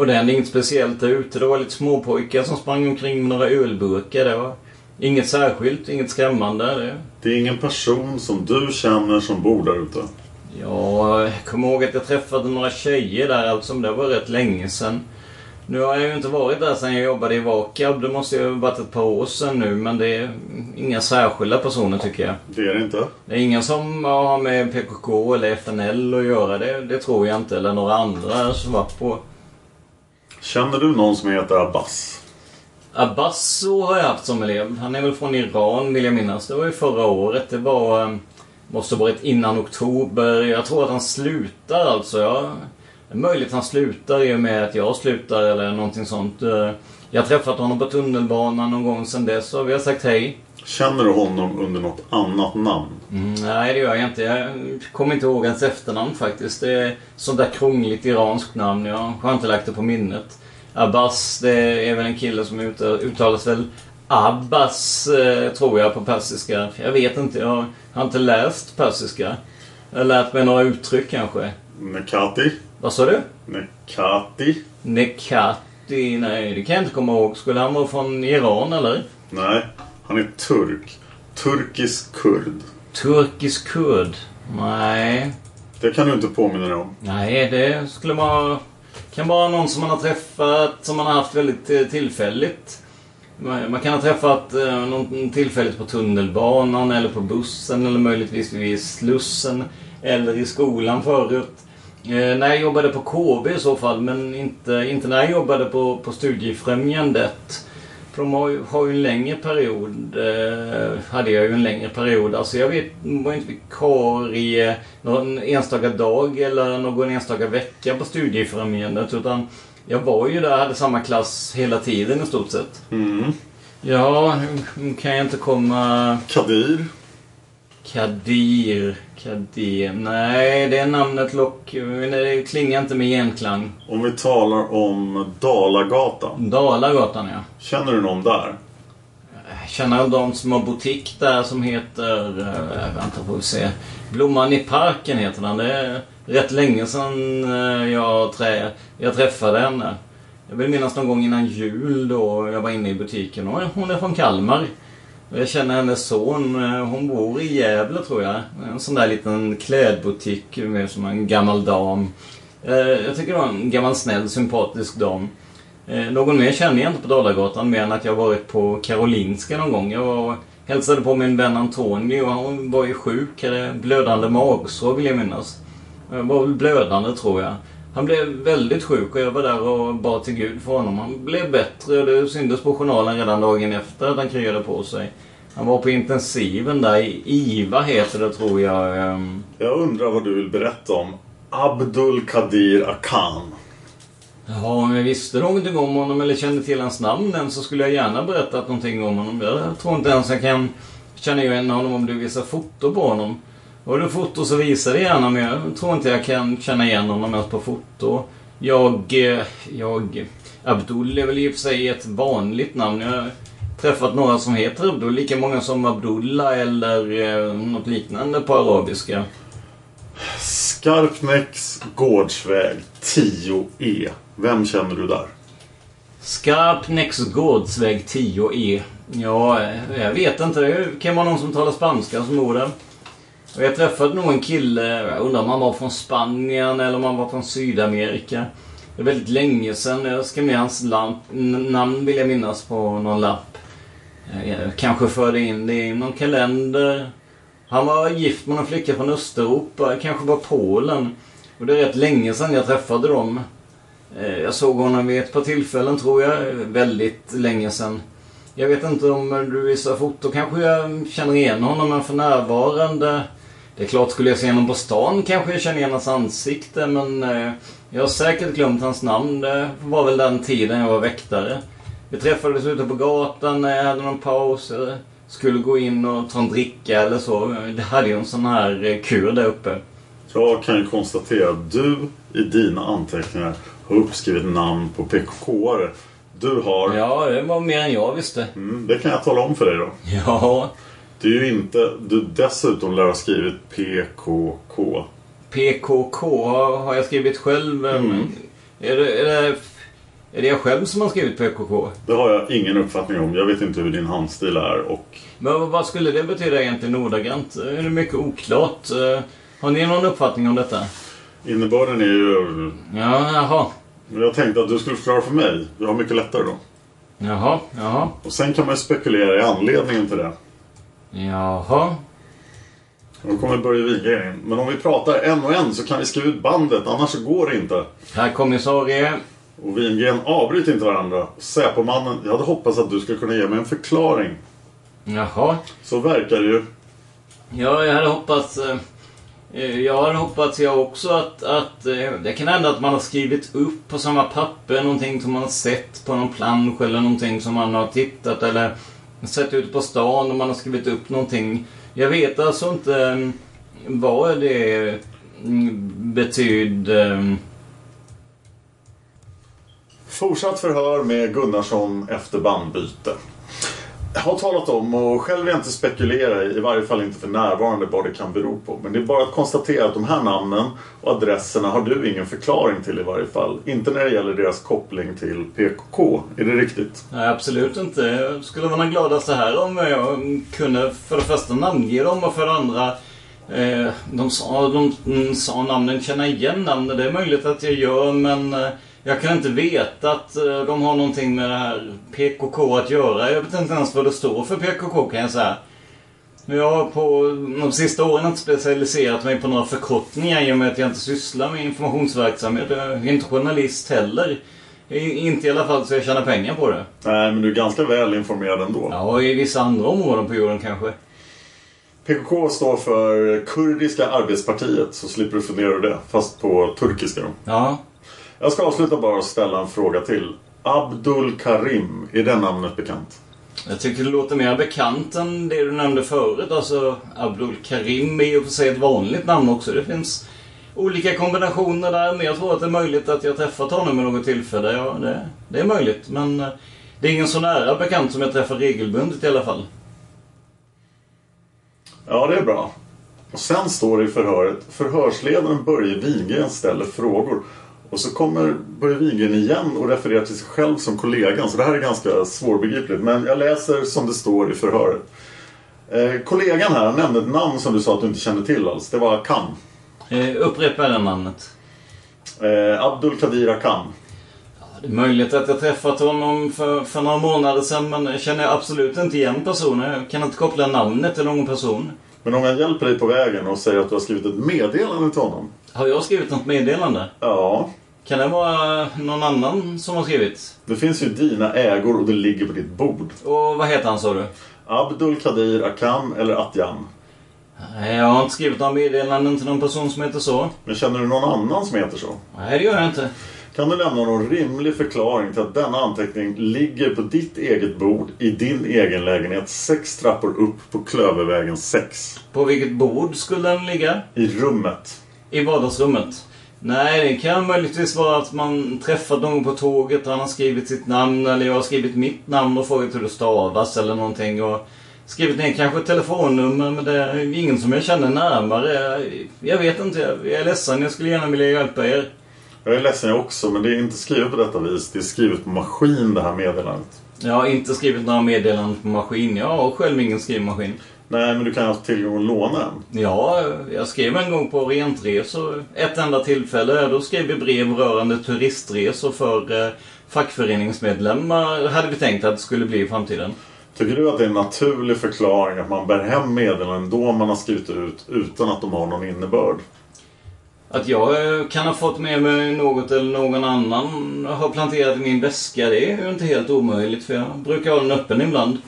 Och det hände inget speciellt där ute. Det var lite småpojkar som sprang omkring med några ölburkar. Det var inget särskilt, inget skrämmande. Det. Det är ingen person som du känner som bor där ute? Ja, jag kommer ihåg att jag träffade några tjejer där alltså, men det var rätt länge sedan. Nu har jag ju inte varit där sedan jag jobbade i Vakab. Det måste ju ha varit ett par år sedan nu, men det är inga särskilda personer tycker jag. Det är det inte? Det är ingen som har med PKK eller FNL att göra. Det, det tror jag inte. Eller några andra som varit på. Känner du någon som heter Abbas? Abbas har jag haft som elev. Han är väl från Iran vill jag minnas. Det var ju förra året. Det var... Ehm, måste ha varit innan oktober. Jag tror att han slutar alltså. Jag, det är möjligt att han slutar i och med att jag slutar eller någonting sånt. Eh, jag har träffat honom på tunnelbanan någon gång sedan dess och vi har sagt hej. Känner du honom under något annat namn? Mm, nej, det gör jag inte. Jag kommer inte ihåg hans efternamn faktiskt. Det är sånt där krångligt iranskt namn. Jag har inte lagt det på minnet. Abbas, det är väl en kille som ut- uttalas väl Abbas, eh, tror jag, på persiska. Jag vet inte. Jag har inte läst persiska. Jag har lärt mig några uttryck kanske. Nekati? Vad sa du? Nekati? Nekati? Nej, det kan jag inte komma ihåg. Skulle han vara från Iran eller? Nej, han är turk. Turkisk kurd. Turkisk kurd? Nej. Det kan du inte påminna dig om. Nej, det skulle vara... Kan vara någon som man har träffat, som man har haft väldigt eh, tillfälligt. Man man kan ha träffat eh, någon tillfälligt på tunnelbanan eller på bussen eller möjligtvis vid Slussen. Eller i skolan förut. Eh, när jag jobbade på KB i så fall, men inte, inte när jag jobbade på, på Studiefrämjandet. För de har ju, har ju en längre period. Eh, hade jag ju en längre period. Alltså jag vet, var inte vikarie någon enstaka dag eller någon enstaka vecka på Studiefrämjandet. Utan jag var ju där, hade samma klass hela tiden i stort sett. Mm. Ja, nu kan jag inte komma... Kadir? Kadir. Kadir. Nej, det namnet lock... Det klingar inte med genklang. Om vi talar om Dalagatan. Dalagatan, ja. Känner du någon där? Jag känner de som har butik där som heter... Äh, vänta får vi se. Blomman i parken heter den. Det är rätt länge sedan eh, jag, trä, jag träffade henne. Jag vill minnas någon gång innan jul då jag var inne i butiken. Och hon är från Kalmar. Jag känner hennes son. Eh, hon bor i Gävle tror jag. En sån där liten klädbutik med som en gammal dam. Eh, jag tycker det var en gammal snäll sympatisk dam. Eh, någon mer känner jag inte på Dalagatan mer än att jag varit på Karolinska någon gång. Jag var, hälsade på min vän Antonio han var ju sjuk. Hade blödande magsår vill jag minnas. Jag var väl blödande tror jag. Han blev väldigt sjuk och jag var där och bad till Gud för honom. Han blev bättre och det syntes på journalen redan dagen efter att han kryade på sig. Han var på intensiven där. i IVA heter det tror jag. ehm. Jag undrar vad du vill berätta om Abdul Kadir Akan. Ja, om jag visste någonting om honom eller kände till hans namn än så skulle jag gärna berättat någonting om honom. Jag tror inte ens jag kan känna igen honom om du visar foto på honom. Har du foto så visa det gärna men jag tror inte jag kan känna igen honom ens på foto. Jag... eh, Jag... Abdul är väl i och för sig ett vanligt namn. Jag har träffat några som heter Abdul. Lika många som Abdullah eller eh, något liknande på arabiska. Skarpnäcks gårdsväg 10E. Vem känner du där? Skarpnäcks gårdsväg 10E. Ja, jag vet inte. Det kan vara någon som talar spanska som bor där. Och jag träffade nog en kille, jag undrar om han var från Spanien eller om han var från Sydamerika. Det är väldigt länge sedan. Jag skrev ner hans lamp, namn vill jag minnas på någon lapp. Eh, jag kanske förde in det i någon kalender. Han var gift med en flicka från Östeuropa, kanske var Polen. Och det är rätt länge sedan jag träffade dem. Eh, jag såg honom vid ett par tillfällen tror jag, väldigt länge sedan. Jag vet inte om du visar foto, kanske jag känner igen honom men för närvarande... Det är klart, skulle jag se honom på stan kanske jag känner igen hans ansikte men eh, jag har säkert glömt hans namn. Det var väl den tiden jag var väktare. Vi träffades ute på gatan när jag hade någon paus. Skulle gå in och ta en dricka eller så. Det hade ju en sån här eh, kur där uppe. Jag kan ju konstatera att du i dina anteckningar har uppskrivit namn på PKK-are. Du har... Ja, det var mer än jag visste. Mm, det kan jag tala om för dig då. Ja. Det är ju inte... Du dessutom lär ha skrivit PKK. PKK har, har jag skrivit själv. Mm. Är, det, är, det, är det jag själv som har skrivit PKK? Det har jag ingen uppfattning om. Jag vet inte hur din handstil är och... Men vad- vad skulle det betyda egentligen ordagrant? Är det mycket oklart? Eh, Har ni någon uppfattning om detta? Innebörden är ju... Ja, jaha. Jag tänkte att du skulle förklara för mig. Jag har mycket lättare då. Jaha, jaha. Och sen kan man ju spekulera i anledningen till det. Jaha. Då kommer Börje Wigren in. Men om vi pratar en och en så kan vi skriva ut bandet. Annars så går det inte. Herr kommissarie. Och Wingren avbryter inte varandra. Säpomannen, jag hade hoppats att du skulle kunna ge mig en förklaring. Jaha. Så verkar det ju. Ja, jag hade hoppats... eh, Jag hade hoppats jag också att, att eh, det kan hända att man har skrivit upp på samma papper någonting som man har sett på någon plansch eller någonting som man har tittat eller sett ute på stan och man har skrivit upp någonting. Jag vet alltså inte ehm, vad det mm, betyder. Ehm, Fortsatt förhör med Gunnarsson efter bandbyte. Jag har talat om och själv vill jag inte spekulera i, i varje fall inte för närvarande, vad det kan bero på. Men det är bara att konstatera att de här namnen och adresserna har du ingen förklaring till i varje fall. Inte när det gäller deras koppling till PKK. Är det riktigt? Nej, absolut inte. Jag skulle vara den gladaste här om jag kunde för det första namnge dem och för det andra eh, de, sa, de de, sa namnen, känna igen namnen. Det är möjligt att jag gör men eh, jag kan inte veta att eh, de har någonting med det här PKK att göra. Jag vet inte ens vad det står för PKK kan jag säga. Jag har på de sista åren inte specialiserat mig på några förkortningar i och med att jag inte sysslar med informationsverksamhet. Jag är inte journalist heller. Inte i alla fall så jag tjänar pengar på det. Nej, men du är ganska väl informerad ändå. Ja, i vissa andra områden på jorden kanske. PKK står för Kurdiska arbetspartiet, så slipper du fundera över det. Fast på turkiska då. Ja. Jag ska avsluta bara och ställa en fråga till. Abdul Karim, är det namnet bekant? Jag tycker det låter mer bekant än det du nämnde förut. Alltså Abdul Karim är ju för sig ett vanligt namn också. Det finns olika kombinationer där. Men jag tror att det är möjligt att jag träffat honom vid något tillfälle. Ja, det, det är möjligt. Men eh, det är ingen så nära bekant som jag träffar regelbundet i alla fall. Ja, det är bra. Och sen står det i förhöret, förhörsledaren Börje Wingren ställer frågor. Och så kommer Börje Wingren igen och refererar till sig själv som kollegan. Så det här är ganska svårbegripligt. Men jag läser som det står i förhöret. Eh, kollegan här nämnde ett namn som du sa att du inte kände till alls. Det var Akam. Eh, upprepa det namnet. Eh, Abdul Kadir Akam. Det är möjligt att jag träffat honom för, för några månader sedan men jag känner absolut inte igen personen. Jag kan inte koppla namnet till någon person. Men om jag hjälper dig på vägen och säger att du har skrivit ett meddelande till honom. Har jag skrivit något meddelande? Ja. Kan det vara någon annan som har skrivit? Det finns ju dina ägor och det ligger på ditt bord. Och vad heter han sa du? Abdul Kadir Akam eller Atjam. Nej, jag har inte skrivit några meddelanden till någon person som heter så. Men känner du någon annan som heter så? Nej, det gör jag inte. Kan du lämna någon rimlig förklaring till att denna anteckning ligger på ditt eget bord i din egen lägenhet sex trappor upp på Klövervägen 6? På vilket bord skulle den ligga? I rummet. I vardagsrummet? Nej, det kan möjligtvis vara att man träffat någon på tåget och han har skrivit sitt namn eller jag har skrivit mitt namn och frågat hur det stavas eller någonting. Och skrivit ner kanske ett telefonnummer men det är ingen som jag känner närmare. Jag vet inte, jag är ledsen. Jag skulle gärna vilja hjälpa er. Jag är ledsen jag också men det är inte skrivet på detta vis. Det är skrivet på maskin det här meddelandet. Jag har inte skrivit några meddelanden på maskin. Jag har själv ingen skrivmaskin. Nej men du kan ha haft tillgång att låna en. Ja, jag skrev en gång på rentresor. Ett enda tillfälle. Då skrev vi brev rörande turistresor för eh, fackföreningsmedlemmar. Hade vi tänkt att det skulle bli i framtiden. Tycker du att det är en naturlig förklaring att man bär hem meddelanden då man har skrivit ut utan att de har någon innebörd? Att jag eh, kan ha fått med mig något eller någon annan har planterat i min väska, det är ju inte helt omöjligt för jag brukar ha den öppen ibland.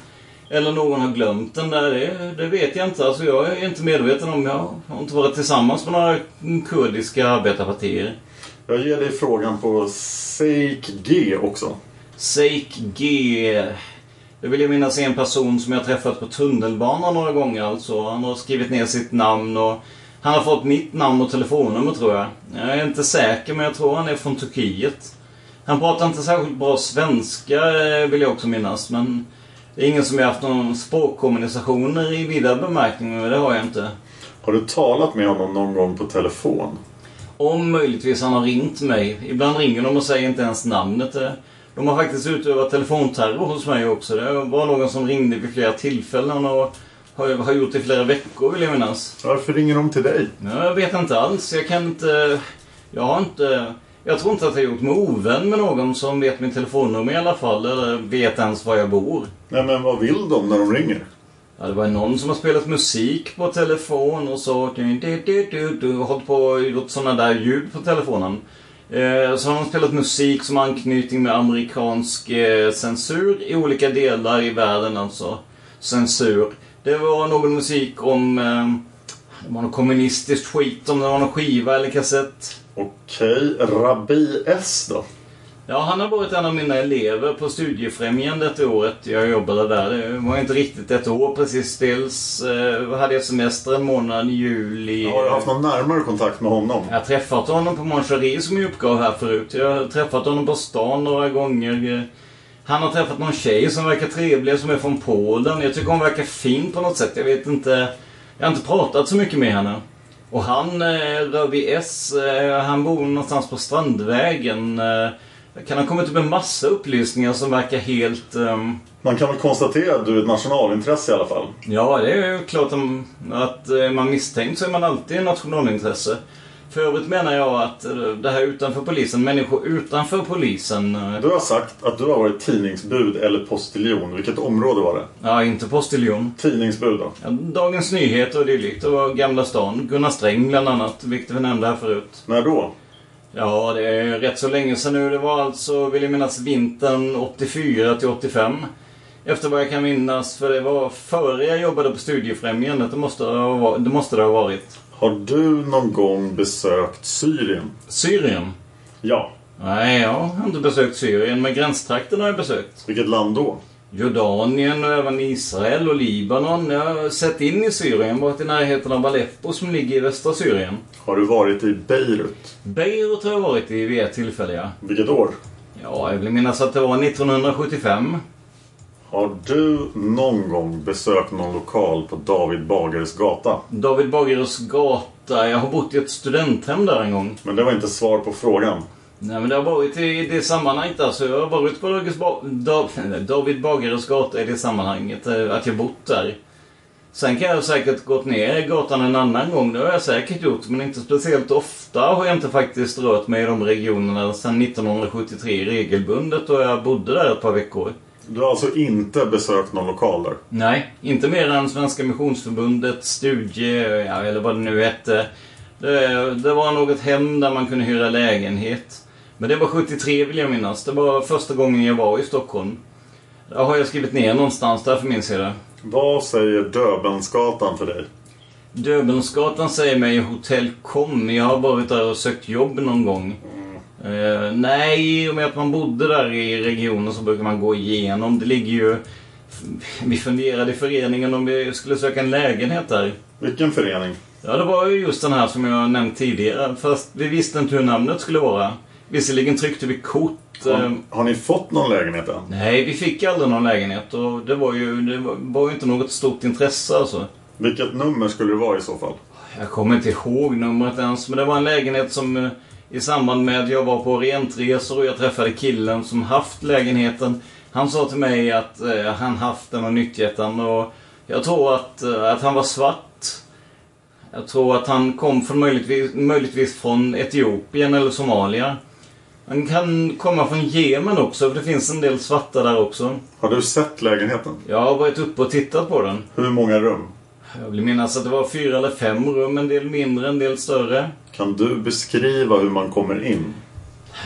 Eller någon har glömt den där, det, det vet jag inte. Alltså jag är inte medveten om, jag har inte varit tillsammans med några kurdiska arbetarpartier. Jag ger dig frågan på Seik G också. Seik G. Det vill jag minnas är en person som jag träffat på tunnelbanan några gånger alltså. Han har skrivit ner sitt namn och han har fått mitt namn och telefonnummer tror jag. Jag är inte säker men jag tror han är från Turkiet. Han pratar inte särskilt bra svenska eh, vill jag också minnas men det är ingen som jag haft någon språkkommunikationer i vidare bemärkning det har jag inte. Har du talat med honom någon gång på telefon? Om möjligtvis han har ringt mig. Ibland ringer de och säger inte ens namnet. De har faktiskt utövat telefonterror hos mig också. Det var någon som ringde vid flera tillfällen och har, har gjort det i flera veckor vill jag minnas. Varför ringer de till dig? Ja, Jag vet inte alls. Jag kan inte... Jag har inte... Jag tror inte att jag gjort mig ovän med någon som vet min telefonnummer i alla fall. Eller vet ens var jag bor. Nej men vad vill de när de ringer? Ja, det var någon som har spelat musik på telefon och så... Du, hållit på och gjort sådana där ljud på telefonen. Eh, så har de spelat musik som har anknytning med amerikansk eh, censur i olika delar i världen alltså. Censur. Det var någon musik om eh, det var någon kommunistiskt skit, om det var någon skiva eller kassett. Okej, Rabbi S då? Ja, han har varit en av mina elever på Studiefrämjandet det året jag jobbade där. Det var inte riktigt ett år precis. Dels eh, hade jag semester en månad i juli. Har du haft någon närmare kontakt med honom? Jag har träffat honom på Moncherie som jag uppgav här förut. Jag har träffat honom på stan några gånger. Han har träffat någon tjej som verkar trevlig som är från Polen. Jag tycker hon verkar fin på något sätt. Jag vet inte. Jag har inte pratat så mycket med henne. Och han, eh, Rövi S, eh, han bor någonstans på Strandvägen. Eh, kan ha kommit upp en massa upplysningar som verkar helt... Um... Man kan väl konstatera att du är ett nationalintresse i alla fall? Ja, det är ju klart att är man misstänkt så är man alltid ett nationalintresse. För övrigt menar jag att det här utanför polisen, människor utanför polisen... Du har sagt att du har varit tidningsbud eller postiljon. Vilket område var det? Ja, inte postiljon. Tidningsbud då? Ja, Dagens Nyheter och dylikt. Var Gamla stan. Gunnar Sträng bland annat, vilket vi nämnde här förut. När då? Ja, det är rätt så länge sedan nu. Det var alltså, vill jag minnas, vintern 84 till 85. Efter vad jag kan minnas, för det var före jag jobbade på Studiefrämjandet. Det måste det ha varit. Har du någon gång besökt Syrien? Syrien? Ja. Nej, jag har inte besökt Syrien, men gränstrakten har jag besökt. Vilket land då? Jordanien och även Israel och Libanon. Jag har sett in i Syrien, varit i närheten av Aleppo som ligger i västra Syrien. Har du varit i Beirut? Beirut har jag varit i vid ett tillfälle, ja. Vilket år? Ja, jag vill minnas att det var 1975. Har du någon gång besökt någon lokal på David Bagares gata? David Bagares gata? Jag har bott i ett studenthem där en gång. Men det var inte svar på frågan. Nej men det har varit i det sammanhanget alltså. Jag har varit på David Bagares gata i det sammanhanget. eh, Att jag bott där. Sen kan jag säkert gått ner i gatan en annan gång. Det har jag säkert gjort. Men inte speciellt ofta har jag inte faktiskt rört mig i de regionerna sedan 1973 regelbundet. Och jag bodde där ett par veckor. Du har alltså inte besökt någon lokal där? Nej, inte mer än Svenska Missionsförbundet studie, eller vad det nu hette. Det, det var något hem där man kunde hyra lägenhet. Men det var 73 vill jag minnas. Det var första gången jag var i Stockholm. Det har jag skrivit ner någonstans, därför minns jag det. Vad säger Döbelnsgatan för dig? Döbelnsgatan säger mig Hotell Kom. Jag har varit där och sökt jobb någon gång. Eh, nej, i och med att man bodde där i regionen så brukar man gå igenom. Det ligger ju... Vi funderade i föreningen om vi skulle söka en lägenhet där. Vilken förening? Ja, det var ju just den här som jag nämnt tidigare. Fast vi visste inte hur namnet skulle vara. Visserligen tryckte vi kort. Har, eh, har ni fått någon lägenhet än? Nej, vi fick aldrig någon lägenhet och det var ju, det var, var ju inte något stort intresse alltså. Vilket nummer skulle det vara i så fall? Jag kommer inte ihåg numret ens, men det var en lägenhet som eh, i samband med att jag var på orientresor och jag träffade killen som haft lägenheten. Han sa till mig att eh, han haft den och nyttjat den och jag tror att, eh, att han var svart. Jag tror att han kom från möjligtvis, möjligtvis från Etiopien eller Somalia. Han kan komma från Jemen också, för det finns en del svarta där också. Har du sett lägenheten? Jag har varit uppe och tittat på den. Hur många rum? Jag vill minnas att det var fyra eller fem rum, en del mindre, en del större. Kan du beskriva hur man kommer in?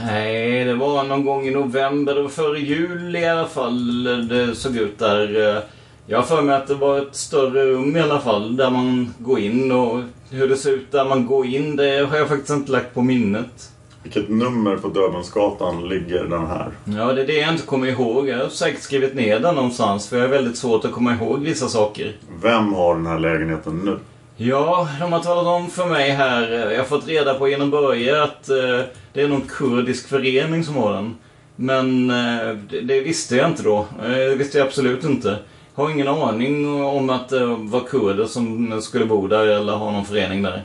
Nej, det var någon gång i november. Det var före jul i alla fall det såg ut där. Jag har för mig att det var ett större rum i alla fall där man går in och hur det ser ut där man går in det har jag faktiskt inte lagt på minnet. Vilket nummer på Döbelnsgatan ligger den här? Ja, det är det jag inte kommer ihåg. Jag har säkert skrivit ner den någonstans för jag är väldigt svårt att komma ihåg vissa saker. Vem har den här lägenheten nu? Ja, de har talat om för mig här. Jag har fått reda på genom Börje att eh, det är någon kurdisk förening som har den. Men eh, det, det visste jag inte då. Eh, det visste jag absolut inte. Har ingen aning om att det var kurder som skulle bo där eller ha någon förening där.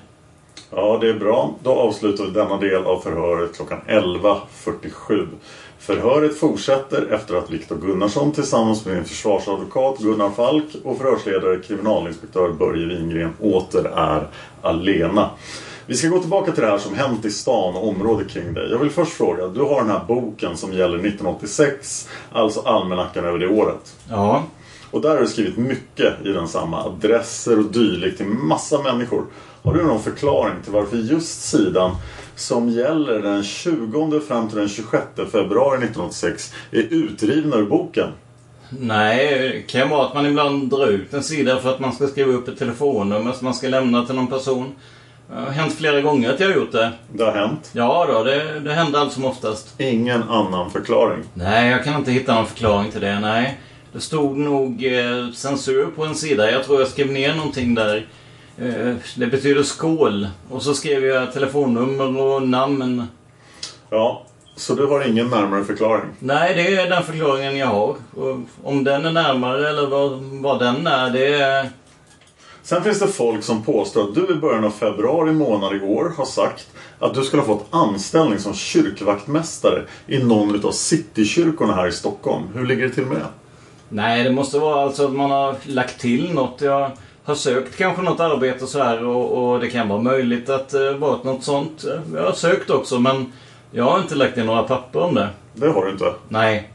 Ja, det är bra. Då avslutar vi denna del av förhöret klockan 11.47. Förhöret fortsätter efter att Viktor Gunnarsson tillsammans med min försvarsadvokat Gunnar Falk och förhörsledare kriminalinspektör Börje Wingren åter är alena. Vi ska gå tillbaka till det här som hänt i stan och området kring dig. Jag vill först fråga, du har den här boken som gäller 1986, alltså almanackan över det året. Ja. Och där har du skrivit mycket i densamma. Adresser och dylikt till massa människor. Har du någon förklaring till varför just sidan som gäller den 20 fram till den 26 februari 1986 är utrivna ur boken? Nej, det kan vara att man ibland drar ut en sida för att man ska skriva upp ett telefonnummer som man ska lämna till någon person. Det har hänt flera gånger att jag har gjort det. Det har hänt? Ja, då, det, det händer allt som oftast. Ingen annan förklaring? Nej, jag kan inte hitta någon förklaring till det. Nej. Det stod nog eh, censur på en sida. Jag tror jag skrev ner någonting där. Eh, det betyder skål. Och så skrev jag telefonnummer och namn. Ja, så du har ingen närmare förklaring? Nej, det är den förklaringen jag har. Och om den är närmare eller vad, vad den är, det är... Sen finns det folk som påstår att du i början av februari månad i år har sagt att du skulle ha fått anställning som kyrkvaktmästare i någon utav citykyrkorna här i Stockholm. Hur ligger det till med det? Nej, det måste vara alltså att man har lagt till något. Jag har sökt kanske något arbete så här och, och det kan vara möjligt att det uh, varit något sånt. Jag har sökt också men jag har inte lagt in några papper om det. Det har du inte? Nej.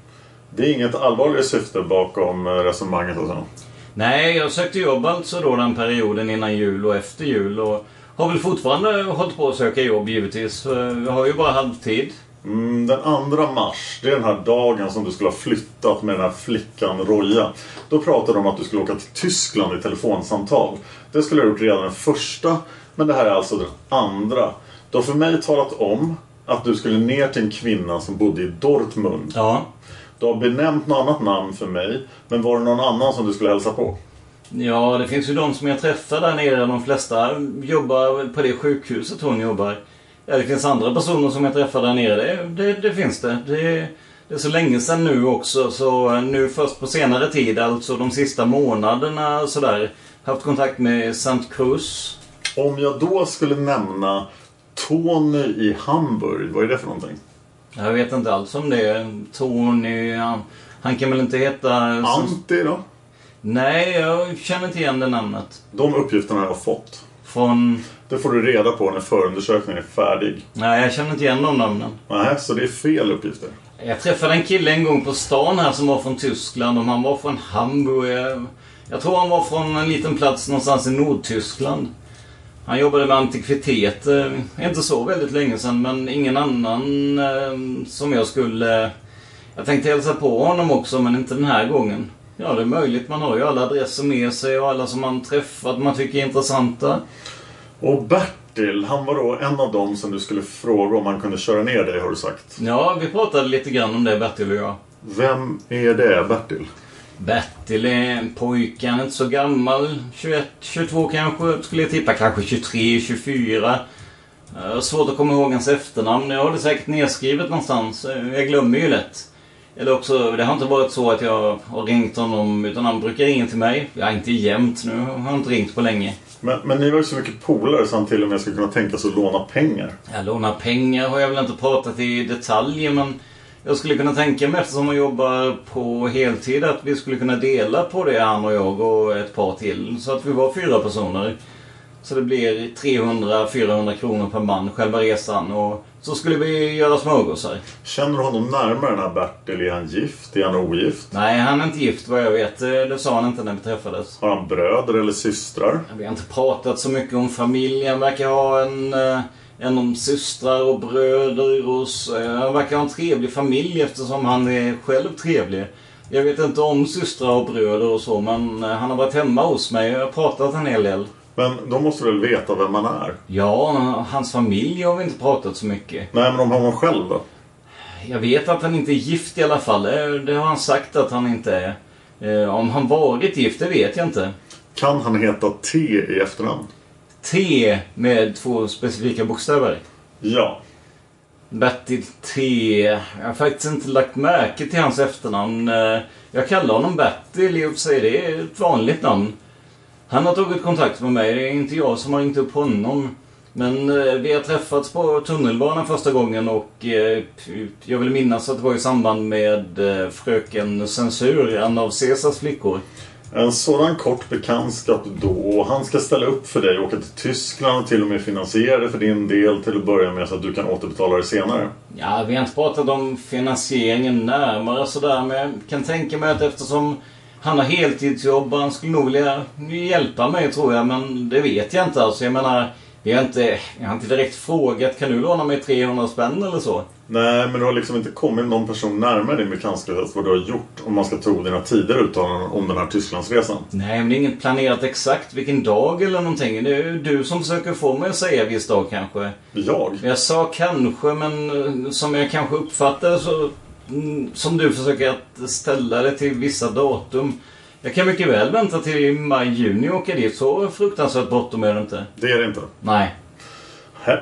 Det är inget allvarligt syfte bakom resonemanget och så? Nej, jag sökte jobb alltså då den perioden innan jul och efter jul. Och har väl fortfarande hållit på att söka jobb givetvis. Jag har ju bara halvtid. Mm, den 2 mars, det är den här dagen som du skulle ha flyttat med den här flickan Roja. Då pratade de om att du skulle åka till Tyskland i telefonsamtal. Det skulle du ha gjort redan den första, men det här är alltså den andra. Du har för mig talat om att du skulle ner till en kvinna som bodde i Dortmund. Ja. Du har benämnt något annat namn för mig. Men var det någon annan som du skulle hälsa på? Ja, det finns ju de som jag träffar där nere. De flesta jobbar på det sjukhuset hon jobbar. Ja, det finns andra personer som jag träffar där nere. Det, det, det finns det. det. Det är så länge sedan nu också. Så nu först på senare tid, alltså de sista månaderna sådär. Haft kontakt med St. Cruz. Om jag då skulle nämna Tony i Hamburg, vad är det för någonting? Jag vet inte alls om det är Tony. Han, han kan väl inte heta... Antti då? Nej, jag känner inte igen det namnet. De uppgifterna har jag fått. Från... Det får du reda på när förundersökningen är färdig. Nej, jag känner inte igen de namnen. Nej, så det är fel uppgifter. Jag träffade en kille en gång på stan här som var från Tyskland och han var från Hamburg. Jag, jag tror han var från en liten plats någonstans i Nordtyskland. Han jobbade med antikviteter, inte så väldigt länge sedan, men ingen annan eh, som jag skulle... Jag tänkte hälsa på honom också, men inte den här gången. Ja, det är möjligt. Man har ju alla adresser med sig och alla som man träffat man tycker är intressanta. Och Bertil, han var då en av dem som du skulle fråga om han kunde köra ner dig, har du sagt. Ja, vi pratade lite grann om det, Bertil och jag. Vem är det, Bertil? Bertil är en pojke, han är inte så gammal. 21, 22 kanske, skulle jag tippa. Kanske 23, 24. Jag har svårt att komma ihåg hans efternamn. Jag har det säkert nedskrivet någonstans. Jag glömmer ju lätt. Eller också, det har inte varit så att jag har ringt honom, utan han brukar ringa till mig. Ja, inte jämt. Nu har han inte ringt på länge. Men, men ni var ju så mycket polare så han till och med skulle kunna tänka sig att låna pengar. Ja, låna pengar har jag väl inte pratat i detalj, men jag skulle kunna tänka mig eftersom han jobbar på heltid att vi skulle kunna dela på det han och jag och ett par till. Så att vi var fyra personer. Så det blir 300-400 kronor per man själva resan. Och så skulle vi göra smörgåsar. Känner du honom närmare den här Bertil? Är han gift? Är han ogift? Nej, han är inte gift vad jag vet. Det sa han inte när vi träffades. Har han bröder eller systrar? Vi har inte pratat så mycket om familjen. Han verkar ha en, en om systrar och bröder. Och så. Han verkar ha en trevlig familj eftersom han är själv trevlig. Jag vet inte om systrar och bröder och så, men han har varit hemma hos mig och jag har pratat en hel del. Men då måste väl veta vem han är? Ja, hans familj har vi inte pratat så mycket. Nej, men om honom själv då? Jag vet att han inte är gift i alla fall. Det har han sagt att han inte är. Om han varit gift, det vet jag inte. Kan han heta T i efternamn? T med två specifika bokstäver? Ja. Bertil T. Jag har faktiskt inte lagt märke till hans efternamn. Jag kallar honom Bertil i och för sig. Det är ett vanligt namn. Han har tagit kontakt med mig. Det är inte jag som har ringt upp honom. Men eh, vi har träffats på tunnelbanan första gången och eh, jag vill minnas att det var i samband med eh, Fröken Censur, en av Caesars flickor. En sådan kort bekantskap då han ska ställa upp för dig och åka till Tyskland och till och med finansiera det för din del till att börja med så att du kan återbetala det senare. Ja, vi har inte pratat om finansieringen närmare sådär men jag kan tänka mig att eftersom Han har heltidsjobb och han skulle nog vilja hjälpa mig tror jag. Men det vet jag inte alltså. Jag menar, jag har inte, jag har inte direkt frågat. Kan du låna mig 300 spänn eller så? Nej, men du har liksom inte kommit någon person närmare din bekantskapskrets vad du har gjort om man ska tro dina tidigare uttalanden om den här Tysklandsresan. Nej, men det är inget planerat exakt vilken dag eller någonting. Det är du som försöker få mig att säga viss dag kanske. Jag? Jag sa kanske, men eh, som jag kanske uppfattade så... mm, Som du försöker att ställa det till vissa datum. Jag kan mycket väl vänta till maj-juni och åka dit. Så fruktansvärt bråttom är det inte. Det är det inte. Nej. Hä?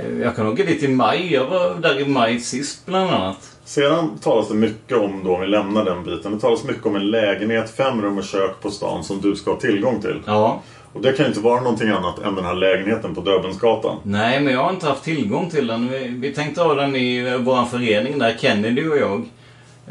Eh, Jag kan åka dit i maj. Jag var där i maj sist bland annat. Sedan talas det mycket om, då om vi lämnar den biten, det talas mycket om en lägenhet, fem rum och kök på stan som du ska ha tillgång till. Ja. Och det kan ju inte vara någonting annat än den här lägenheten på Döbelnsgatan. Nej, men jag har inte haft tillgång till den. Vi, vi tänkte ha den i vår förening där, Kennedy och jag.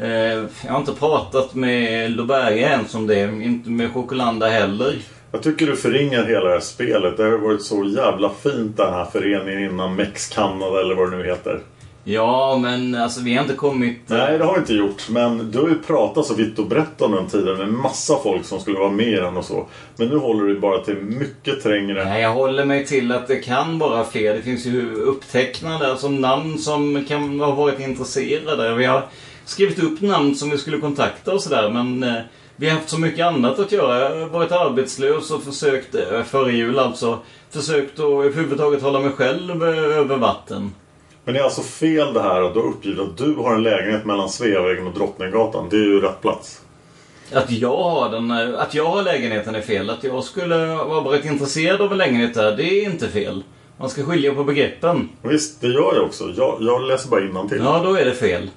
Eh, jag har inte pratat med Loberga ens om det. Inte med Chocolanda heller. Jag tycker du förringar hela det här spelet. Det har varit så jävla fint den här föreningen innan Mex Canada eller vad det nu heter. Ja, men alltså vi har inte kommit... Nej, det har vi inte gjort. Men du har ju pratat så vitt och brett om den tiden med massa folk som skulle vara med i den och så. Men nu håller du bara till mycket trängre. Nej, jag håller mig till att det kan vara fler. Det finns ju upptecknade, alltså namn som kan ha varit intresserade. Vi har skrivit upp namn som vi skulle kontakta och sådär, men eh, vi har haft så mycket annat att göra. Jag har varit arbetslös och försökt, eh, före jul alltså, försökt att överhuvudtaget hålla mig själv eh, över vatten. Men det är alltså fel det här att du har uppgivit att du har en lägenhet mellan Sveavägen och Drottninggatan. Det är ju rätt plats. Att jag har den, eh, att jag har lägenheten är fel. Att jag skulle ha varit intresserad av en lägenhet där, det är inte fel. Man ska skilja på begreppen. Visst, det gör jag också. Jag, jag läser bara innantill. Ja, då är det fel.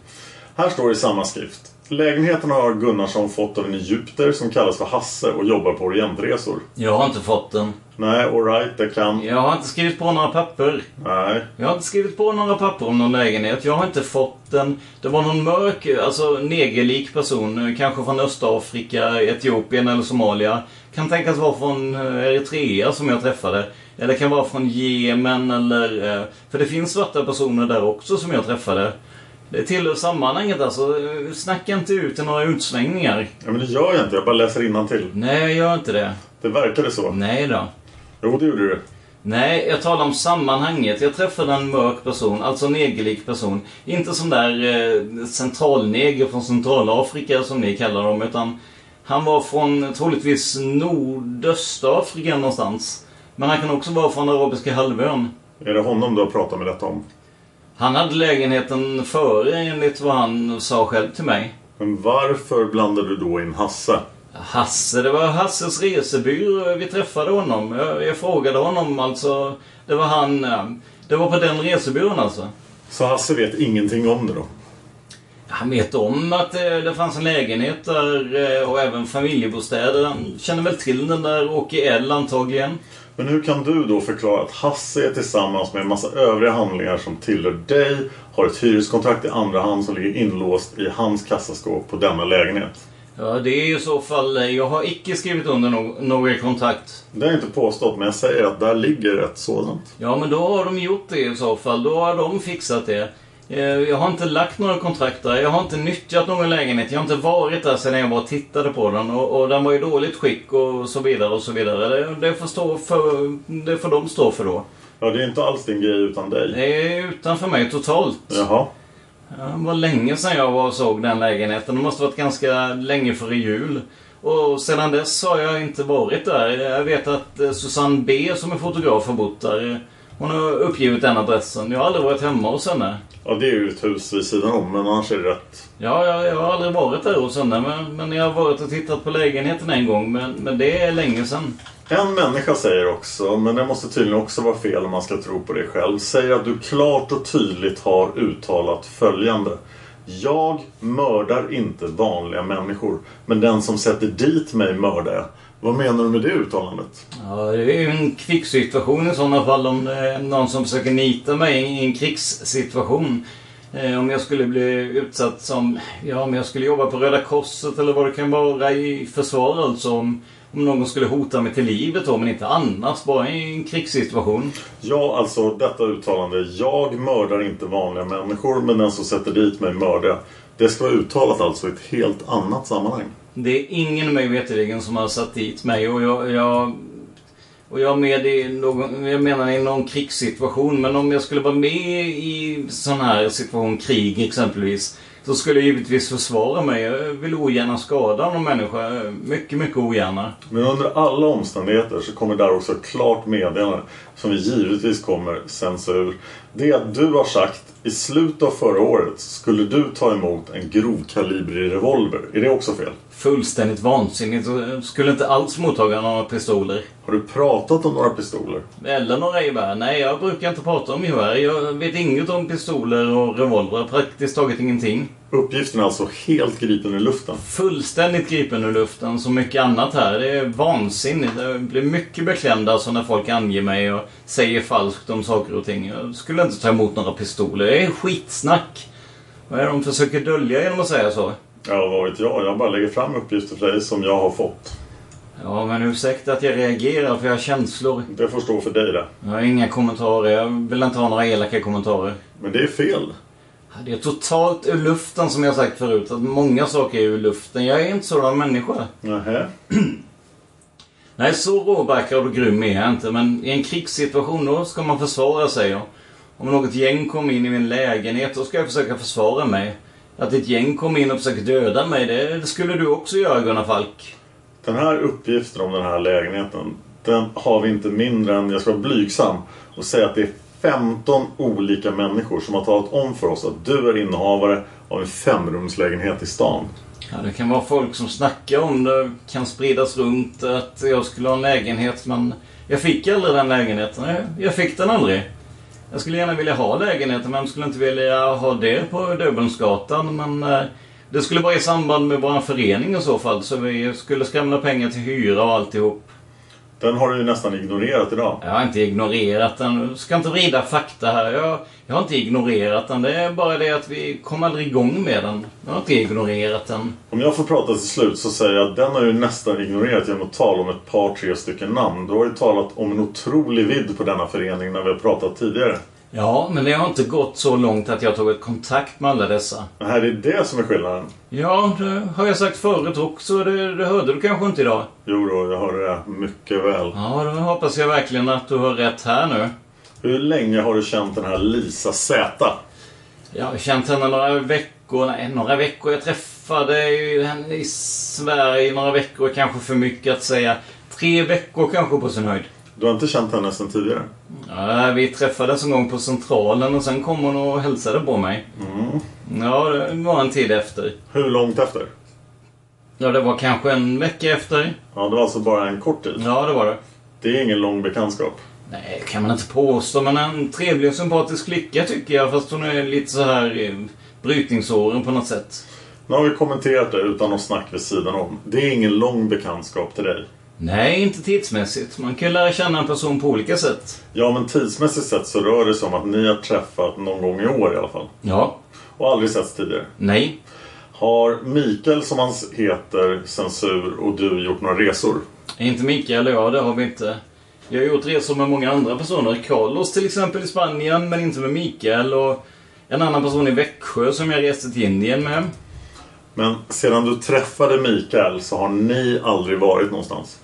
Här står det i samma skrift. Lägenheten har Gunnarsson fått av en egypter som kallas för Hasse och jobbar på Orientresor. Jag har inte fått den. Nej, alright, det kan... Jag har inte skrivit på några papper. Nej. Jag har inte skrivit på några papper om någon lägenhet. Jag har inte fått den. Det var någon mörk, alltså negerlik person. eh, Kanske från Östafrika, Etiopien eller Somalia. Kan tänkas vara från eh, Eritrea som jag träffade. Eller kan vara från Jemen eller... eh, För det finns svarta personer där också som jag träffade. Det tillhör sammanhanget alltså. Snacka inte ut i några utsvängningar. Ja, men det gör jag inte. Jag bara läser innantill. Nej, jag gör inte det. Det verkade så. Nej då. Jo, det gjorde du. Nej, jag talar om sammanhanget. Jag träffade en mörk person, alltså en negerlik person. Inte sån där eh, centralneger från Centralafrika som ni kallar dem, utan han var från troligtvis Nordöstafrika någonstans. Men han kan också vara från Arabiska halvön. Är det honom du har pratat med detta om? Han hade lägenheten före enligt vad han sa själv till mig. Men varför blandar du då in Hasse? Hasse, det var Hasses resebyrå. Vi träffade honom. Jag, jag frågade honom alltså. Det var han. Det var på den resebyrån alltså. Så Hasse vet ingenting om det då? Han vet om att eh, det fanns en lägenhet där eh, och även familjebostäder. Han känner väl till den där Åke L antagligen. Men hur kan du då förklara att Hasse är tillsammans med en massa övriga handlingar som tillhör dig, har ett hyreskontrakt i andra hand som ligger inlåst i hans kassaskåp på denna lägenhet? Ja, det är i så fall... eh, Jag har icke skrivit under no några kontrakt. Det har jag inte påstått, men jag säger att där ligger ett sådant. Ja, men då har de gjort det i så fall. Då har de fixat det. Eh, Jag har inte lagt några kontrakt där. Jag har inte nyttjat någon lägenhet. Jag har inte varit där sedan jag bara tittade på den. Och, och den var i dåligt skick och så vidare och så vidare. Det, det, får, stå för, det får de stå för då. Ja, det är inte alls din grej utan dig. Det är utanför mig totalt. Jaha. Ja, Det var länge sedan jag var och såg den lägenheten. Det måste varit ganska länge före jul. Och sedan dess har jag inte varit där. Jag vet att eh, Susanne B som är fotograf har bott där. Hon har uppgivit den adressen. Jag har aldrig varit hemma hos henne. Ja, det är ju ett hus vid sidan om, men annars är det rätt. Ja, jag, jag har aldrig varit där hos henne. Men, men jag har varit och tittat på lägenheten en gång. Men, men det är länge sedan. En människa säger också, men det måste tydligen också vara fel om man ska tro på det själv, säger att du klart och tydligt har uttalat följande. Jag mördar inte vanliga människor, men den som sätter dit mig mördar jag. Vad menar du med det uttalandet? Ja, det är ju en krigssituation i sådana fall om det är någon som försöker nita mig i en krigssituation. Eh, om jag skulle bli utsatt som, ja om jag skulle jobba på Röda Korset eller vad det kan vara i försvar alltså. Om, om någon skulle hota mig till livet då, men inte annars. Bara i en krigssituation. Ja, alltså detta uttalande. Jag mördar inte vanliga människor, men den som sätter dit mig mördar. Det ska vara uttalat alltså i ett helt annat sammanhang. Det är ingen mig veterligen som har satt dit mig och jag... jag och jag är med i någon, jag menar i någon krigssituation. Men om jag skulle vara med i sån här situation, krig exempelvis. Så skulle jag givetvis försvara mig. Jag vill ogärna skada någon människa. Mycket, mycket ogärna. Men under alla omständigheter så kommer där också ett klart meddelande som vi givetvis kommer censur. Det att du har sagt i slutet av förra året skulle du ta emot en grovkalibrig revolver. Är det också fel? Fullständigt vansinnigt. Jag skulle inte alls mottaga några pistoler. Har du pratat om några pistoler? Eller några gevär. Nej, jag brukar inte prata om gevär. Jag vet inget om pistoler och revolver. Praktiskt taget ingenting. Uppgiften är alltså helt gripen ur luften? Fullständigt gripen ur luften. Som mycket annat här. Det är vansinnigt. Jag blir mycket beklämd alltså när folk anger mig och säger falskt om saker och ting. Jag skulle inte ta emot några pistoler. Det är skitsnack. Vad är det de försöker dölja genom att säga så? Ja, vad vet jag. Jag bara lägger fram uppgifter för dig som jag har fått. Ja, men ursäkta att jag reagerar för jag har känslor. Det får stå för dig det. Jag har inga kommentarer. Jag vill inte ha några elaka kommentarer. Men det är fel. Det är totalt ur luften som jag sagt förut. Att många saker är ur luften. Jag är inte sådan människa. Nähä. Nej, så råbarkad och grym är jag inte. Men i en krigssituation då ska man försvara sig. Om något gäng kommer in i min lägenhet då ska jag försöka försvara mig. Att ett gäng kommer in och försöker döda mig, det, skulle du också göra Gunnar Falk. Den här uppgiften om den här lägenheten, den har vi inte mindre än, jag ska vara blygsam och säga att det är 15 olika människor som har talat om för oss att du är innehavare av en femrumslägenhet i stan. Ja, det kan vara folk som snackar om det, kan spridas runt att jag skulle ha en lägenhet men jag fick aldrig den lägenheten. Jag fick den aldrig. Jag skulle gärna vilja ha lägenheten, men skulle inte vilja ha det på Dubbelnsgatan. Men eh, det skulle vara i samband med vår förening i så fall. Så vi skulle skramla pengar till hyra och alltihop. Den har du ju nästan ignorerat idag. Jag har inte ignorerat den. Du ska inte vrida fakta här. Jag, jag har inte ignorerat den. Det är bara det att vi kom aldrig igång med den. Jag har inte ignorerat den. Om jag får prata till slut så säger jag att den har ju nästan ignorerat genom att tala om ett par, tre stycken namn. Du har ju talat om en otrolig vidd på denna förening när vi har pratat tidigare. Ja, men det har inte gått så långt att jag har tagit kontakt med alla dessa. Nej, det är det som är skillnaden. Ja, det har jag sagt förut också. Det, det hörde du kanske inte idag? Jo då, jag hörde det mycket väl. Ja, då hoppas jag verkligen att du har rätt här nu. Hur länge har du känt den här Lisa Z? Jag har känt henne några veckor. Nej, några veckor. Jag träffade henne i Sverige några veckor. Kanske för mycket att säga. Tre veckor kanske på sin höjd. Du har inte känt henne sedan tidigare? Ja, vi träffades en gång på Centralen och sen kom hon och hälsade på mig. Mm. Ja, det var en tid efter. Hur långt efter? Ja, det var kanske en vecka efter. Ja, det var alltså bara en kort tid? Ja, det var det. Det är ingen lång bekantskap? Nej, kan man inte påstå. Men en trevlig och sympatisk flicka tycker jag. Fast hon är lite så här i brytningsåren på något sätt. Nu har vi kommenterat det utan något snack vid sidan om. Det är ingen lång bekantskap till dig? Nej, inte tidsmässigt. Man kan lära känna en person på olika sätt. Ja, men tidsmässigt sett så rör det sig om att ni har träffat någon gång i år i alla fall. Ja. Och aldrig setts tidigare? Nej. Har Mikael, som han heter, Censur och du gjort några resor? Inte Mikael och jag, det har vi inte. Jag har gjort resor med många andra personer. Carlos till exempel i Spanien, men inte med Mikael. Och en annan person i Växjö som jag reste till Indien med. Men sedan du träffade Mikael så har ni aldrig varit någonstans?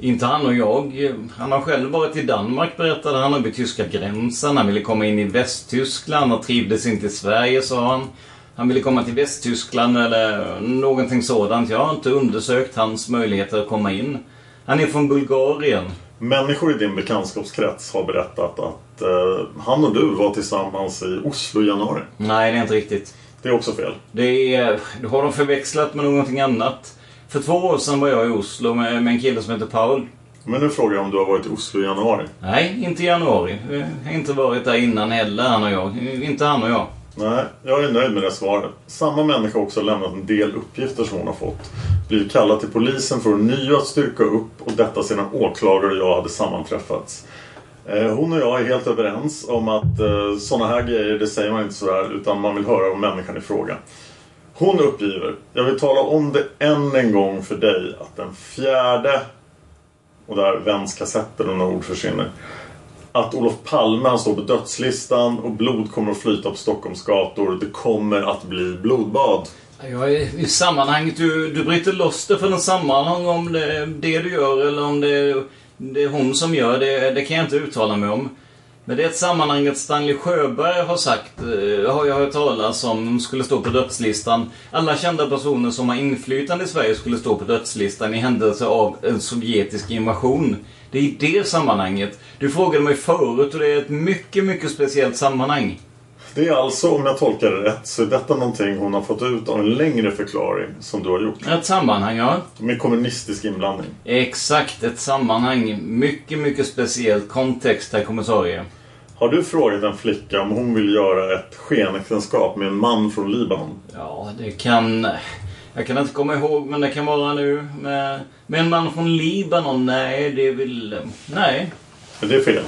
Inte han och jag. Han har själv varit i Danmark berättade han, vid tyska gränsen. Han ville komma in i Västtyskland och trivdes inte i Sverige sa han. Han ville komma till Västtyskland eller någonting sådant. Jag har inte undersökt hans möjligheter att komma in. Han är från Bulgarien. Människor i din bekantskapskrets har berättat att eh, han och du var tillsammans i Oslo i januari. Nej, det är inte riktigt. Det är också fel. Det är, då har de förväxlat med någonting annat. För två år sedan var jag i Oslo med, med en kille som heter Paul. Men nu frågar jag om du har varit i Oslo i januari? Nej, inte i januari. Jag har inte varit där innan heller, han och jag. Inte han och jag. Nej, jag är nöjd med det svaret. Samma människa har också lämnat en del uppgifter som hon har fått. Blivit kallad till polisen för att nio att styrka upp och detta sedan åklagare och jag hade sammanträffats. Eh, hon och jag är helt överens om att eh, sådana här grejer, det säger man inte sådär utan man vill höra om människan i fråga. Hon uppgiver, jag vill tala om det än en gång för dig, att den fjärde, och där vänds kassetten och några ord försvinner. att Olof Palme står på dödslistan och blod kommer att flyta på Stockholms gator. Det kommer att bli blodbad. Jag är i sammanhanget, du, du bryter loss det från en sammanhang om det är det du gör eller om det det är hon som gör det. Det kan jag inte uttala mig om. Men det är ett sammanhang att Stanley Sjöberg har sagt, eh, har jag hört talas om, skulle stå på dödslistan. Alla kända personer som har inflytande i Sverige skulle stå på dödslistan i händelse av en sovjetisk invasion. Det är i det sammanhanget. Du frågade mig förut och det är ett mycket, mycket speciellt sammanhang. Det är alltså, om jag tolkar det rätt, så är detta någonting hon har fått ut av en längre förklaring som du har gjort. Ett sammanhang, ja. Med kommunistisk inblandning. Exakt, ett sammanhang. Mycket, mycket speciellt kontext, herr kommissarie. Har du frågat en flicka om hon vill göra ett skenäktenskap med en man från Libanon? Ja, det kan... Jag kan inte komma ihåg, men det kan vara nu. Med, med en man från Libanon? Nej, det är väl... Nej. Men det är fel.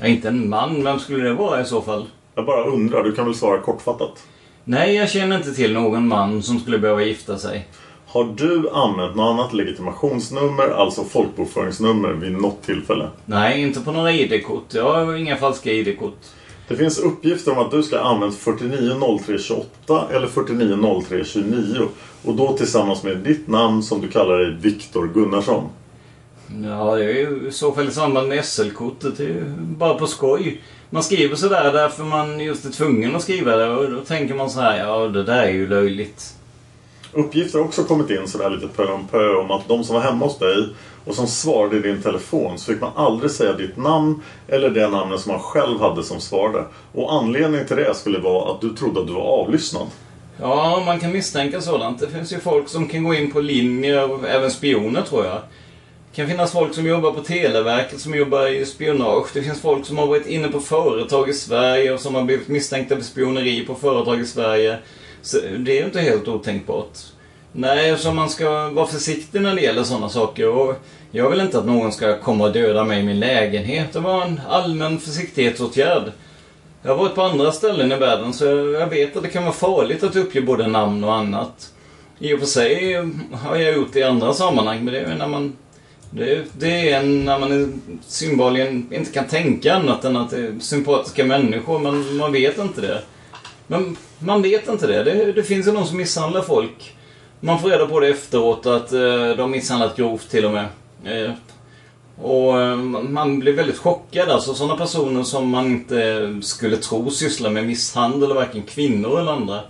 Ja, inte en man. Vem skulle det vara i så fall? Jag bara undrar. Du kan väl svara kortfattat? Nej, jag känner inte till någon man som skulle behöva gifta sig. Har du använt något annat legitimationsnummer, alltså folkbokföringsnummer, vid något tillfälle? Nej, inte på några ID-kort. Jag har inga falska ID-kort. Det finns uppgifter om att du ska ha använt 490328 eller 490329 och då tillsammans med ditt namn som du kallar dig Viktor Gunnarsson. Ja, det är ju i så fall i samband med SL-kortet. Det är ju bara på skoj. Man skriver sådär därför man just är tvungen att skriva det och då tänker man så här, ja det där är ju löjligt. Uppgifter har också kommit in sådär lite pö om pö om att de som var hemma hos dig och som svarade i din telefon så fick man aldrig säga ditt namn eller det namnet som man själv hade som svarade. Och anledningen till det skulle vara att du trodde att du var avlyssnad. Ja, man kan misstänka sådant. Det finns ju folk som kan gå in på linjer, även spioner tror jag. Det kan finnas folk som jobbar på Televerket som jobbar i spionage. Det finns folk som har varit inne på företag i Sverige och som har blivit misstänkta för spioneri på företag i Sverige. Så det är ju inte helt otänkbart. Nej, så man ska vara försiktig när det gäller sådana saker. Och jag vill inte att någon ska komma och döda mig i min lägenhet. Det var en allmän försiktighetsåtgärd. Jag har varit på andra ställen i världen så jag vet att det kan vara farligt att uppge både namn och annat. I och för sig har jag gjort det i andra sammanhang, men det är när man... Det, det är när man synbarligen inte kan tänka annat än att det är sympatiska människor, men man vet inte det. Men man vet inte det. Det, det finns ju någon som misshandlar folk. Man får reda på det efteråt att eh, de misshandlat grovt till och med. Eh, och eh, man blir väldigt chockad. Alltså sådana personer som man inte skulle tro sysslar med misshandel, varken kvinnor eller andra.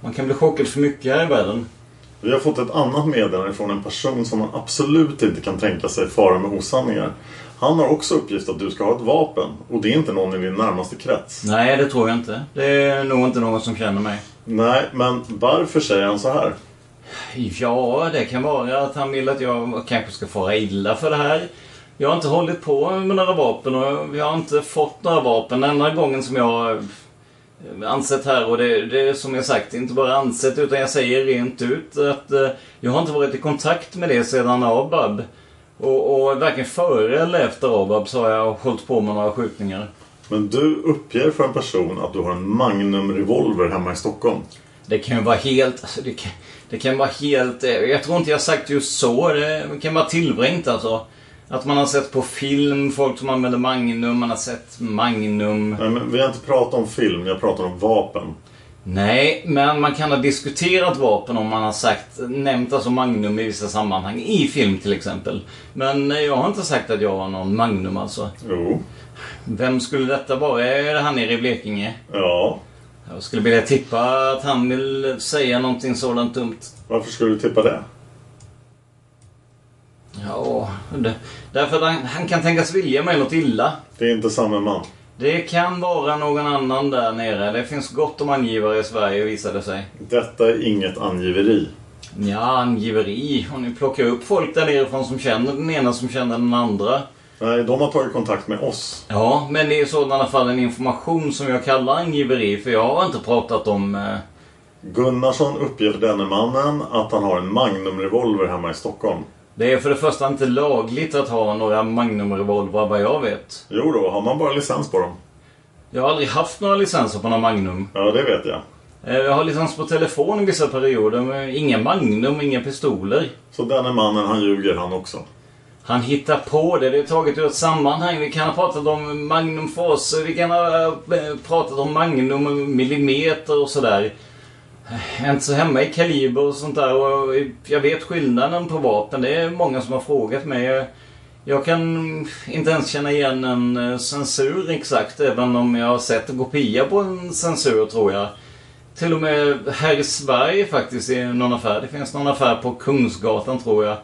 Man kan bli chockad för mycket här i världen. Vi har fått ett annat meddelande från en person som man absolut inte kan tänka sig fara med osanningar. Han har också uppgift att du ska ha ett vapen och det är inte någon i din närmaste krets. Nej, det tror jag inte. Det är nog inte någon som känner mig. Nej, men varför säger han så här? Ja, det kan vara att han vill att jag kanske ska fara illa för det här. Jag har inte hållit på med några vapen och jag har inte fått några vapen. Den enda gången som jag har ansett här och det, det är som jag sagt inte bara ansett utan jag säger rent ut att eh, jag har inte varit i kontakt med det sedan Abab. Och, och varken före eller efter Abab så har jag hållit på med några skjutningar. Men du uppger för en person att du har en Magnum-revolver hemma i Stockholm. Det kan ju vara helt... Alltså det, kan, det kan vara helt... eh, Jag tror inte jag sagt just så. Det kan vara tillvrängt alltså. Att man har sett på film folk som använder Magnum. Man har sett Magnum. Nej, men vi har inte pratat om film, jag pratar om vapen. Nej, men man kan ha diskuterat vapen om man har sagt, nämnt alltså Magnum i vissa sammanhang. I film till exempel. Men eh, jag har inte sagt att jag har någon Magnum alltså. Jo. Vem skulle detta vara? Är det han nere i Blekinge? Ja. Jag skulle vilja tippa att han vill säga någonting sådant dumt. Varför skulle du tippa det? Ja, det, därför att han, han kan tänkas vilja mig något illa. Det är inte samma man. Det kan vara någon annan där nere. Det finns gott om angivare i Sverige visade sig. Detta är inget angiveri. Ja, angiveri. Om ni plockar upp folk där nerifrån som känner den ena som känner den andra. Nej, de har tagit kontakt med oss. Ja, men det är i sådana fall en information som jag kallar angiveri. För jag har inte pratat om... Eh... Gunnarsson uppger för denne mannen att han har en Magnum-revolver hemma i Stockholm. Det är för det första inte lagligt att ha några Magnum-revolver vad jag vet. Jo då, har man bara licens på dem? Jag har aldrig haft några licenser på några Magnum. Ja, det vet jag. Eh, Jag har licens på telefon i vissa perioder, men inga Magnum, inga pistoler. Så denne mannen, han ljuger han också? Han hittar på det. Det är taget ur ett sammanhang. Vi kan ha pratat om Magnum Force. Vi kan ha eh, pratat om Magnum millimeter och sådär. Jag är inte så hemma i kaliber och sånt där. Och jag vet skillnaden på vapen. Det är många som har frågat mig. Jag, kan inte ens känna igen en eh, censur exakt. Även om jag har sett en kopia på en censur tror jag. Till och med här i Sverige faktiskt i någon affär. Det finns någon affär på Kungsgatan tror jag.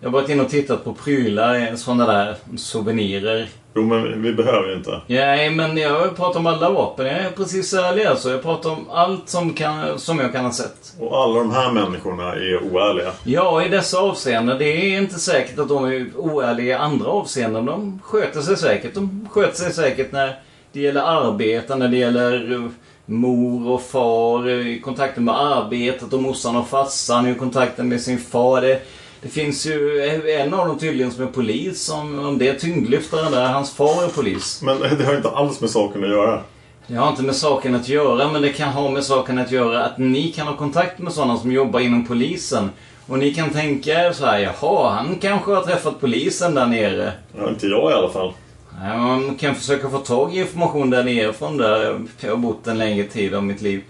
Jag har varit inne och tittat på prylar, eh, sådana där souvenirer. Jo, men vi behöver ju inte. Nej, men jag pratar om alla vapen. Jag är precis ärlig alltså. Jag pratar om allt som, kan, som jag kan ha sett. Och alla de här människorna är oärliga. Ja, i dessa avseenden. Det är inte säkert att de är oärliga i andra avseenden. De sköter sig säkert. De sköter sig säkert när det gäller arbete, när det gäller eh, mor och far, eh, i kontakten med arbetet och morsan och farsan i kontakten med sin far. Det, det finns ju en av dem tydligen som är polis. Om, om det är tyngdlyftaren där, hans far är polis. Men det har inte alls med saken att göra. Det har inte med saken att göra, men det kan ha med saken att göra att ni kan ha kontakt med sådana som jobbar inom polisen. Och ni kan tänka er så här, jaha, han kanske har träffat polisen där nere. Ja, inte jag i alla fall. Man kan försöka få tag i information där nere från där jag har bott en längre tid av mitt liv.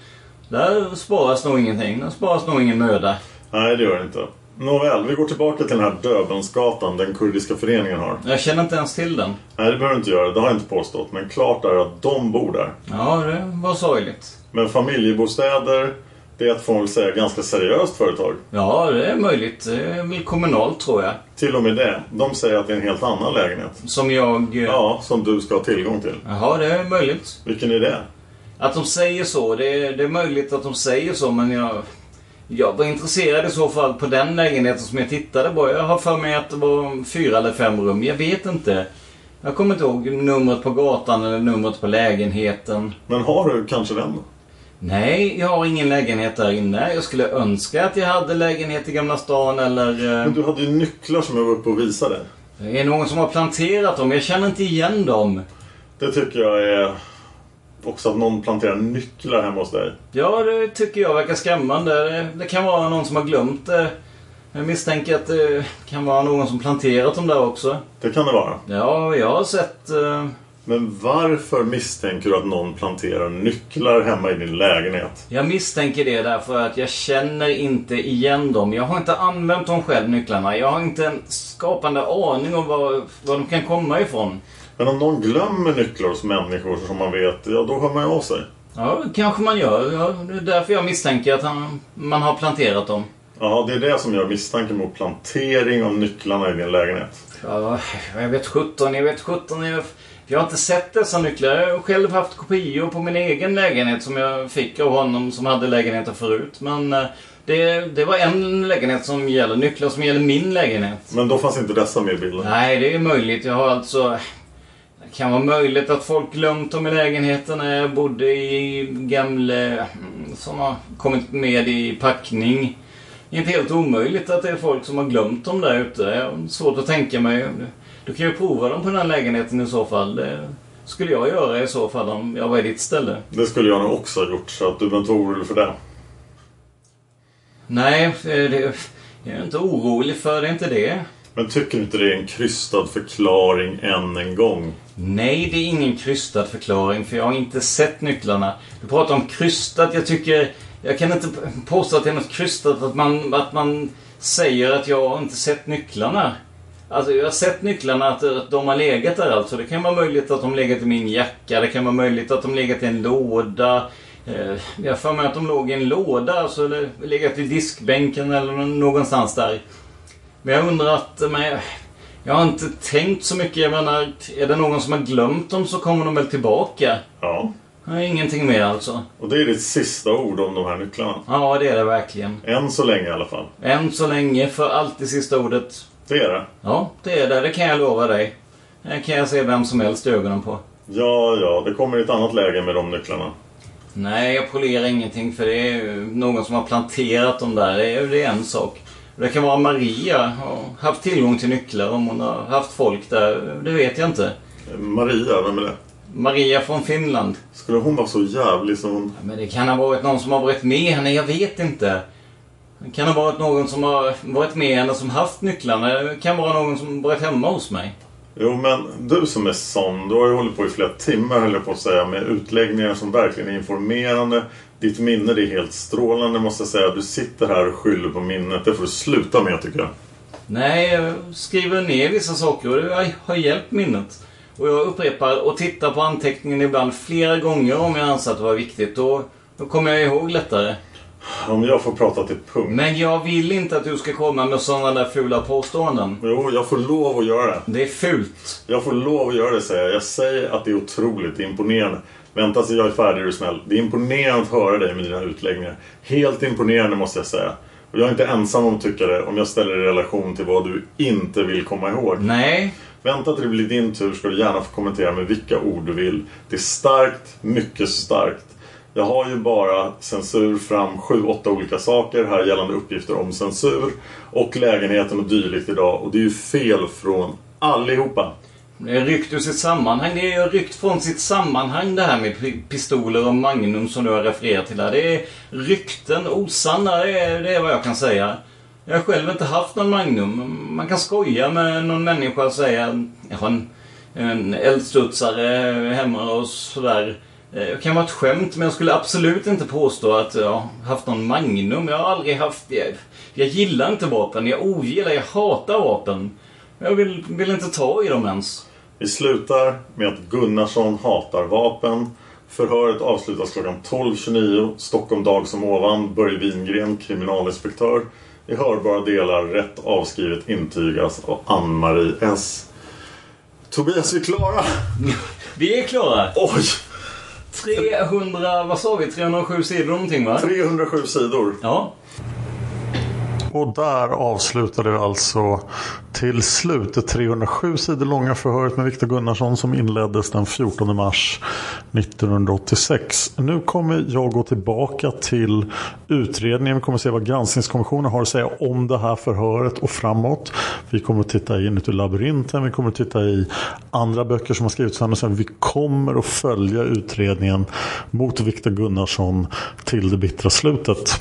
Där sparas nog ingenting. Där sparas nog ingen möda. Nej, det gör det inte. Nåväl, vi går tillbaka till den här Döbelnsgatan den kurdiska föreningen har. Jag känner inte ens till den. Nej, det behöver du inte göra. Det har jag inte påstått. Men klart är att de bor där. Ja, det var sorgligt. Men familjebostäder, det är att få väl säga ganska seriöst företag. Ja, det är möjligt. Det är väl kommunalt tror jag. Till och med det. De säger att det är en helt annan lägenhet. Som jag... Ja, som du ska ha tillgång till. Jaha, det är möjligt. Vilken är det? Att de säger så, det är, det är möjligt att de säger så men jag... Jag var intresserad i så fall på den lägenheten som jag tittade på. Jag har för mig att det var fyra eller fem rum. Jag vet inte. Jag kommer inte ihåg numret på gatan eller numret på lägenheten. Men har du kanske den? Nej, jag har ingen lägenhet där inne. Jag skulle önska att jag hade lägenhet i Gamla stan eller... eh, Men du hade ju nycklar som jag var uppe och visade. Det är någon som har planterat dem. Jag känner inte igen dem. Det tycker jag är också att någon planterar nycklar hemma hos dig. Ja, det tycker jag verkar skrämmande. Det, kan vara någon som har glömt det. Jag misstänker att det kan vara någon som planterat dem där också. Det kan det vara. Ja, jag har sett... eh, Men varför misstänker du att någon planterar nycklar hemma i din lägenhet? Jag misstänker det därför att jag känner inte igen dem. Jag har inte använt dem själv, nycklarna. Jag har inte en skapande aning om var, var de kan komma ifrån. Men om någon glömmer nycklar hos människor som man vet, ja då hör man ju av sig. Ja, kanske man gör. Ja, det är därför jag misstänker att han, man har planterat dem. Ja, det är det som gör misstanken mot plantering av nycklarna i din lägenhet. Ja, jag vet 17, jag vet 17. Jag, jag har inte sett dessa nycklar. Jag har själv haft kopior på min egen lägenhet som jag fick av honom som hade lägenheter förut. Men eh, det, det var en lägenhet som gäller, nycklar som gäller min lägenhet. Men då fanns inte dessa med i bilden? Nej, det är möjligt. Jag har alltså... Det kan vara möjligt att folk glömt dem i lägenheten när jag bodde i Gamle... Som har kommit med i packning. Inte helt omöjligt att det är folk som har glömt dem där ute. Jag svårt att tänka mig. Du kan ju prova dem på den här lägenheten i så fall. Det skulle jag göra i så fall om jag var i ditt ställe. Det skulle jag nog också ha gjort, så att du behöver inte vara orolig för det. Nej, det, jag är inte orolig för det, är inte det. Men tycker du inte det är en krystad förklaring än en gång? Nej, det är ingen krystad förklaring för jag har inte sett nycklarna. Du pratar om krystat. Jag tycker... Jag kan inte påstå att det är något krystat att man, att man säger att jag har inte sett nycklarna. Alltså jag har sett nycklarna att, att de har legat där alltså. Det kan vara möjligt att de legat i min jacka. Det kan vara möjligt att de legat i en låda. Eh, jag har för mig att de låg i en låda, alltså eller legat i diskbänken eller någonstans där. Men jag undrar att... Men, jag har inte tänkt så mycket. Jag menar, är det någon som har glömt dem så kommer de väl tillbaka. Ja. Ingenting mer alltså. Och det är ditt sista ord om de här nycklarna? Ja, det är det verkligen. Än så länge i alla fall. Än så länge, för alltid sista ordet. Det är det? Ja, det är det. Det kan jag lova dig. Det kan jag se vem som helst i ögonen på. Ja, ja. Det kommer i ett annat läge med de nycklarna. Nej, jag polerar ingenting för det är ju någon som har planterat dem där. Det är, det är en sak. Det kan vara Maria och haft tillgång till nycklar om hon har haft folk där. Det vet jag inte. Maria, vem är det? Maria från Finland. Skulle hon vara så jävlig som hon... Men det kan ha varit någon som har varit med henne. Jag vet inte. Det kan ha varit någon som har varit med henne som haft nycklarna. Det kan vara någon som varit hemma hos mig. Jo, men du som är sån, du har ju hållit på i flera timmar höll jag på att säga med utläggningar som verkligen är informerande. Ditt minne det är helt strålande måste jag säga. Du sitter här och skyller på minnet. Det får du sluta med tycker jag. Nej, jag skriver ner vissa saker och det har hjälpt minnet. Och jag upprepar och tittar på anteckningen ibland flera gånger om jag anser att det var viktigt. Då, då kommer jag ihåg lättare. Om jag får prata till punkt. Men jag vill inte att du ska komma med sådana där fula påståenden. Jo, jag får lov att göra det. Det är fult. Jag får lov att göra det säger jag. Jag säger att det är otroligt imponerande. Vänta så jag är färdig är du snäll. Det är imponerande att höra dig med dina utläggningar. Helt imponerande måste jag säga. Och jag är inte ensam om att tycka det om jag ställer det i relation till vad du inte vill komma ihåg. Nej. Vänta till det blir din tur ska du gärna få kommentera med vilka ord du vill. Det är starkt, mycket starkt. Jag har ju bara censur fram sju, åtta olika saker här gällande uppgifter om censur och lägenheten och dylikt idag. Och det är ju fel från allihopa. Det är ryckt ur sitt sammanhang. Det är ryckt från sitt sammanhang det här med pistoler och Magnum som du har refererat till här. Det är rykten, osanna, det är, det är vad jag kan säga. Jag har själv inte haft någon Magnum. Man kan skoja med någon människa och säga jag har en, en eldstudsare hemma och sådär. Det kan vara ett skämt men jag skulle absolut inte påstå att jag har haft någon Magnum. Jag har aldrig haft det. Jag gillar inte vapen. Jag ogillar, jag hatar vapen. Jag vill, vill inte ta i dem ens. Vi slutar med att Gunnarsson hatar vapen. Förhöret avslutas klockan 12.29. Stockholm dag som ovan. Börje Wingren, kriminalinspektör. I hörbara delar rätt avskrivet intygas av Ann-Marie S. Tobias, vi är klara! Vi är klara! Oj! 300, vad sa vi? 307 sidor någonting va? 307 sidor. Ja. Och där avslutade vi alltså till slut det 307 sidor långa förhöret med Viktor Gunnarsson som inleddes den 14 mars 1986. Nu kommer jag gå tillbaka till utredningen. Vi kommer se vad granskningskommissionen har att säga om det här förhöret och framåt. Vi kommer att titta inuti labyrinten. Vi kommer att titta i andra böcker som har skrivits sen. Vi kommer att följa utredningen mot Viktor Gunnarsson till det bittra slutet.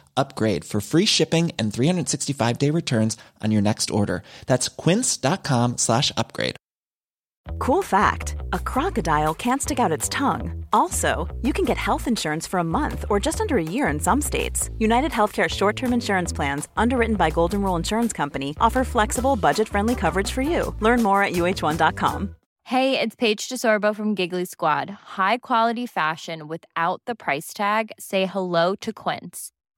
upgrade for free shipping and 365 day returns on your next order. That's quince.com slash upgrade. Cool fact a crocodile can't stick out its tongue. Also, you can get health insurance for a month or just under a year in some states. United Healthcare short term insurance plans, underwritten by Golden Rule Insurance Company, offer flexible, budget friendly coverage for you. Learn more at uh1.com. Hey, it's Paige DeSorbo from Giggly Squad. High quality fashion without the price tag? Say hello to Quince.